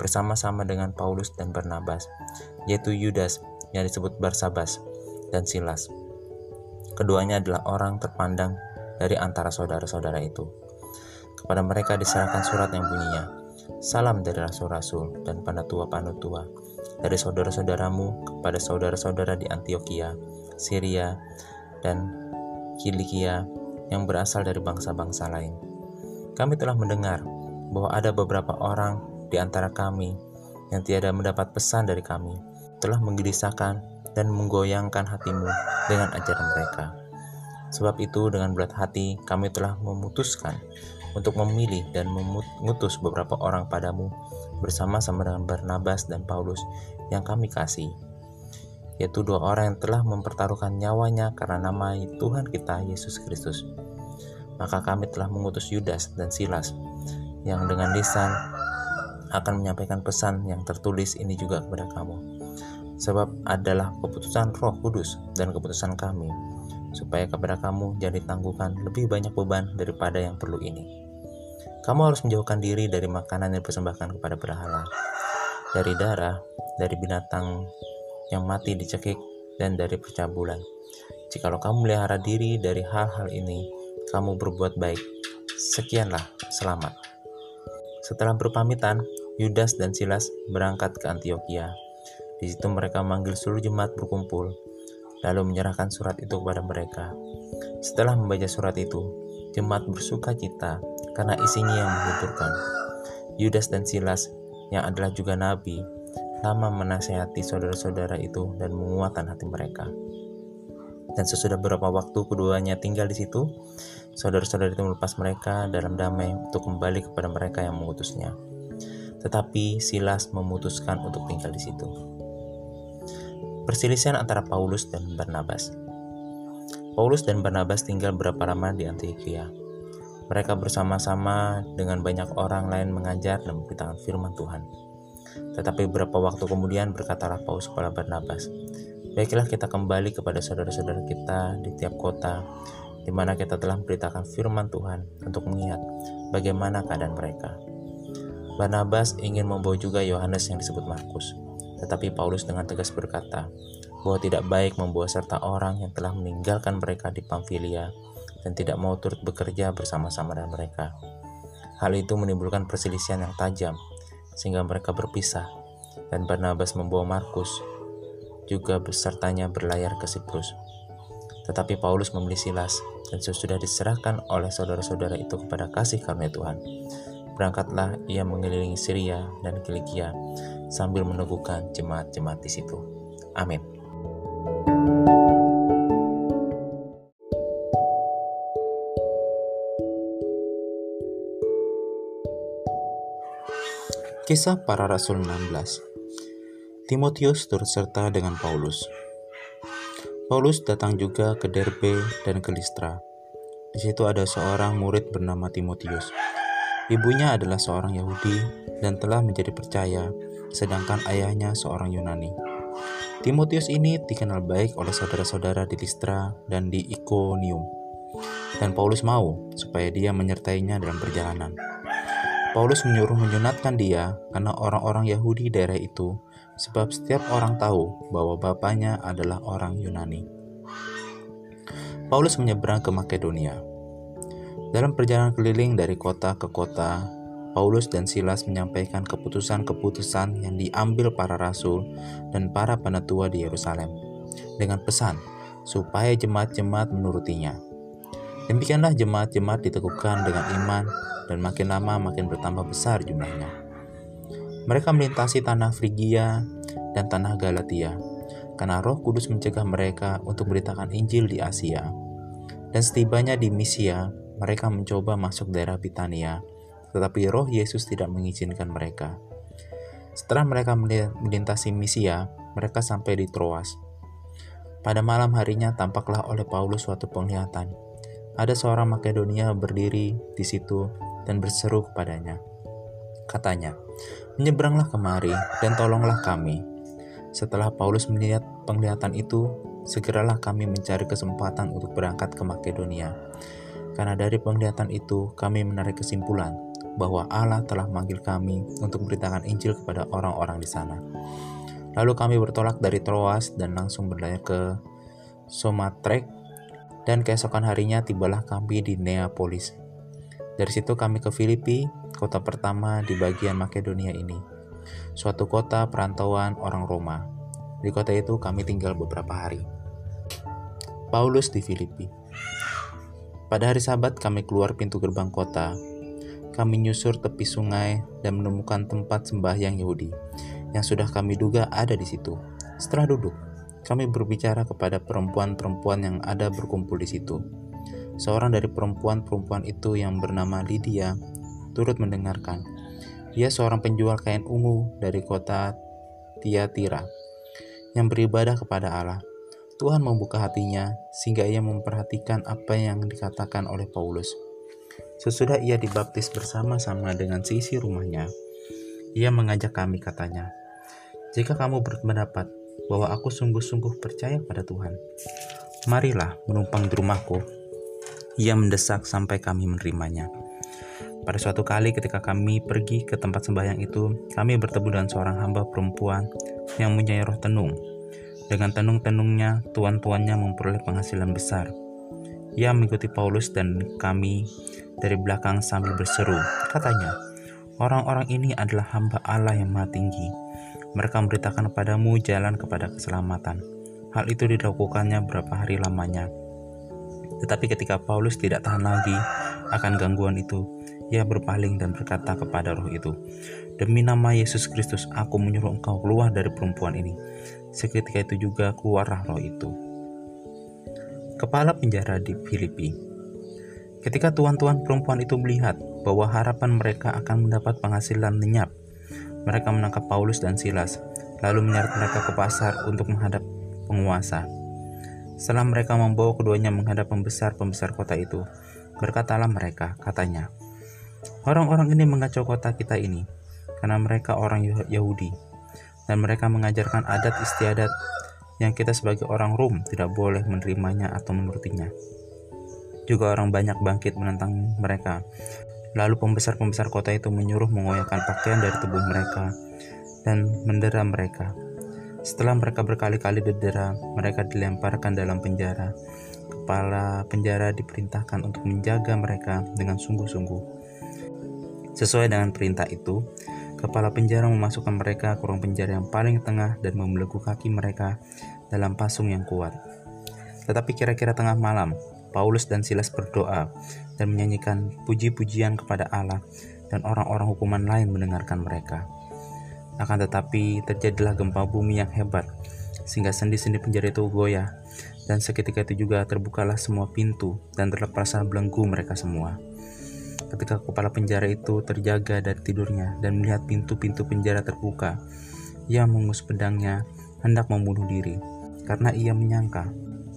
bersama-sama dengan Paulus dan Barnabas, yaitu Yudas yang disebut Barsabas dan Silas Keduanya adalah orang terpandang dari antara saudara-saudara itu. Kepada mereka diserahkan surat yang bunyinya, Salam dari rasul-rasul dan panatua-panatua, dari saudara-saudaramu kepada saudara-saudara di Antioquia, Syria, dan Kilikia yang berasal dari bangsa-bangsa lain. Kami telah mendengar bahwa ada beberapa orang di antara kami yang tiada mendapat pesan dari kami, telah menggelisahkan dan menggoyangkan hatimu dengan ajaran mereka. Sebab itu dengan berat hati kami telah memutuskan untuk memilih dan mengutus beberapa orang padamu bersama-sama dengan Barnabas dan Paulus yang kami kasih, yaitu dua orang yang telah mempertaruhkan nyawanya karena nama Tuhan kita Yesus Kristus. Maka kami telah mengutus Yudas dan Silas yang dengan lisan akan menyampaikan pesan yang tertulis ini juga kepada kamu sebab adalah keputusan Roh Kudus dan keputusan kami, supaya kepada kamu jadi tangguhkan lebih banyak beban daripada yang perlu ini. Kamu harus menjauhkan diri dari makanan yang dipersembahkan kepada berhala, dari darah, dari binatang yang mati dicekik, dan dari percabulan. Jikalau kamu melihara diri dari hal-hal ini, kamu berbuat baik. Sekianlah, selamat. Setelah berpamitan, Yudas dan Silas berangkat ke Antioquia di situ mereka memanggil seluruh jemaat berkumpul, lalu menyerahkan surat itu kepada mereka. Setelah membaca surat itu, jemaat bersuka cita karena isinya yang menghiburkan. Yudas dan Silas, yang adalah juga nabi, lama menasehati saudara-saudara itu dan menguatkan hati mereka. Dan sesudah beberapa waktu keduanya tinggal di situ, saudara-saudara itu melepas mereka dalam damai untuk kembali kepada mereka yang mengutusnya. Tetapi Silas memutuskan untuk tinggal di situ. Perselisihan antara Paulus dan Barnabas. Paulus dan Barnabas tinggal berapa lama di Antioquia. Mereka bersama-sama dengan banyak orang lain mengajar dan memberitakan firman Tuhan. Tetapi beberapa waktu kemudian berkatalah Paulus kepada Barnabas, Baiklah kita kembali kepada saudara-saudara kita di tiap kota, di mana kita telah memberitakan firman Tuhan untuk mengingat bagaimana keadaan mereka. Barnabas ingin membawa juga Yohanes yang disebut Markus. Tetapi Paulus dengan tegas berkata bahwa tidak baik membawa serta orang yang telah meninggalkan mereka di Pamfilia dan tidak mau turut bekerja bersama-sama dengan mereka. Hal itu menimbulkan perselisihan yang tajam, sehingga mereka berpisah, dan Barnabas membawa Markus juga besertanya berlayar ke Siprus. Tetapi Paulus membeli Silas, dan sesudah diserahkan oleh saudara-saudara itu kepada kasih karunia Tuhan. Berangkatlah ia mengelilingi Syria dan Kilikia sambil meneguhkan jemaat-jemaat di situ. Amin. Kisah para Rasul 16 Timotius turut serta dengan Paulus. Paulus datang juga ke Derbe dan ke Listra. Di situ ada seorang murid bernama Timotius. Ibunya adalah seorang Yahudi dan telah menjadi percaya, sedangkan ayahnya seorang Yunani. Timotius ini dikenal baik oleh saudara-saudara di Listra dan di Iconium. Dan Paulus mau supaya dia menyertainya dalam perjalanan. Paulus menyuruh menyunatkan dia karena orang-orang Yahudi daerah itu, sebab setiap orang tahu bahwa bapaknya adalah orang Yunani. Paulus menyeberang ke Makedonia. Dalam perjalanan keliling dari kota ke kota, Paulus dan Silas menyampaikan keputusan-keputusan yang diambil para rasul dan para penetua di Yerusalem dengan pesan supaya jemaat-jemaat menurutinya. Demikianlah jemaat-jemaat diteguhkan dengan iman dan makin lama makin bertambah besar jumlahnya. Mereka melintasi tanah Frigia dan tanah Galatia, karena Roh Kudus mencegah mereka untuk memberitakan Injil di Asia. Dan setibanya di Misia, mereka mencoba masuk daerah Bitania, tetapi Roh Yesus tidak mengizinkan mereka. Setelah mereka melintasi Misia, mereka sampai di Troas. Pada malam harinya tampaklah oleh Paulus suatu penglihatan. Ada seorang Makedonia berdiri di situ dan berseru kepadanya. Katanya, menyeberanglah kemari dan tolonglah kami. Setelah Paulus melihat penglihatan itu, segeralah kami mencari kesempatan untuk berangkat ke Makedonia. Karena dari penglihatan itu kami menarik kesimpulan bahwa Allah telah memanggil kami untuk memberitakan Injil kepada orang-orang di sana. Lalu kami bertolak dari Troas dan langsung berlayar ke Somatrek dan keesokan harinya tibalah kami di Neapolis. Dari situ kami ke Filipi, kota pertama di bagian Makedonia ini. Suatu kota perantauan orang Roma. Di kota itu kami tinggal beberapa hari. Paulus di Filipi. Pada hari Sabat kami keluar pintu gerbang kota. Kami nyusur tepi sungai dan menemukan tempat sembahyang Yahudi yang sudah kami duga ada di situ. Setelah duduk, kami berbicara kepada perempuan-perempuan yang ada berkumpul di situ Seorang dari perempuan-perempuan itu yang bernama Lydia turut mendengarkan. Ia seorang penjual kain ungu dari kota Tiatira yang beribadah kepada Allah. Tuhan membuka hatinya sehingga ia memperhatikan apa yang dikatakan oleh Paulus. Sesudah ia dibaptis bersama-sama dengan seisi rumahnya, ia mengajak kami katanya, "Jika kamu berpendapat bahwa aku sungguh-sungguh percaya pada Tuhan, marilah menumpang di rumahku ia mendesak sampai kami menerimanya. Pada suatu kali ketika kami pergi ke tempat sembahyang itu, kami bertemu dengan seorang hamba perempuan yang mempunyai roh tenung. Dengan tenung-tenungnya, tuan-tuannya memperoleh penghasilan besar. Ia mengikuti Paulus dan kami dari belakang sambil berseru. Katanya, orang-orang ini adalah hamba Allah yang maha tinggi. Mereka memberitakan kepadamu jalan kepada keselamatan. Hal itu dilakukannya berapa hari lamanya tetapi ketika Paulus tidak tahan lagi akan gangguan itu, ia berpaling dan berkata kepada roh itu, Demi nama Yesus Kristus, aku menyuruh engkau keluar dari perempuan ini. Seketika itu juga keluarlah roh itu. Kepala penjara di Filipi Ketika tuan-tuan perempuan itu melihat bahwa harapan mereka akan mendapat penghasilan lenyap, mereka menangkap Paulus dan Silas, lalu menyeret mereka ke pasar untuk menghadap penguasa. Setelah mereka membawa keduanya menghadap pembesar-pembesar kota itu, berkatalah mereka, katanya, Orang-orang ini mengacau kota kita ini, karena mereka orang Yahudi, dan mereka mengajarkan adat istiadat yang kita sebagai orang Rom tidak boleh menerimanya atau menurutinya. Juga orang banyak bangkit menentang mereka. Lalu pembesar-pembesar kota itu menyuruh mengoyakkan pakaian dari tubuh mereka dan mendera mereka. Setelah mereka berkali-kali didera, mereka dilemparkan dalam penjara kepala penjara diperintahkan untuk menjaga mereka dengan sungguh-sungguh. Sesuai dengan perintah itu, kepala penjara memasukkan mereka ke ruang penjara yang paling tengah dan membelenggu kaki mereka dalam pasung yang kuat. Tetapi kira-kira tengah malam, Paulus dan Silas berdoa dan menyanyikan puji-pujian kepada Allah dan orang-orang hukuman lain mendengarkan mereka. Akan tetapi terjadilah gempa bumi yang hebat sehingga sendi-sendi penjara itu goyah dan seketika itu juga terbukalah semua pintu dan terlepaslah belenggu mereka semua. Ketika kepala penjara itu terjaga dari tidurnya dan melihat pintu-pintu penjara terbuka, ia mengus pedangnya hendak membunuh diri karena ia menyangka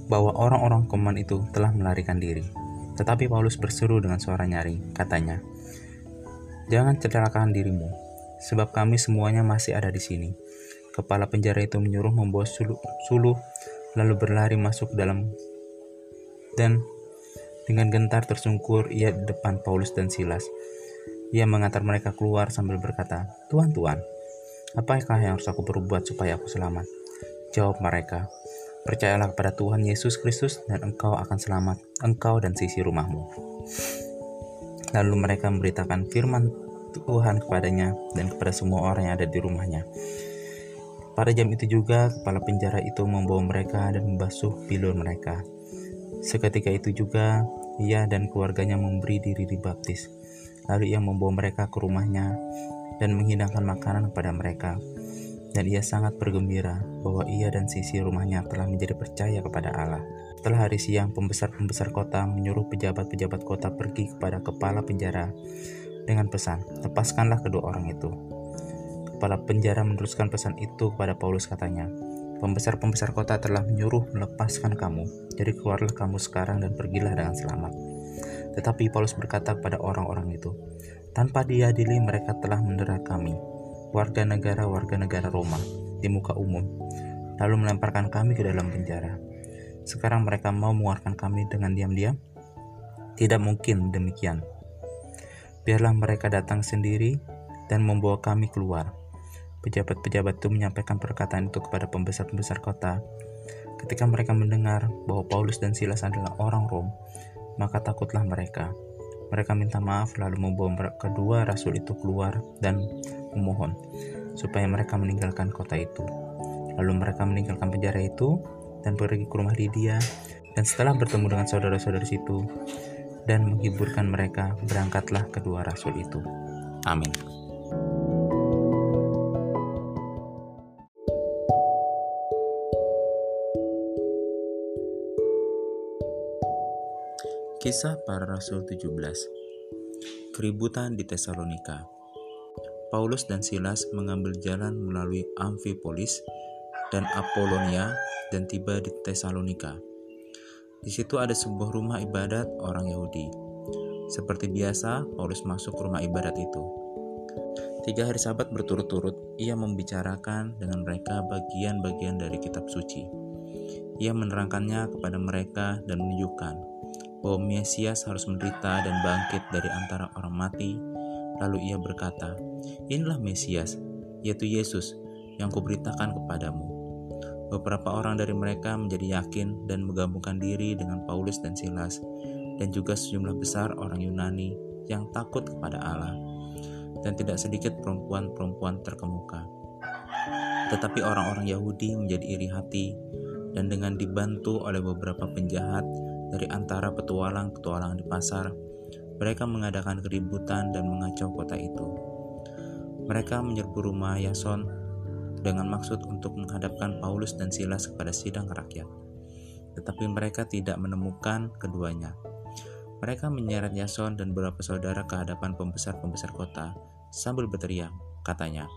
bahwa orang-orang koman itu telah melarikan diri. Tetapi Paulus berseru dengan suara nyaring, katanya, Jangan celakakan dirimu, sebab kami semuanya masih ada di sini. Kepala penjara itu menyuruh membawa suluh, suluh lalu berlari masuk dalam dan dengan gentar tersungkur ia di depan Paulus dan Silas. Ia mengantar mereka keluar sambil berkata, Tuhan, Tuhan, apakah yang harus aku perbuat supaya aku selamat? Jawab mereka, Percayalah kepada Tuhan Yesus Kristus dan engkau akan selamat, engkau dan sisi rumahmu. Lalu mereka memberitakan firman Tuhan kepadanya dan kepada semua orang yang ada di rumahnya. Pada jam itu juga kepala penjara itu membawa mereka dan membasuh pilur mereka. Seketika itu juga ia dan keluarganya memberi diri dibaptis. Lalu ia membawa mereka ke rumahnya dan menghidangkan makanan kepada mereka dan ia sangat bergembira bahwa ia dan sisi rumahnya telah menjadi percaya kepada Allah. Setelah hari siang, pembesar-pembesar kota menyuruh pejabat-pejabat kota pergi kepada kepala penjara dengan pesan, lepaskanlah kedua orang itu. Kepala penjara meneruskan pesan itu kepada Paulus katanya, Pembesar-pembesar kota telah menyuruh melepaskan kamu, jadi keluarlah kamu sekarang dan pergilah dengan selamat. Tetapi Paulus berkata kepada orang-orang itu, tanpa diadili mereka telah mendera kami, warga negara-warga negara Roma di muka umum, lalu melemparkan kami ke dalam penjara. Sekarang mereka mau mengeluarkan kami dengan diam-diam? Tidak mungkin demikian. Biarlah mereka datang sendiri dan membawa kami keluar. Pejabat-pejabat itu menyampaikan perkataan itu kepada pembesar-pembesar kota. Ketika mereka mendengar bahwa Paulus dan Silas adalah orang Rom, maka takutlah mereka. Mereka minta maaf lalu membawa kedua rasul itu keluar dan memohon supaya mereka meninggalkan kota itu. Lalu mereka meninggalkan penjara itu dan pergi ke rumah Lydia dan setelah bertemu dengan saudara-saudara situ dan menghiburkan mereka, berangkatlah kedua rasul itu. Amin. Kisah para Rasul 17 Keributan di Tesalonika Paulus dan Silas mengambil jalan melalui Amphipolis dan Apolonia dan tiba di Tesalonika. Di situ ada sebuah rumah ibadat orang Yahudi. Seperti biasa, Paulus masuk rumah ibadat itu. Tiga hari sabat berturut-turut, ia membicarakan dengan mereka bagian-bagian dari kitab suci. Ia menerangkannya kepada mereka dan menunjukkan bahwa Mesias harus menderita dan bangkit dari antara orang mati. Lalu ia berkata, Inilah Mesias, yaitu Yesus, yang kuberitakan kepadamu. Beberapa orang dari mereka menjadi yakin dan menggabungkan diri dengan Paulus dan Silas, dan juga sejumlah besar orang Yunani yang takut kepada Allah, dan tidak sedikit perempuan-perempuan terkemuka. Tetapi orang-orang Yahudi menjadi iri hati, dan dengan dibantu oleh beberapa penjahat dari antara petualang-petualang di pasar, mereka mengadakan keributan dan mengacau kota itu. Mereka menyerbu rumah Yason dengan maksud untuk menghadapkan Paulus dan Silas kepada sidang rakyat. Tetapi mereka tidak menemukan keduanya. Mereka menyeret Yason dan beberapa saudara ke hadapan pembesar-pembesar kota sambil berteriak, katanya,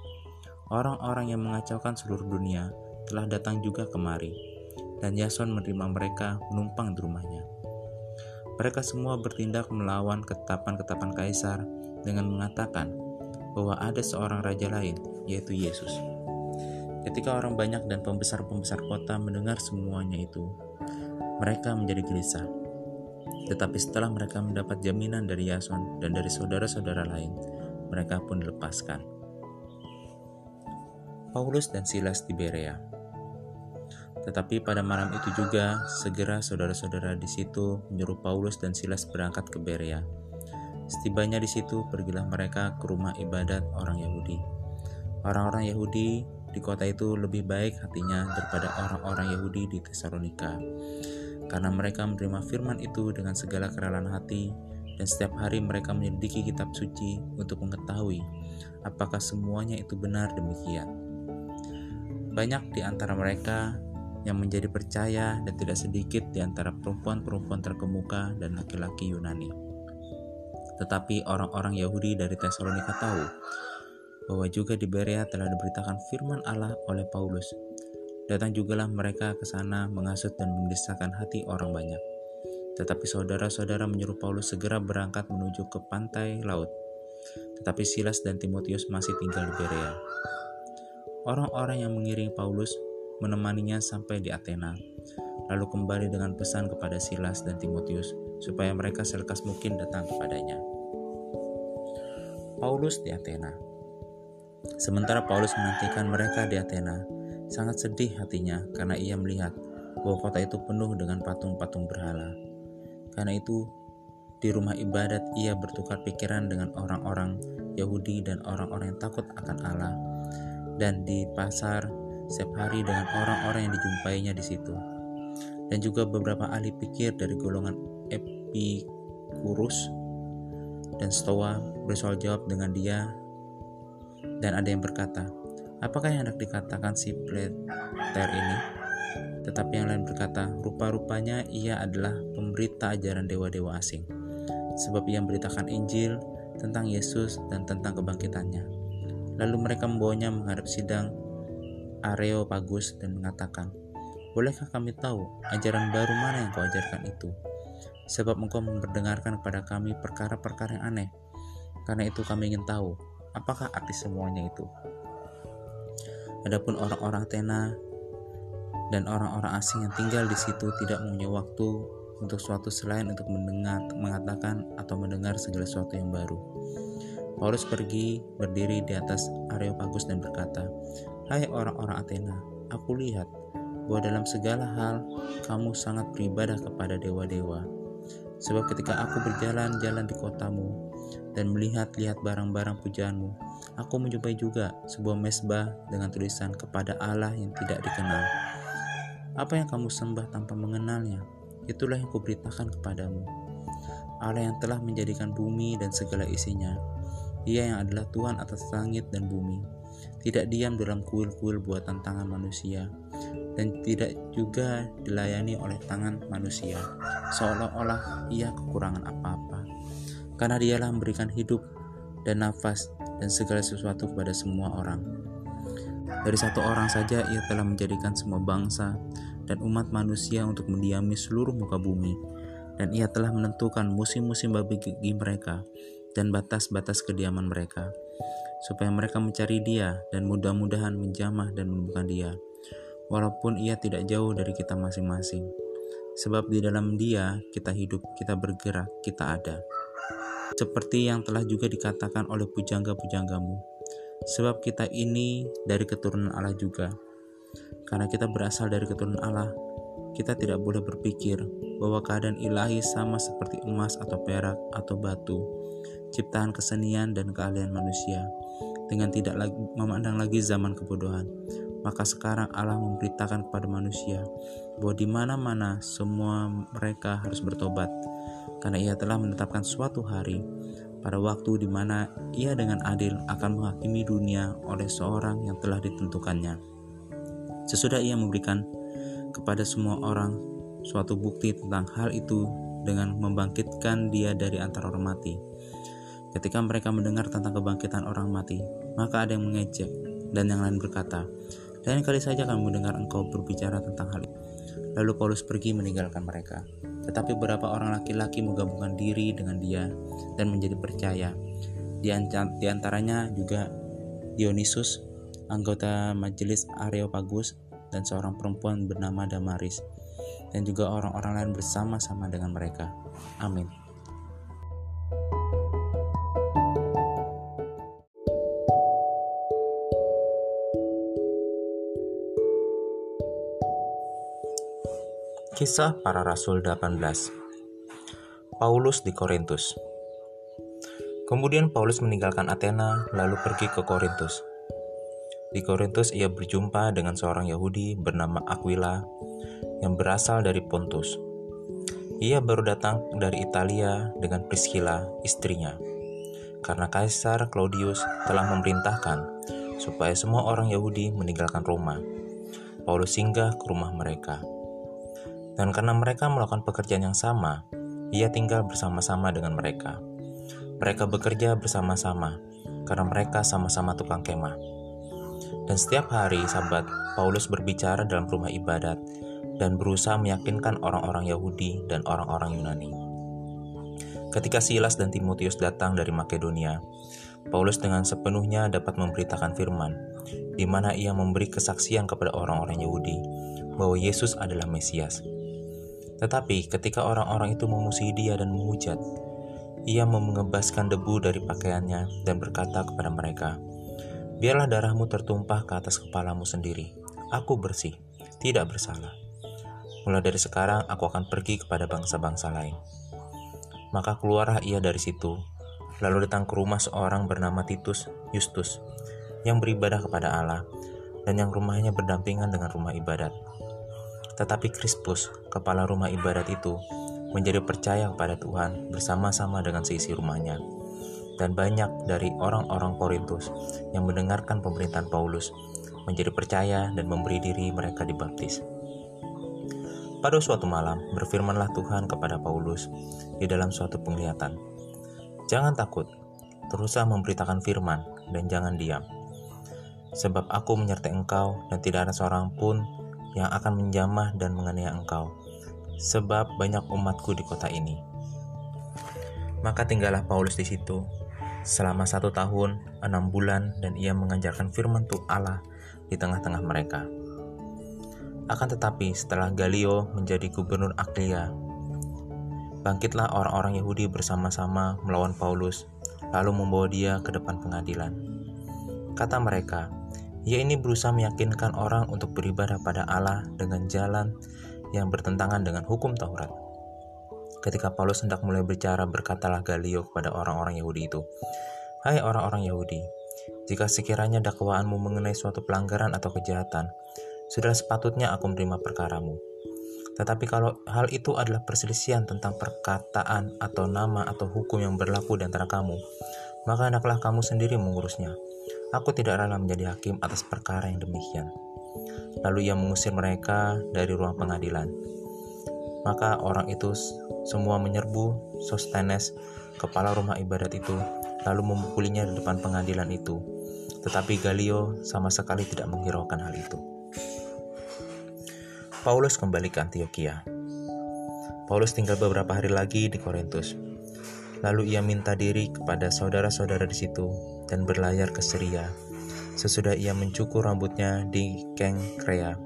Orang-orang yang mengacaukan seluruh dunia telah datang juga kemari, dan Yason menerima mereka menumpang di rumahnya. Mereka semua bertindak melawan ketetapan-ketetapan kaisar dengan mengatakan bahwa ada seorang raja lain, yaitu Yesus. Ketika orang banyak dan pembesar-pembesar kota mendengar semuanya itu, mereka menjadi gelisah. Tetapi setelah mereka mendapat jaminan dari Yason dan dari saudara-saudara lain, mereka pun dilepaskan. Paulus dan Silas di Berea Tetapi pada malam itu juga, segera saudara-saudara di situ menyuruh Paulus dan Silas berangkat ke Berea. Setibanya di situ, pergilah mereka ke rumah ibadat orang Yahudi. Orang-orang Yahudi di kota itu lebih baik hatinya daripada orang-orang Yahudi di Tesalonika, karena mereka menerima firman itu dengan segala kerelaan hati, dan setiap hari mereka menyelidiki kitab suci untuk mengetahui apakah semuanya itu benar demikian. Banyak di antara mereka yang menjadi percaya dan tidak sedikit di antara perempuan-perempuan terkemuka dan laki-laki Yunani. Tetapi orang-orang Yahudi dari Tesalonika tahu bahwa juga di Berea telah diberitakan firman Allah oleh Paulus. Datang jugalah mereka ke sana mengasut dan mendesakan hati orang banyak. Tetapi saudara-saudara menyuruh Paulus segera berangkat menuju ke pantai laut. Tetapi Silas dan Timotius masih tinggal di Berea. Orang-orang yang mengiringi Paulus menemaninya sampai di Athena, lalu kembali dengan pesan kepada Silas dan Timotius supaya mereka selekas mungkin datang kepadanya. Paulus di Athena. Sementara Paulus menantikan mereka di Athena, sangat sedih hatinya karena ia melihat bahwa kota itu penuh dengan patung-patung berhala. Karena itu, di rumah ibadat ia bertukar pikiran dengan orang-orang Yahudi dan orang-orang yang takut akan Allah. Dan di pasar setiap hari dengan orang-orang yang dijumpainya di situ. Dan juga beberapa ahli pikir dari golongan Epikurus dan Stoa bersoal jawab dengan dia dan ada yang berkata, apakah yang hendak dikatakan si Plater ini? Tetapi yang lain berkata, rupa-rupanya ia adalah pemberita ajaran dewa-dewa asing. Sebab ia memberitakan Injil tentang Yesus dan tentang kebangkitannya. Lalu mereka membawanya menghadap sidang Areopagus dan mengatakan, Bolehkah kami tahu ajaran baru mana yang kau ajarkan itu? Sebab engkau memperdengarkan kepada kami perkara-perkara yang aneh. Karena itu kami ingin tahu, apakah arti semuanya itu? Adapun orang-orang Tena dan orang-orang asing yang tinggal di situ tidak mempunyai waktu untuk suatu selain untuk mendengar, mengatakan atau mendengar segala sesuatu yang baru. Paulus pergi berdiri di atas Areopagus dan berkata, Hai orang-orang Athena, aku lihat bahwa dalam segala hal kamu sangat beribadah kepada dewa-dewa. Sebab ketika aku berjalan-jalan di kotamu dan melihat-lihat barang-barang pujaanmu, aku menjumpai juga sebuah mesbah dengan tulisan kepada Allah yang tidak dikenal. Apa yang kamu sembah tanpa mengenalnya, itulah yang kuberitakan kepadamu. Allah yang telah menjadikan bumi dan segala isinya, Ia yang adalah Tuhan atas langit dan bumi tidak diam dalam kuil-kuil buatan tangan manusia, dan tidak juga dilayani oleh tangan manusia, seolah-olah ia kekurangan apa-apa. Karena dialah memberikan hidup dan nafas dan segala sesuatu kepada semua orang. Dari satu orang saja ia telah menjadikan semua bangsa dan umat manusia untuk mendiami seluruh muka bumi, dan ia telah menentukan musim-musim bagi mereka dan batas-batas kediaman mereka supaya mereka mencari dia dan mudah-mudahan menjamah dan menemukan dia, walaupun ia tidak jauh dari kita masing-masing. Sebab di dalam dia kita hidup, kita bergerak, kita ada. Seperti yang telah juga dikatakan oleh pujangga-pujanggamu. Sebab kita ini dari keturunan Allah juga. Karena kita berasal dari keturunan Allah, kita tidak boleh berpikir bahwa keadaan ilahi sama seperti emas atau perak atau batu, ciptaan kesenian dan keahlian manusia dengan tidak lagi, memandang lagi zaman kebodohan. Maka sekarang Allah memberitakan kepada manusia bahwa di mana-mana semua mereka harus bertobat, karena Ia telah menetapkan suatu hari pada waktu di mana Ia dengan adil akan menghakimi dunia oleh seorang yang telah ditentukannya. Sesudah Ia memberikan kepada semua orang suatu bukti tentang hal itu dengan membangkitkan dia dari antara orang mati. Ketika mereka mendengar tentang kebangkitan orang mati, maka ada yang mengejek dan yang lain berkata, lain kali saja kami mendengar engkau berbicara tentang hal itu. Lalu Paulus pergi meninggalkan mereka. Tetapi beberapa orang laki-laki menggabungkan diri dengan dia dan menjadi percaya. Di antaranya juga Dionysus, anggota majelis Areopagus, dan seorang perempuan bernama Damaris, dan juga orang-orang lain bersama-sama dengan mereka. Amin. Kisah para Rasul 18 Paulus di Korintus Kemudian Paulus meninggalkan Athena lalu pergi ke Korintus. Di Korintus ia berjumpa dengan seorang Yahudi bernama Aquila yang berasal dari Pontus. Ia baru datang dari Italia dengan Priscilla, istrinya. Karena Kaisar Claudius telah memerintahkan supaya semua orang Yahudi meninggalkan Roma. Paulus singgah ke rumah mereka. Dan karena mereka melakukan pekerjaan yang sama, ia tinggal bersama-sama dengan mereka. Mereka bekerja bersama-sama karena mereka sama-sama tukang kemah. Dan setiap hari Sabat, Paulus berbicara dalam rumah ibadat dan berusaha meyakinkan orang-orang Yahudi dan orang-orang Yunani. Ketika Silas dan Timotius datang dari Makedonia, Paulus dengan sepenuhnya dapat memberitakan firman, di mana ia memberi kesaksian kepada orang-orang Yahudi bahwa Yesus adalah Mesias. Tetapi ketika orang-orang itu memusuhi dia dan menghujat, ia mengebaskan debu dari pakaiannya dan berkata kepada mereka, Biarlah darahmu tertumpah ke atas kepalamu sendiri. Aku bersih, tidak bersalah. Mulai dari sekarang aku akan pergi kepada bangsa-bangsa lain. Maka keluarlah ia dari situ, lalu datang ke rumah seorang bernama Titus Justus, yang beribadah kepada Allah, dan yang rumahnya berdampingan dengan rumah ibadat. Tetapi Krispus, kepala rumah ibadat itu, menjadi percaya kepada Tuhan bersama-sama dengan seisi rumahnya. Dan banyak dari orang-orang Korintus yang mendengarkan pemerintahan Paulus menjadi percaya dan memberi diri mereka dibaptis. Pada suatu malam, berfirmanlah Tuhan kepada Paulus di dalam suatu penglihatan. Jangan takut, teruslah memberitakan firman dan jangan diam. Sebab aku menyertai engkau dan tidak ada seorang pun yang akan menjamah dan menganiaya engkau, sebab banyak umatku di kota ini. Maka tinggallah Paulus di situ selama satu tahun, enam bulan, dan ia mengajarkan firman Tuhan Allah di tengah-tengah mereka. Akan tetapi setelah Galio menjadi gubernur Aklia, bangkitlah orang-orang Yahudi bersama-sama melawan Paulus, lalu membawa dia ke depan pengadilan. Kata mereka, ia ini berusaha meyakinkan orang untuk beribadah pada Allah dengan jalan yang bertentangan dengan hukum Taurat. Ketika Paulus hendak mulai bicara, berkatalah Galio kepada orang-orang Yahudi itu, Hai orang-orang Yahudi, jika sekiranya dakwaanmu mengenai suatu pelanggaran atau kejahatan, sudah sepatutnya aku menerima perkaramu. Tetapi kalau hal itu adalah perselisihan tentang perkataan atau nama atau hukum yang berlaku di antara kamu, maka hendaklah kamu sendiri mengurusnya. Aku tidak rela menjadi hakim atas perkara yang demikian. Lalu ia mengusir mereka dari ruang pengadilan. Maka orang itu semua menyerbu Sostenes, kepala rumah ibadat itu, lalu memukulinya di depan pengadilan itu. Tetapi Galio sama sekali tidak menghiraukan hal itu. Paulus kembali ke Antioquia. Paulus tinggal beberapa hari lagi di Korintus. Lalu ia minta diri kepada saudara-saudara di situ dan berlayar ke Syria. Sesudah ia mencukur rambutnya di Kengkrea,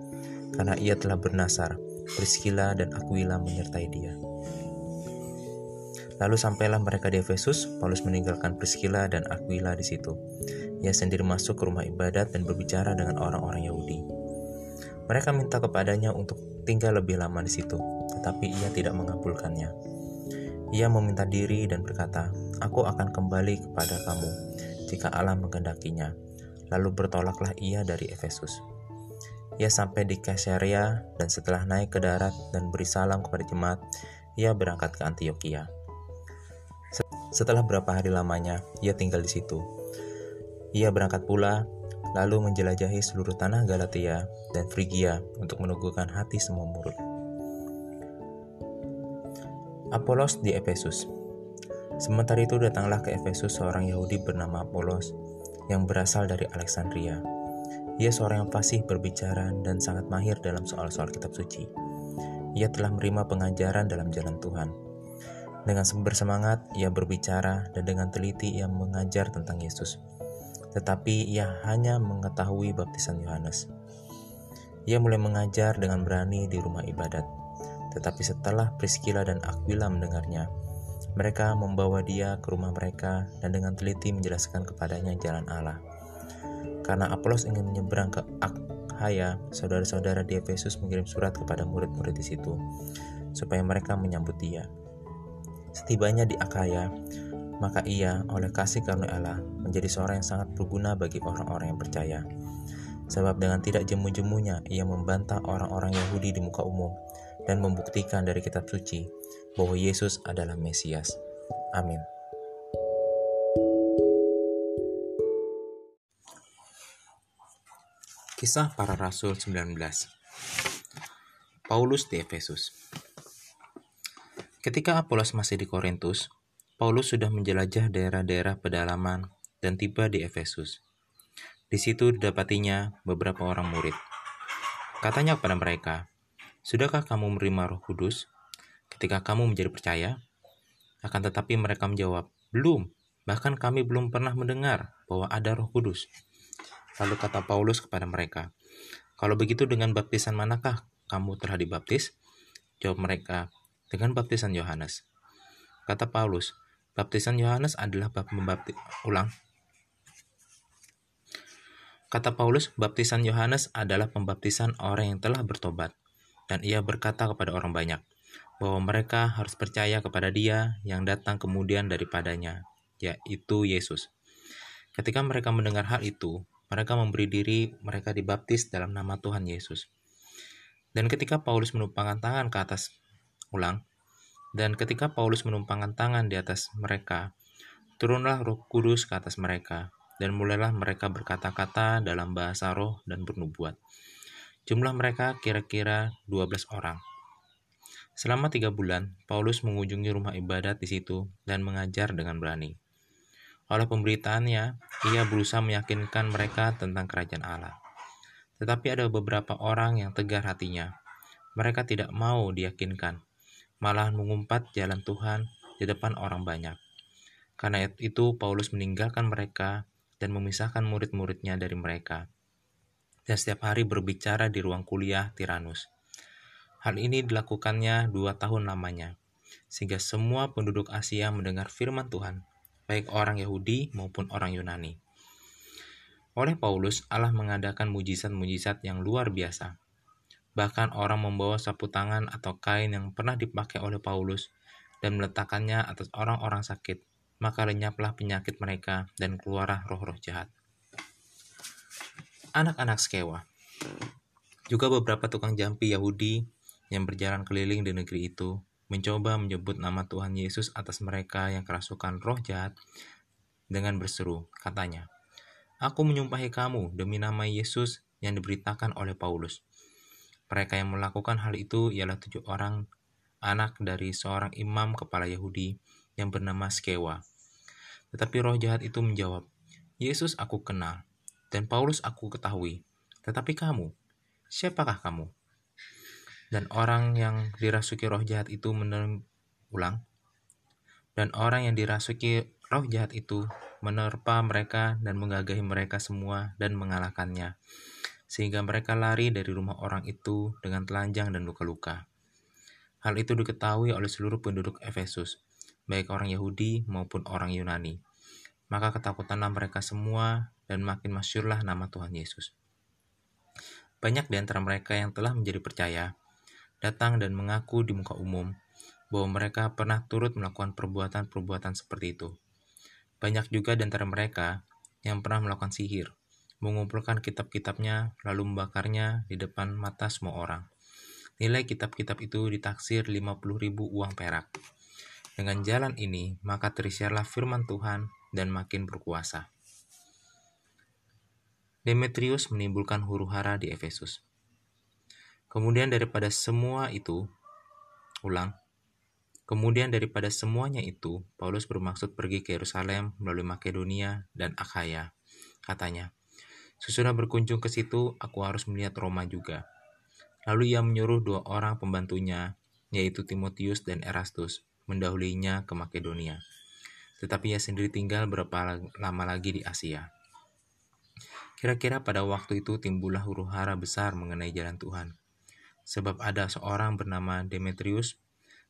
karena ia telah bernasar, Priscilla dan Aquila menyertai dia. Lalu sampailah mereka di Efesus, Paulus meninggalkan Priscilla dan Aquila di situ. Ia sendiri masuk ke rumah ibadat dan berbicara dengan orang-orang Yahudi. Mereka minta kepadanya untuk tinggal lebih lama di situ, tetapi ia tidak mengabulkannya. Ia meminta diri dan berkata, "Aku akan kembali kepada kamu jika Allah mengendakinya. Lalu bertolaklah ia dari Efesus. Ia sampai di Kaisarea dan setelah naik ke darat dan beri salam kepada jemaat, ia berangkat ke Antioquia. Setelah berapa hari lamanya, ia tinggal di situ. Ia berangkat pula, lalu menjelajahi seluruh tanah Galatia dan Frigia untuk meneguhkan hati semua murid. Apolos di Efesus Sementara itu datanglah ke Efesus seorang Yahudi bernama Apolos yang berasal dari Alexandria. Ia seorang yang fasih berbicara dan sangat mahir dalam soal-soal kitab suci. Ia telah menerima pengajaran dalam jalan Tuhan. Dengan bersemangat, ia berbicara dan dengan teliti ia mengajar tentang Yesus. Tetapi ia hanya mengetahui baptisan Yohanes. Ia mulai mengajar dengan berani di rumah ibadat. Tetapi setelah Priscilla dan Aquila mendengarnya, mereka membawa dia ke rumah mereka dan dengan teliti menjelaskan kepadanya jalan Allah. Karena Apolos ingin menyeberang ke Ak Akhaya, saudara-saudara di Efesus mengirim surat kepada murid-murid di situ, supaya mereka menyambut dia. Setibanya di Akhaya, maka ia oleh kasih karunia Allah menjadi seorang yang sangat berguna bagi orang-orang yang percaya. Sebab dengan tidak jemu-jemunya ia membantah orang-orang Yahudi di muka umum dan membuktikan dari kitab suci bahwa Yesus adalah Mesias. Amin. Kisah para Rasul 19 Paulus di Efesus Ketika Apolos masih di Korintus, Paulus sudah menjelajah daerah-daerah pedalaman dan tiba di Efesus. Di situ didapatinya beberapa orang murid. Katanya kepada mereka, Sudahkah kamu menerima roh kudus ketika kamu menjadi percaya? Akan tetapi mereka menjawab, Belum, bahkan kami belum pernah mendengar bahwa ada roh kudus. Lalu kata Paulus kepada mereka, Kalau begitu dengan baptisan manakah kamu telah dibaptis? Jawab mereka, dengan baptisan Yohanes. Kata Paulus, baptisan Yohanes adalah membaptis ulang. Kata Paulus, baptisan Yohanes adalah pembaptisan orang yang telah bertobat. Dan ia berkata kepada orang banyak, bahwa mereka harus percaya kepada dia yang datang kemudian daripadanya, yaitu Yesus. Ketika mereka mendengar hal itu, mereka memberi diri, mereka dibaptis dalam nama Tuhan Yesus. Dan ketika Paulus menumpangkan tangan ke atas, ulang, dan ketika Paulus menumpangkan tangan di atas mereka, turunlah roh kudus ke atas mereka, dan mulailah mereka berkata-kata dalam bahasa roh dan bernubuat. Jumlah mereka kira-kira 12 orang. Selama tiga bulan, Paulus mengunjungi rumah ibadat di situ dan mengajar dengan berani. Oleh pemberitaannya, ia berusaha meyakinkan mereka tentang kerajaan Allah. Tetapi ada beberapa orang yang tegar hatinya. Mereka tidak mau diyakinkan, malah mengumpat jalan Tuhan di depan orang banyak. Karena itu Paulus meninggalkan mereka dan memisahkan murid-muridnya dari mereka. Dan setiap hari berbicara di ruang kuliah Tiranus. Hal ini dilakukannya dua tahun lamanya, sehingga semua penduduk Asia mendengar firman Tuhan baik orang Yahudi maupun orang Yunani. Oleh Paulus, Allah mengadakan mujizat-mujizat yang luar biasa. Bahkan orang membawa sapu tangan atau kain yang pernah dipakai oleh Paulus dan meletakkannya atas orang-orang sakit, maka lenyaplah penyakit mereka dan keluarlah roh-roh jahat. Anak-anak Skewa Juga beberapa tukang jampi Yahudi yang berjalan keliling di negeri itu mencoba menyebut nama Tuhan Yesus atas mereka yang kerasukan roh jahat dengan berseru, katanya, Aku menyumpahi kamu demi nama Yesus yang diberitakan oleh Paulus. Mereka yang melakukan hal itu ialah tujuh orang anak dari seorang imam kepala Yahudi yang bernama Skewa. Tetapi roh jahat itu menjawab, Yesus aku kenal, dan Paulus aku ketahui. Tetapi kamu, siapakah kamu? dan orang yang dirasuki roh jahat itu menerima ulang dan orang yang dirasuki roh jahat itu menerpa mereka dan menggagahi mereka semua dan mengalahkannya sehingga mereka lari dari rumah orang itu dengan telanjang dan luka-luka. Hal itu diketahui oleh seluruh penduduk Efesus, baik orang Yahudi maupun orang Yunani. Maka ketakutanlah mereka semua dan makin masyurlah nama Tuhan Yesus. Banyak di antara mereka yang telah menjadi percaya, datang dan mengaku di muka umum bahwa mereka pernah turut melakukan perbuatan-perbuatan seperti itu. Banyak juga di antara mereka yang pernah melakukan sihir, mengumpulkan kitab-kitabnya lalu membakarnya di depan mata semua orang. Nilai kitab-kitab itu ditaksir 50 ribu uang perak. Dengan jalan ini, maka terisiarlah firman Tuhan dan makin berkuasa. Demetrius menimbulkan huru hara di Efesus. Kemudian daripada semua itu, ulang, kemudian daripada semuanya itu, Paulus bermaksud pergi ke Yerusalem melalui Makedonia dan Akhaya. Katanya, sesudah berkunjung ke situ, aku harus melihat Roma juga. Lalu ia menyuruh dua orang pembantunya, yaitu Timotius dan Erastus, mendahulinya ke Makedonia. Tetapi ia sendiri tinggal berapa lama lagi di Asia. Kira-kira pada waktu itu timbullah huru hara besar mengenai jalan Tuhan sebab ada seorang bernama Demetrius,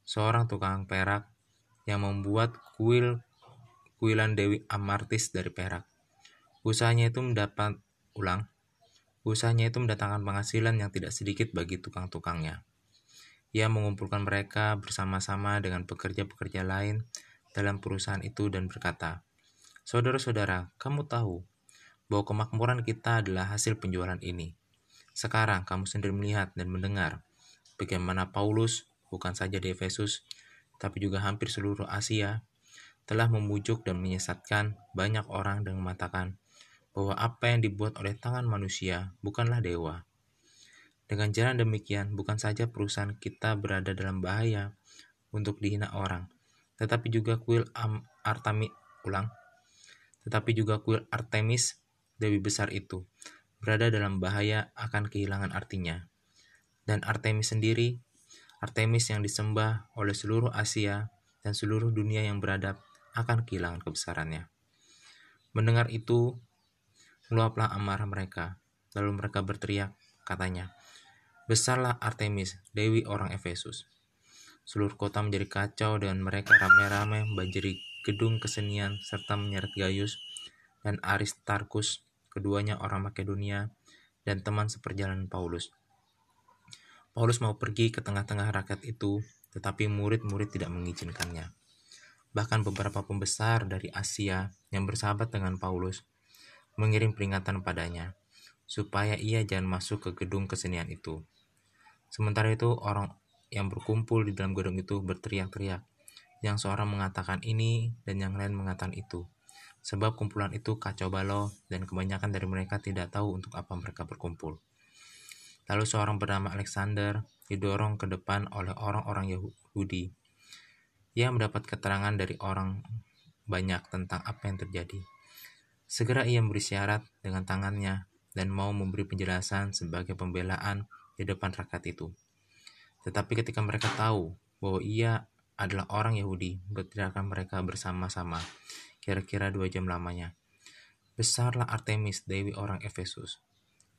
seorang tukang perak yang membuat kuil kuilan Dewi Amartis dari perak. Usahanya itu mendapat ulang Usahanya itu mendatangkan penghasilan yang tidak sedikit bagi tukang-tukangnya. Ia mengumpulkan mereka bersama-sama dengan pekerja-pekerja lain dalam perusahaan itu dan berkata, Saudara-saudara, kamu tahu bahwa kemakmuran kita adalah hasil penjualan ini. Sekarang kamu sendiri melihat dan mendengar bagaimana Paulus, bukan saja di Efesus, tapi juga hampir seluruh Asia, telah memujuk dan menyesatkan banyak orang dengan mengatakan bahwa apa yang dibuat oleh tangan manusia bukanlah dewa. Dengan jalan demikian, bukan saja perusahaan kita berada dalam bahaya untuk dihina orang, tetapi juga kuil Am ulang, tetapi juga kuil Artemis, dewi besar itu, berada dalam bahaya akan kehilangan artinya. Dan Artemis sendiri, Artemis yang disembah oleh seluruh Asia dan seluruh dunia yang beradab akan kehilangan kebesarannya. Mendengar itu, Meluaplah amarah mereka. Lalu mereka berteriak, katanya, Besarlah Artemis, Dewi orang Efesus. Seluruh kota menjadi kacau dan mereka ramai-ramai membanjiri gedung kesenian serta menyeret Gaius dan Aristarkus, keduanya orang Makedonia dan teman seperjalanan Paulus. Paulus mau pergi ke tengah-tengah rakyat itu, tetapi murid-murid tidak mengizinkannya. Bahkan beberapa pembesar dari Asia yang bersahabat dengan Paulus mengirim peringatan padanya, supaya ia jangan masuk ke gedung kesenian itu. Sementara itu, orang yang berkumpul di dalam gedung itu berteriak-teriak. Yang seorang mengatakan ini dan yang lain mengatakan itu. Sebab kumpulan itu kacau balau dan kebanyakan dari mereka tidak tahu untuk apa mereka berkumpul. Lalu seorang bernama Alexander didorong ke depan oleh orang-orang Yahudi. Ia mendapat keterangan dari orang banyak tentang apa yang terjadi. Segera ia memberi syarat dengan tangannya dan mau memberi penjelasan sebagai pembelaan di depan rakyat itu. Tetapi ketika mereka tahu bahwa ia adalah orang Yahudi, berteriakkan mereka bersama-sama, kira-kira dua jam lamanya. Besarlah Artemis, Dewi orang Efesus.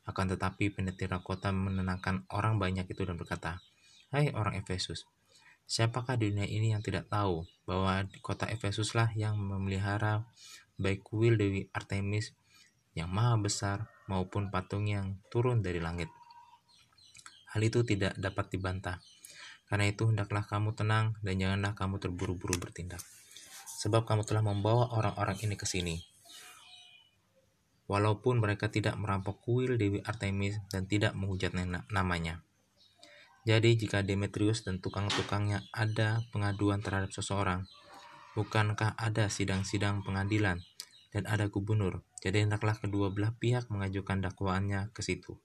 Akan tetapi pendetira kota menenangkan orang banyak itu dan berkata, Hai orang Efesus, siapakah dunia ini yang tidak tahu bahwa kota Efesuslah yang memelihara baik kuil Dewi Artemis yang maha besar maupun patung yang turun dari langit. Hal itu tidak dapat dibantah. Karena itu hendaklah kamu tenang dan janganlah kamu terburu-buru bertindak. Sebab kamu telah membawa orang-orang ini ke sini. Walaupun mereka tidak merampok kuil Dewi Artemis dan tidak menghujat namanya. Jadi jika Demetrius dan tukang-tukangnya ada pengaduan terhadap seseorang, Bukankah ada sidang-sidang pengadilan dan ada gubernur? Jadi hendaklah kedua belah pihak mengajukan dakwaannya ke situ.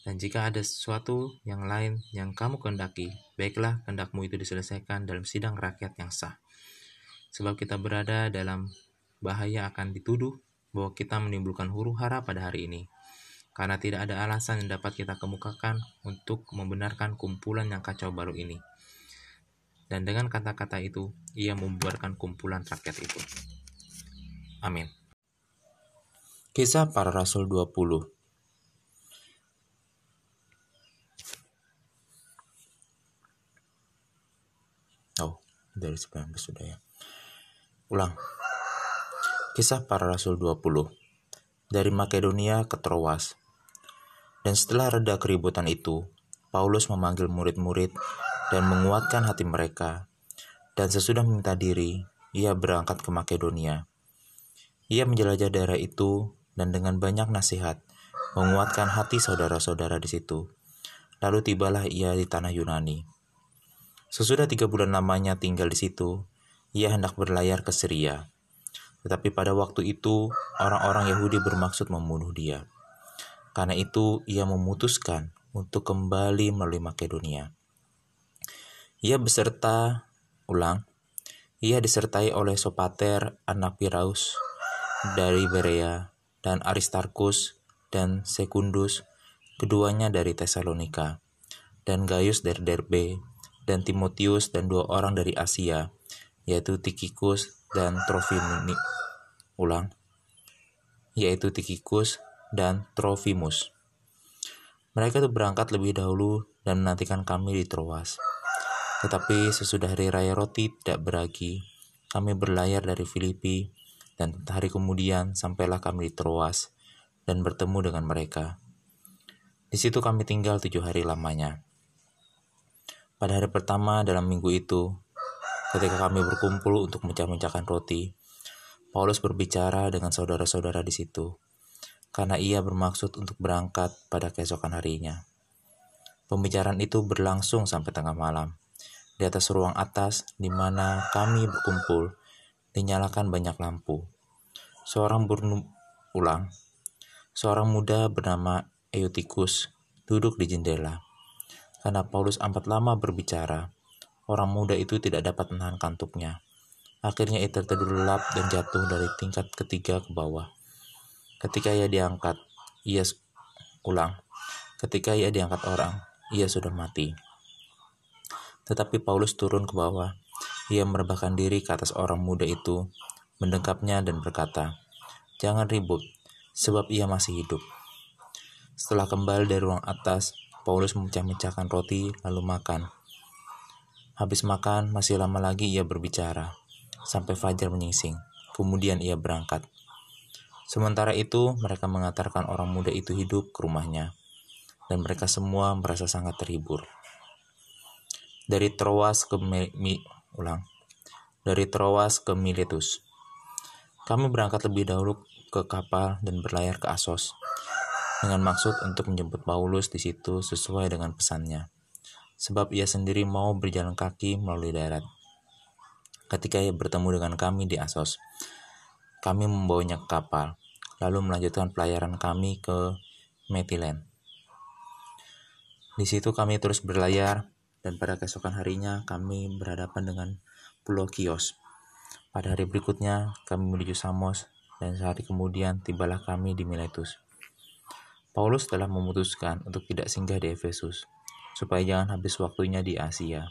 Dan jika ada sesuatu yang lain yang kamu kehendaki, baiklah kehendakmu itu diselesaikan dalam sidang rakyat yang sah. Sebab kita berada dalam bahaya akan dituduh bahwa kita menimbulkan huru hara pada hari ini. Karena tidak ada alasan yang dapat kita kemukakan untuk membenarkan kumpulan yang kacau baru ini dan dengan kata-kata itu ia membuarkan kumpulan rakyat itu. Amin. Kisah para Rasul 20 Oh, dari 19 sudah ya. Ulang. Kisah para Rasul 20 dari Makedonia ke Troas. Dan setelah reda keributan itu, Paulus memanggil murid-murid dan menguatkan hati mereka. Dan sesudah meminta diri, ia berangkat ke Makedonia. Ia menjelajah daerah itu dan dengan banyak nasihat menguatkan hati saudara-saudara di situ. Lalu tibalah ia di tanah Yunani. Sesudah tiga bulan lamanya tinggal di situ, ia hendak berlayar ke Syria. Tetapi pada waktu itu, orang-orang Yahudi bermaksud membunuh dia. Karena itu, ia memutuskan untuk kembali melalui Makedonia. Ia beserta, ulang, ia disertai oleh Sopater anak Piraus dari Berea dan Aristarkus dan Sekundus, keduanya dari Tesalonika, dan Gaius dari Derbe, dan Timotius dan dua orang dari Asia, yaitu Tikikus dan Trofimuni. Ulang, yaitu Tikikus dan Trofimus. Mereka itu berangkat lebih dahulu dan menantikan kami di Troas. Tetapi sesudah hari raya roti tidak beragi, kami berlayar dari Filipi, dan hari kemudian sampailah kami di Troas dan bertemu dengan mereka. Di situ kami tinggal tujuh hari lamanya. Pada hari pertama dalam minggu itu, ketika kami berkumpul untuk mencah-mencahkan roti, Paulus berbicara dengan saudara-saudara di situ, karena ia bermaksud untuk berangkat pada keesokan harinya. Pembicaraan itu berlangsung sampai tengah malam. Di atas ruang atas, di mana kami berkumpul, dinyalakan banyak lampu. Seorang ulang, seorang muda bernama Eutikus duduk di jendela. Karena Paulus amat lama berbicara, orang muda itu tidak dapat menahan kantuknya. Akhirnya ia tertidur lelap dan jatuh dari tingkat ketiga ke bawah. Ketika ia diangkat, ia ulang. Ketika ia diangkat orang, ia sudah mati. Tetapi Paulus turun ke bawah. Ia merebahkan diri ke atas orang muda itu, mendekapnya dan berkata, Jangan ribut, sebab ia masih hidup. Setelah kembali dari ruang atas, Paulus memecah-mecahkan roti lalu makan. Habis makan, masih lama lagi ia berbicara, sampai fajar menyingsing. Kemudian ia berangkat. Sementara itu, mereka mengantarkan orang muda itu hidup ke rumahnya, dan mereka semua merasa sangat terhibur. Dari Troas ke Mi, ulang. Dari Troas ke Miletus. Kami berangkat lebih dahulu ke kapal dan berlayar ke Asos dengan maksud untuk menjemput Paulus di situ sesuai dengan pesannya, sebab ia sendiri mau berjalan kaki melalui darat. Ketika ia bertemu dengan kami di Asos, kami membawanya ke kapal, lalu melanjutkan pelayaran kami ke Metilen. Di situ kami terus berlayar, dan pada keesokan harinya kami berhadapan dengan Pulau Kios. Pada hari berikutnya, kami menuju Samos, dan sehari kemudian tibalah kami di Miletus. Paulus telah memutuskan untuk tidak singgah di Efesus, supaya jangan habis waktunya di Asia,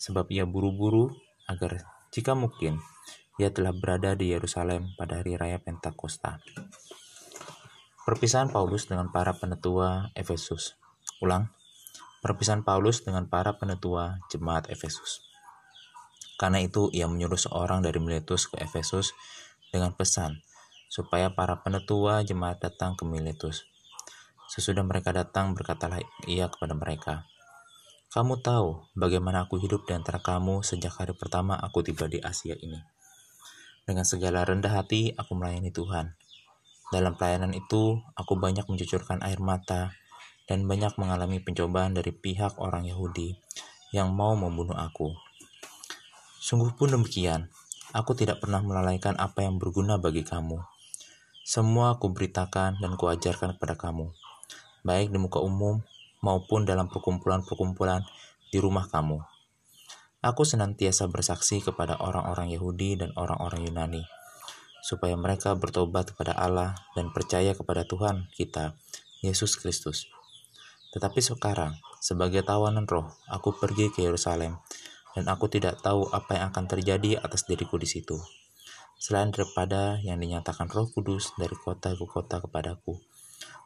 sebab ia buru-buru agar jika mungkin ia telah berada di Yerusalem pada hari raya Pentakosta. Perpisahan Paulus dengan para penetua Efesus. Ulang, perpisahan Paulus dengan para penetua jemaat Efesus. Karena itu ia menyuruh seorang dari Miletus ke Efesus dengan pesan supaya para penetua jemaat datang ke Miletus Sesudah mereka datang, berkatalah ia kepada mereka, Kamu tahu bagaimana aku hidup di antara kamu sejak hari pertama aku tiba di Asia ini. Dengan segala rendah hati, aku melayani Tuhan. Dalam pelayanan itu, aku banyak mencucurkan air mata dan banyak mengalami pencobaan dari pihak orang Yahudi yang mau membunuh aku. Sungguh pun demikian, aku tidak pernah melalaikan apa yang berguna bagi kamu. Semua aku beritakan dan kuajarkan kepada kamu baik di muka umum maupun dalam perkumpulan-perkumpulan di rumah kamu. Aku senantiasa bersaksi kepada orang-orang Yahudi dan orang-orang Yunani, supaya mereka bertobat kepada Allah dan percaya kepada Tuhan kita, Yesus Kristus. Tetapi sekarang, sebagai tawanan roh, aku pergi ke Yerusalem, dan aku tidak tahu apa yang akan terjadi atas diriku di situ. Selain daripada yang dinyatakan roh kudus dari kota ke kota kepadaku,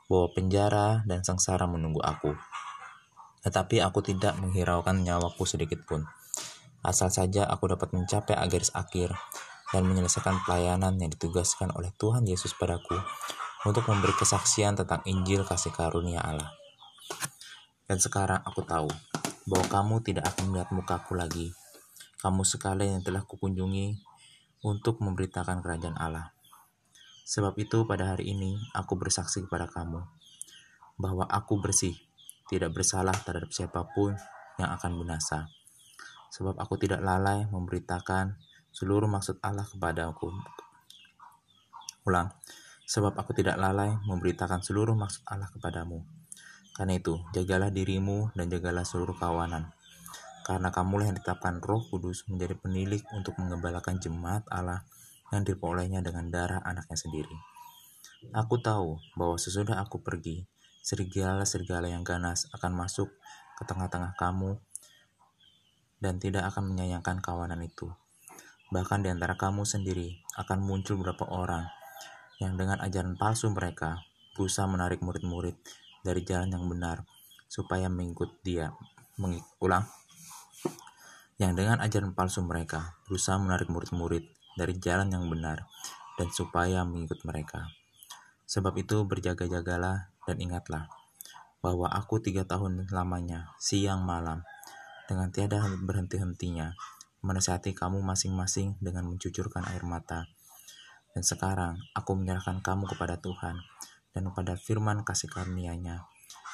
bahwa penjara dan sengsara menunggu aku. Tetapi aku tidak menghiraukan nyawaku sedikit pun. Asal saja aku dapat mencapai garis akhir dan menyelesaikan pelayanan yang ditugaskan oleh Tuhan Yesus padaku untuk memberi kesaksian tentang Injil kasih karunia Allah. Dan sekarang aku tahu bahwa kamu tidak akan melihat mukaku lagi. Kamu sekali yang telah kukunjungi untuk memberitakan kerajaan Allah. Sebab itu pada hari ini aku bersaksi kepada kamu bahwa aku bersih, tidak bersalah terhadap siapa pun yang akan binasa. Sebab aku tidak lalai memberitakan seluruh maksud Allah kepada aku. Ulang, sebab aku tidak lalai memberitakan seluruh maksud Allah kepadamu. Karena itu, jagalah dirimu dan jagalah seluruh kawanan. Karena kamulah yang ditetapkan roh kudus menjadi penilik untuk mengembalakan jemaat Allah yang diperolehnya dengan darah anaknya sendiri. Aku tahu bahwa sesudah aku pergi, serigala-serigala yang ganas akan masuk ke tengah-tengah kamu dan tidak akan menyayangkan kawanan itu. Bahkan di antara kamu sendiri akan muncul beberapa orang yang dengan ajaran palsu mereka berusaha menarik murid-murid dari jalan yang benar supaya mengikut dia. Mengulang, yang dengan ajaran palsu mereka berusaha menarik murid-murid dari jalan yang benar dan supaya mengikut mereka. Sebab itu berjaga-jagalah dan ingatlah bahwa aku tiga tahun lamanya, siang malam, dengan tiada berhenti-hentinya, menasihati kamu masing-masing dengan mencucurkan air mata. Dan sekarang aku menyerahkan kamu kepada Tuhan dan kepada firman kasih karunia-Nya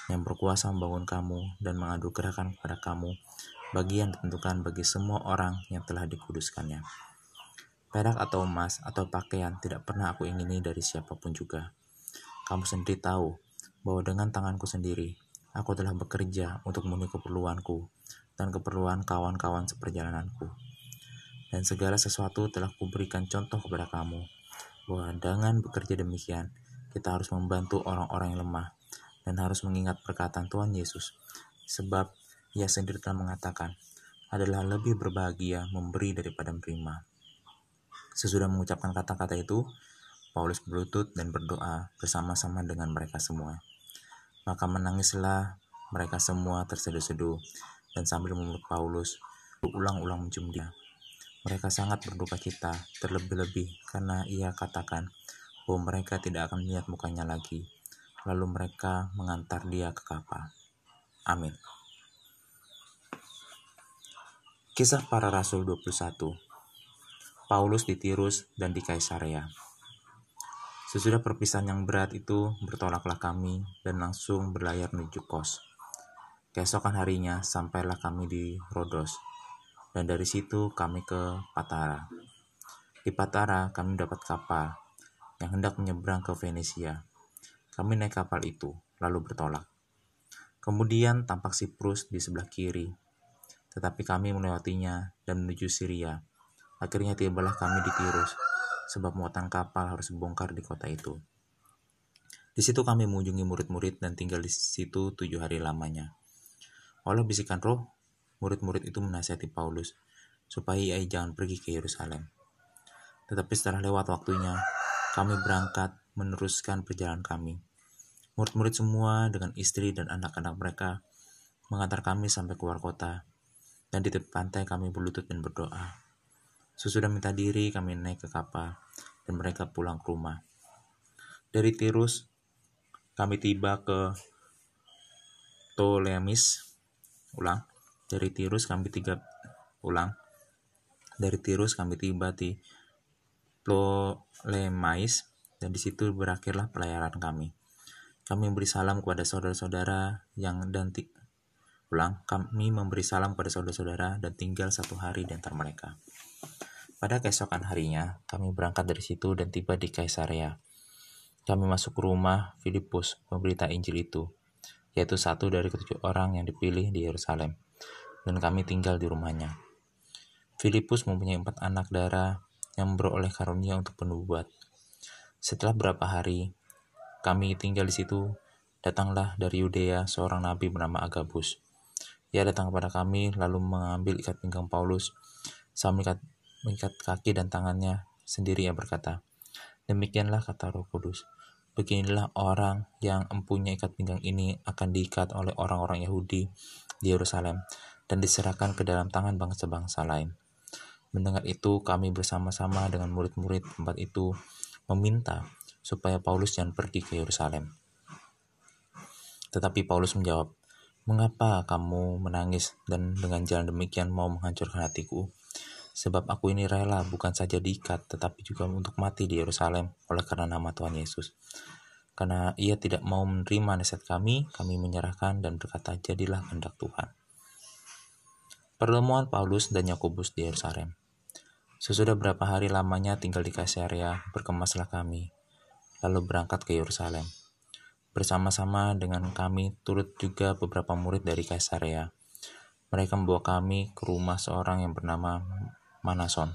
yang berkuasa membangun kamu dan mengadugerahkan kepada kamu bagi yang ditentukan bagi semua orang yang telah dikuduskannya. Perak atau emas atau pakaian tidak pernah aku ingini dari siapa pun juga. Kamu sendiri tahu bahwa dengan tanganku sendiri, aku telah bekerja untuk memenuhi keperluanku dan keperluan kawan-kawan seperjalananku. Dan segala sesuatu telah kuberikan contoh kepada kamu, bahwa dengan bekerja demikian, kita harus membantu orang-orang yang lemah dan harus mengingat perkataan Tuhan Yesus, sebab ia sendiri telah mengatakan, adalah lebih berbahagia memberi daripada menerima. Sesudah mengucapkan kata-kata itu, Paulus berlutut dan berdoa bersama-sama dengan mereka semua. Maka menangislah mereka semua terseduh-seduh, dan sambil memeluk Paulus, berulang-ulang mencium dia. Mereka sangat berduka cita, terlebih-lebih karena ia katakan bahwa mereka tidak akan melihat mukanya lagi lalu mereka mengantar dia ke kapal. Amin. Kisah para Rasul 21 Paulus di Tirus dan di Kaisarea Sesudah perpisahan yang berat itu, bertolaklah kami dan langsung berlayar menuju Kos. Keesokan harinya, sampailah kami di Rodos, dan dari situ kami ke Patara. Di Patara, kami dapat kapal yang hendak menyeberang ke Venesia. Kami naik kapal itu, lalu bertolak. Kemudian tampak Siprus di sebelah kiri, tetapi kami melewatinya dan menuju Syria. Akhirnya tibalah kami di Tirus, sebab muatan kapal harus bongkar di kota itu. Di situ kami mengunjungi murid-murid dan tinggal di situ tujuh hari lamanya. Oleh bisikan roh, murid-murid itu menasihati Paulus, supaya ia jangan pergi ke Yerusalem. Tetapi setelah lewat waktunya, kami berangkat meneruskan perjalanan kami. Murid-murid semua dengan istri dan anak-anak mereka mengantar kami sampai keluar kota, dan di tepi pantai kami berlutut dan berdoa. Sesudah minta diri, kami naik ke kapal, dan mereka pulang ke rumah. Dari Tirus, kami tiba ke Ptolemis. Ulang. Dari Tirus kami tiga ulang. Dari Tirus kami tiba di Ptolemais dan di situ berakhirlah pelayaran kami. Kami memberi salam kepada saudara-saudara yang dan ulang, kami memberi salam kepada saudara-saudara dan tinggal satu hari di antara mereka. Pada keesokan harinya, kami berangkat dari situ dan tiba di Kaisarea. Kami masuk rumah Filipus, memberita Injil itu, yaitu satu dari ketujuh orang yang dipilih di Yerusalem, dan kami tinggal di rumahnya. Filipus mempunyai empat anak darah yang beroleh karunia untuk penubuat. Setelah beberapa hari, kami tinggal di situ, datanglah dari Yudea seorang nabi bernama Agabus. Ia datang kepada kami lalu mengambil ikat pinggang Paulus, sambil mengikat kaki dan tangannya sendiri ia berkata, Demikianlah kata roh kudus, beginilah orang yang mempunyai ikat pinggang ini akan diikat oleh orang-orang Yahudi di Yerusalem dan diserahkan ke dalam tangan bangsa-bangsa lain. Mendengar itu, kami bersama-sama dengan murid-murid tempat itu meminta supaya Paulus jangan pergi ke Yerusalem. Tetapi Paulus menjawab, Mengapa kamu menangis dan dengan jalan demikian mau menghancurkan hatiku? Sebab aku ini rela bukan saja diikat, tetapi juga untuk mati di Yerusalem oleh karena nama Tuhan Yesus. Karena ia tidak mau menerima nasihat kami, kami menyerahkan dan berkata, jadilah kehendak Tuhan. Pertemuan Paulus dan Yakobus di Yerusalem. Sesudah berapa hari lamanya tinggal di Kaisarea, berkemaslah kami, lalu berangkat ke Yerusalem. Bersama-sama dengan kami turut juga beberapa murid dari Kaisarea. Mereka membawa kami ke rumah seorang yang bernama Manason.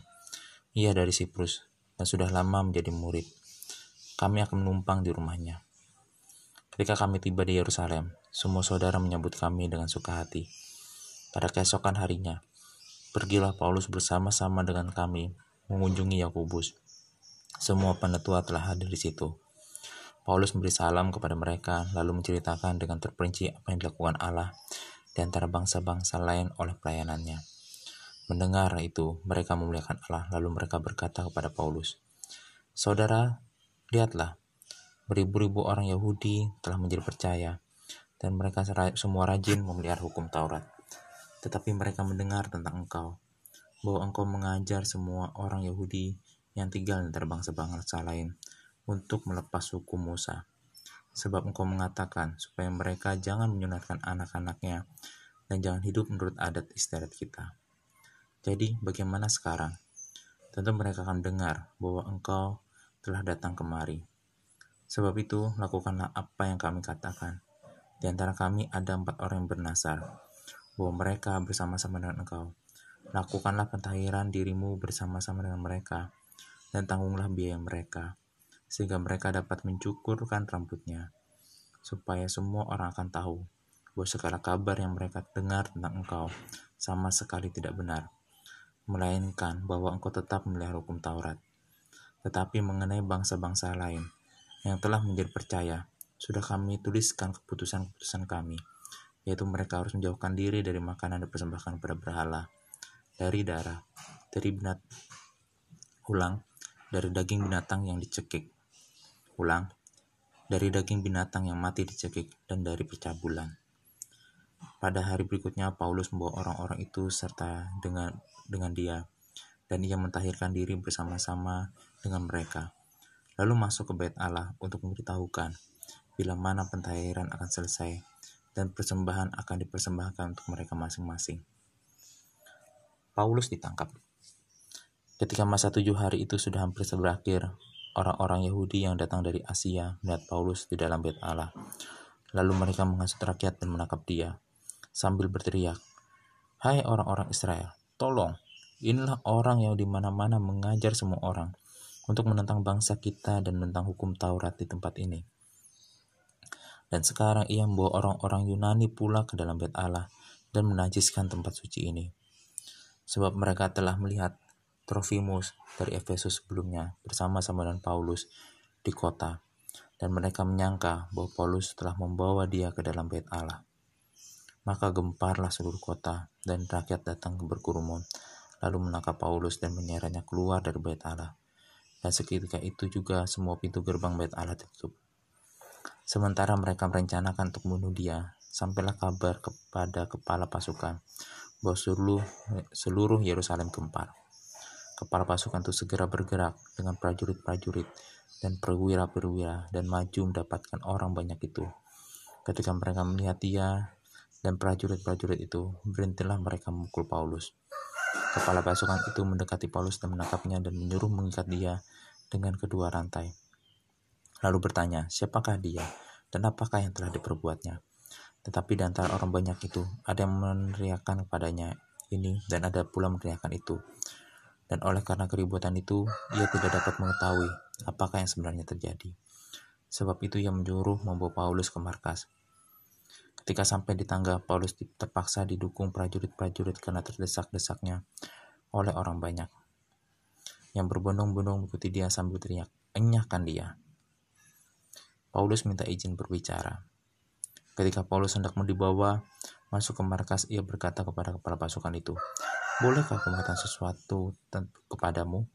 Ia dari Siprus dan sudah lama menjadi murid. Kami akan menumpang di rumahnya. Ketika kami tiba di Yerusalem, semua saudara menyambut kami dengan suka hati. Pada keesokan harinya, Pergilah Paulus bersama-sama dengan kami mengunjungi Yakobus. Semua penetua telah hadir di situ. Paulus memberi salam kepada mereka, lalu menceritakan dengan terperinci apa yang dilakukan Allah di antara bangsa-bangsa lain oleh pelayanannya. Mendengar itu, mereka memuliakan Allah, lalu mereka berkata kepada Paulus, Saudara, lihatlah, beribu-ribu orang Yahudi telah menjadi percaya, dan mereka semua rajin memelihara hukum Taurat. Tetapi mereka mendengar tentang engkau, bahwa engkau mengajar semua orang Yahudi yang tinggal di bangsa-bangsa lain untuk melepas hukum Musa. Sebab engkau mengatakan supaya mereka jangan menyunatkan anak-anaknya dan jangan hidup menurut adat istiadat kita. Jadi bagaimana sekarang? Tentu mereka akan dengar bahwa engkau telah datang kemari. Sebab itu, lakukanlah apa yang kami katakan. Di antara kami ada empat orang yang bernasar, bahwa mereka bersama-sama dengan engkau. Lakukanlah pentahiran dirimu bersama-sama dengan mereka, dan tanggunglah biaya mereka, sehingga mereka dapat mencukurkan rambutnya, supaya semua orang akan tahu bahwa segala kabar yang mereka dengar tentang engkau sama sekali tidak benar, melainkan bahwa engkau tetap melihara hukum Taurat. Tetapi mengenai bangsa-bangsa lain yang telah menjadi percaya, sudah kami tuliskan keputusan-keputusan kami, yaitu mereka harus menjauhkan diri dari makanan dan persembahkan pada berhala, dari darah, dari binat, ulang, dari daging binatang yang dicekik, ulang, dari daging binatang yang mati dicekik, dan dari percabulan. Pada hari berikutnya, Paulus membawa orang-orang itu serta dengan dengan dia, dan ia mentahirkan diri bersama-sama dengan mereka. Lalu masuk ke bait Allah untuk memberitahukan bila mana pentahiran akan selesai dan persembahan akan dipersembahkan untuk mereka masing-masing. Paulus ditangkap. Ketika masa tujuh hari itu sudah hampir berakhir, orang-orang Yahudi yang datang dari Asia melihat Paulus di dalam bait Allah. Lalu mereka menghasut rakyat dan menangkap dia, sambil berteriak, Hai orang-orang Israel, tolong, inilah orang yang di mana-mana mengajar semua orang untuk menentang bangsa kita dan menentang hukum Taurat di tempat ini. Dan sekarang ia membawa orang-orang Yunani pula ke dalam bait Allah dan menajiskan tempat suci ini. Sebab mereka telah melihat Trofimus dari Efesus sebelumnya bersama-sama dengan Paulus di kota, dan mereka menyangka bahwa Paulus telah membawa dia ke dalam bait Allah. Maka gemparlah seluruh kota, dan rakyat datang berkurumun, lalu menangkap Paulus dan menyerahnya keluar dari bait Allah dan seketika itu juga semua pintu gerbang bait Allah ditutup. Sementara mereka merencanakan untuk membunuh dia, sampailah kabar kepada kepala pasukan bahwa seluruh, seluruh Yerusalem gempar. Kepala pasukan itu segera bergerak dengan prajurit-prajurit dan perwira-perwira dan maju mendapatkan orang banyak itu. Ketika mereka melihat dia dan prajurit-prajurit itu, berhentilah mereka memukul Paulus. Kepala pasukan itu mendekati Paulus dan menangkapnya dan menyuruh mengikat dia dengan kedua rantai. Lalu bertanya, siapakah dia dan apakah yang telah diperbuatnya? Tetapi di antara orang banyak itu, ada yang meneriakkan kepadanya ini dan ada pula meneriakkan itu. Dan oleh karena keributan itu, ia tidak dapat mengetahui apakah yang sebenarnya terjadi. Sebab itu ia menyuruh membawa Paulus ke markas. Ketika sampai di tangga, Paulus terpaksa didukung prajurit-prajurit karena terdesak-desaknya oleh orang banyak. Yang berbondong-bondong mengikuti dia sambil teriak, enyahkan dia. Paulus minta izin berbicara. Ketika Paulus hendak dibawa masuk ke markas, ia berkata kepada kepala pasukan itu, Bolehkah aku mengatakan sesuatu kepadamu?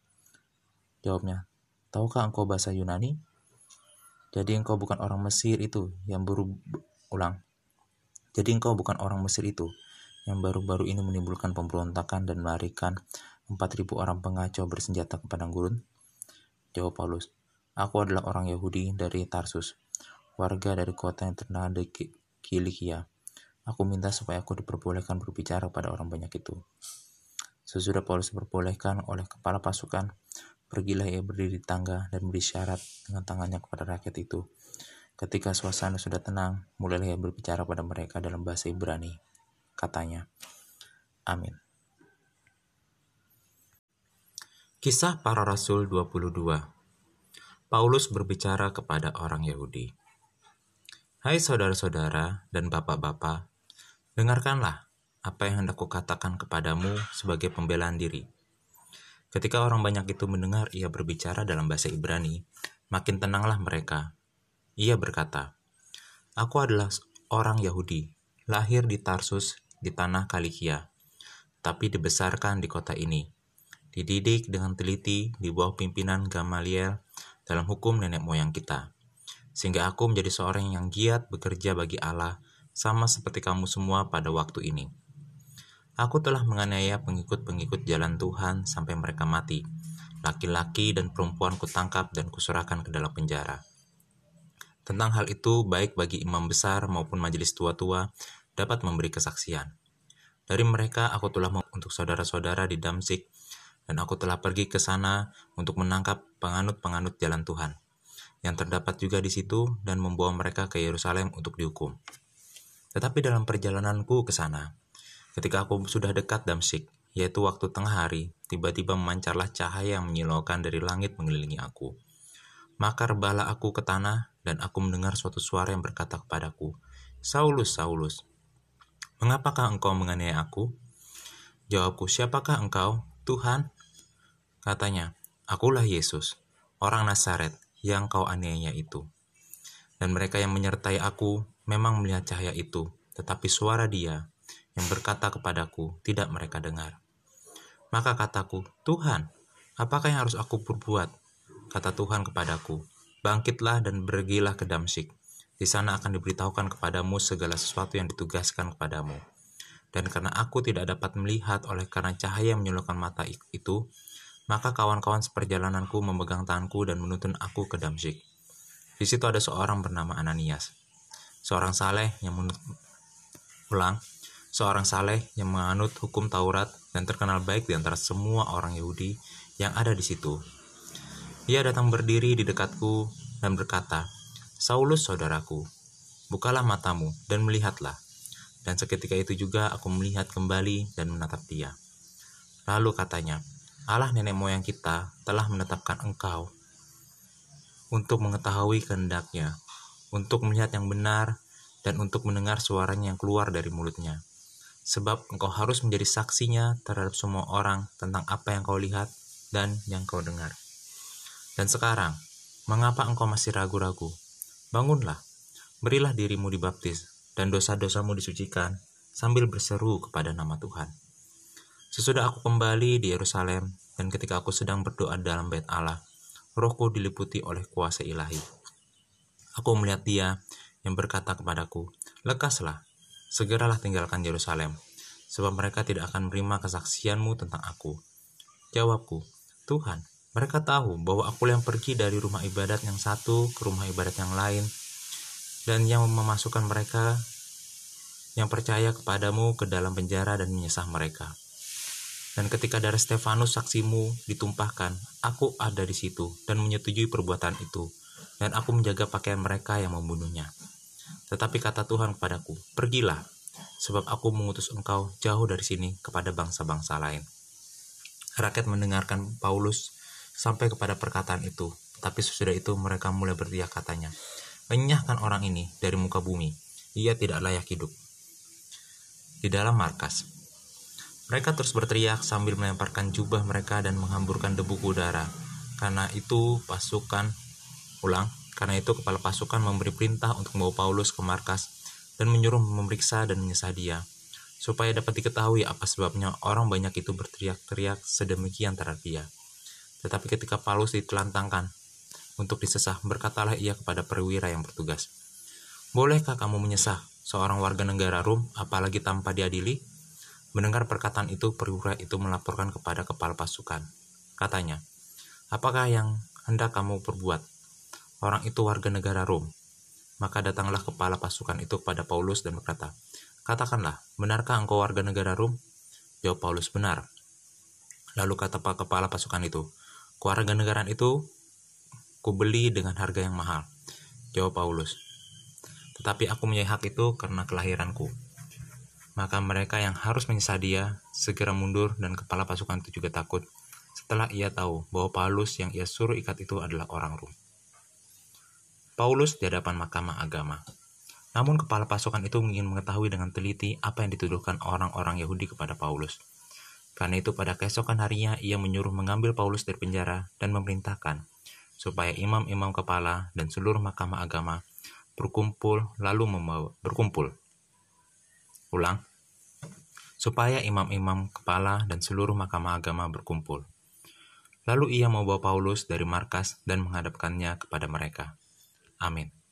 Jawabnya, Tahukah engkau bahasa Yunani? Jadi engkau bukan orang Mesir itu yang baru ulang. Jadi engkau bukan orang Mesir itu yang baru-baru ini menimbulkan pemberontakan dan melarikan 4.000 orang pengacau bersenjata ke padang gurun? Jawab Paulus, Aku adalah orang Yahudi dari Tarsus, warga dari kota yang terkenal di Kilikia. Aku minta supaya aku diperbolehkan berbicara pada orang banyak itu. Sesudah Paulus diperbolehkan oleh kepala pasukan, pergilah ia berdiri di tangga dan beri syarat dengan tangannya kepada rakyat itu Ketika suasana sudah tenang, mulailah ia berbicara pada mereka dalam bahasa Ibrani. Katanya, Amin. Kisah para Rasul 22 Paulus berbicara kepada orang Yahudi. Hai saudara-saudara dan bapak-bapak, dengarkanlah apa yang hendak kukatakan kepadamu sebagai pembelaan diri. Ketika orang banyak itu mendengar ia berbicara dalam bahasa Ibrani, makin tenanglah mereka ia berkata, Aku adalah orang Yahudi, lahir di Tarsus di tanah Kalikia, tapi dibesarkan di kota ini. Dididik dengan teliti di bawah pimpinan Gamaliel dalam hukum nenek moyang kita. Sehingga aku menjadi seorang yang giat bekerja bagi Allah sama seperti kamu semua pada waktu ini. Aku telah menganiaya pengikut-pengikut jalan Tuhan sampai mereka mati. Laki-laki dan perempuan kutangkap dan kuserahkan ke dalam penjara. Tentang hal itu, baik bagi imam besar maupun majelis tua-tua dapat memberi kesaksian. Dari mereka aku telah untuk saudara-saudara di Damsik, dan aku telah pergi ke sana untuk menangkap penganut-penganut jalan Tuhan, yang terdapat juga di situ dan membawa mereka ke Yerusalem untuk dihukum. Tetapi dalam perjalananku ke sana, Ketika aku sudah dekat Damsik, yaitu waktu tengah hari, tiba-tiba memancarlah cahaya yang menyilaukan dari langit mengelilingi aku. Maka rebalah aku ke tanah, dan aku mendengar suatu suara yang berkata kepadaku, Saulus, Saulus, mengapakah engkau menganiaya aku? Jawabku, siapakah engkau? Tuhan. Katanya, akulah Yesus, orang Nazaret yang kau aniaya itu. Dan mereka yang menyertai aku memang melihat cahaya itu, tetapi suara dia yang berkata kepadaku, tidak mereka dengar. Maka kataku, Tuhan, apakah yang harus aku perbuat? Kata Tuhan kepadaku, bangkitlah dan pergilah ke Damsik. Di sana akan diberitahukan kepadamu segala sesuatu yang ditugaskan kepadamu. Dan karena aku tidak dapat melihat oleh karena cahaya yang mata itu, maka kawan-kawan seperjalananku memegang tanganku dan menuntun aku ke Damsik. Di situ ada seorang bernama Ananias, seorang saleh yang menut... ulang seorang saleh yang menganut hukum Taurat dan terkenal baik di antara semua orang Yahudi yang ada di situ. Ia datang berdiri di dekatku dan berkata, Saulus saudaraku, bukalah matamu dan melihatlah. Dan seketika itu juga aku melihat kembali dan menatap dia. Lalu katanya, Allah nenek moyang kita telah menetapkan engkau untuk mengetahui kehendaknya, untuk melihat yang benar, dan untuk mendengar suaranya yang keluar dari mulutnya sebab engkau harus menjadi saksinya terhadap semua orang tentang apa yang kau lihat dan yang kau dengar. Dan sekarang, mengapa engkau masih ragu-ragu? Bangunlah, berilah dirimu dibaptis, dan dosa-dosamu disucikan, sambil berseru kepada nama Tuhan. Sesudah aku kembali di Yerusalem, dan ketika aku sedang berdoa dalam bait Allah, rohku diliputi oleh kuasa ilahi. Aku melihat dia yang berkata kepadaku, Lekaslah, segeralah tinggalkan Yerusalem, sebab mereka tidak akan menerima kesaksianmu tentang aku. Jawabku, Tuhan, mereka tahu bahwa aku yang pergi dari rumah ibadat yang satu ke rumah ibadat yang lain, dan yang memasukkan mereka yang percaya kepadamu ke dalam penjara dan menyesah mereka. Dan ketika darah Stefanus saksimu ditumpahkan, aku ada di situ dan menyetujui perbuatan itu, dan aku menjaga pakaian mereka yang membunuhnya. Tetapi kata Tuhan kepadaku, pergilah, sebab aku mengutus engkau jauh dari sini kepada bangsa-bangsa lain. Rakyat mendengarkan Paulus sampai kepada perkataan itu, tapi sesudah itu mereka mulai berteriak katanya, Enyahkan orang ini dari muka bumi, ia tidak layak hidup. Di dalam markas, mereka terus berteriak sambil melemparkan jubah mereka dan menghamburkan debu udara. Karena itu pasukan ulang karena itu kepala pasukan memberi perintah untuk membawa Paulus ke markas dan menyuruh memeriksa dan menyesah dia, supaya dapat diketahui apa sebabnya orang banyak itu berteriak-teriak sedemikian terhadap dia. Tetapi ketika Paulus ditelantangkan untuk disesah, berkatalah ia kepada perwira yang bertugas, Bolehkah kamu menyesah seorang warga negara Rom, apalagi tanpa diadili? Mendengar perkataan itu, perwira itu melaporkan kepada kepala pasukan. Katanya, Apakah yang hendak kamu perbuat? Orang itu warga negara Rom. Maka datanglah kepala pasukan itu kepada Paulus dan berkata, Katakanlah, benarkah engkau warga negara Rom? Jawab Paulus, benar. Lalu kata kepala pasukan itu, Keluarga negaraan itu kubeli dengan harga yang mahal. Jawab Paulus, Tetapi aku punya hak itu karena kelahiranku. Maka mereka yang harus menyesal dia segera mundur dan kepala pasukan itu juga takut setelah ia tahu bahwa Paulus yang ia suruh ikat itu adalah orang Rom. Paulus di hadapan mahkamah agama. Namun kepala pasukan itu ingin mengetahui dengan teliti apa yang dituduhkan orang-orang Yahudi kepada Paulus. Karena itu pada keesokan harinya ia menyuruh mengambil Paulus dari penjara dan memerintahkan supaya imam-imam kepala dan seluruh mahkamah agama berkumpul lalu membawa berkumpul. Ulang. Supaya imam-imam kepala dan seluruh mahkamah agama berkumpul. Lalu ia membawa Paulus dari markas dan menghadapkannya kepada mereka. Amin.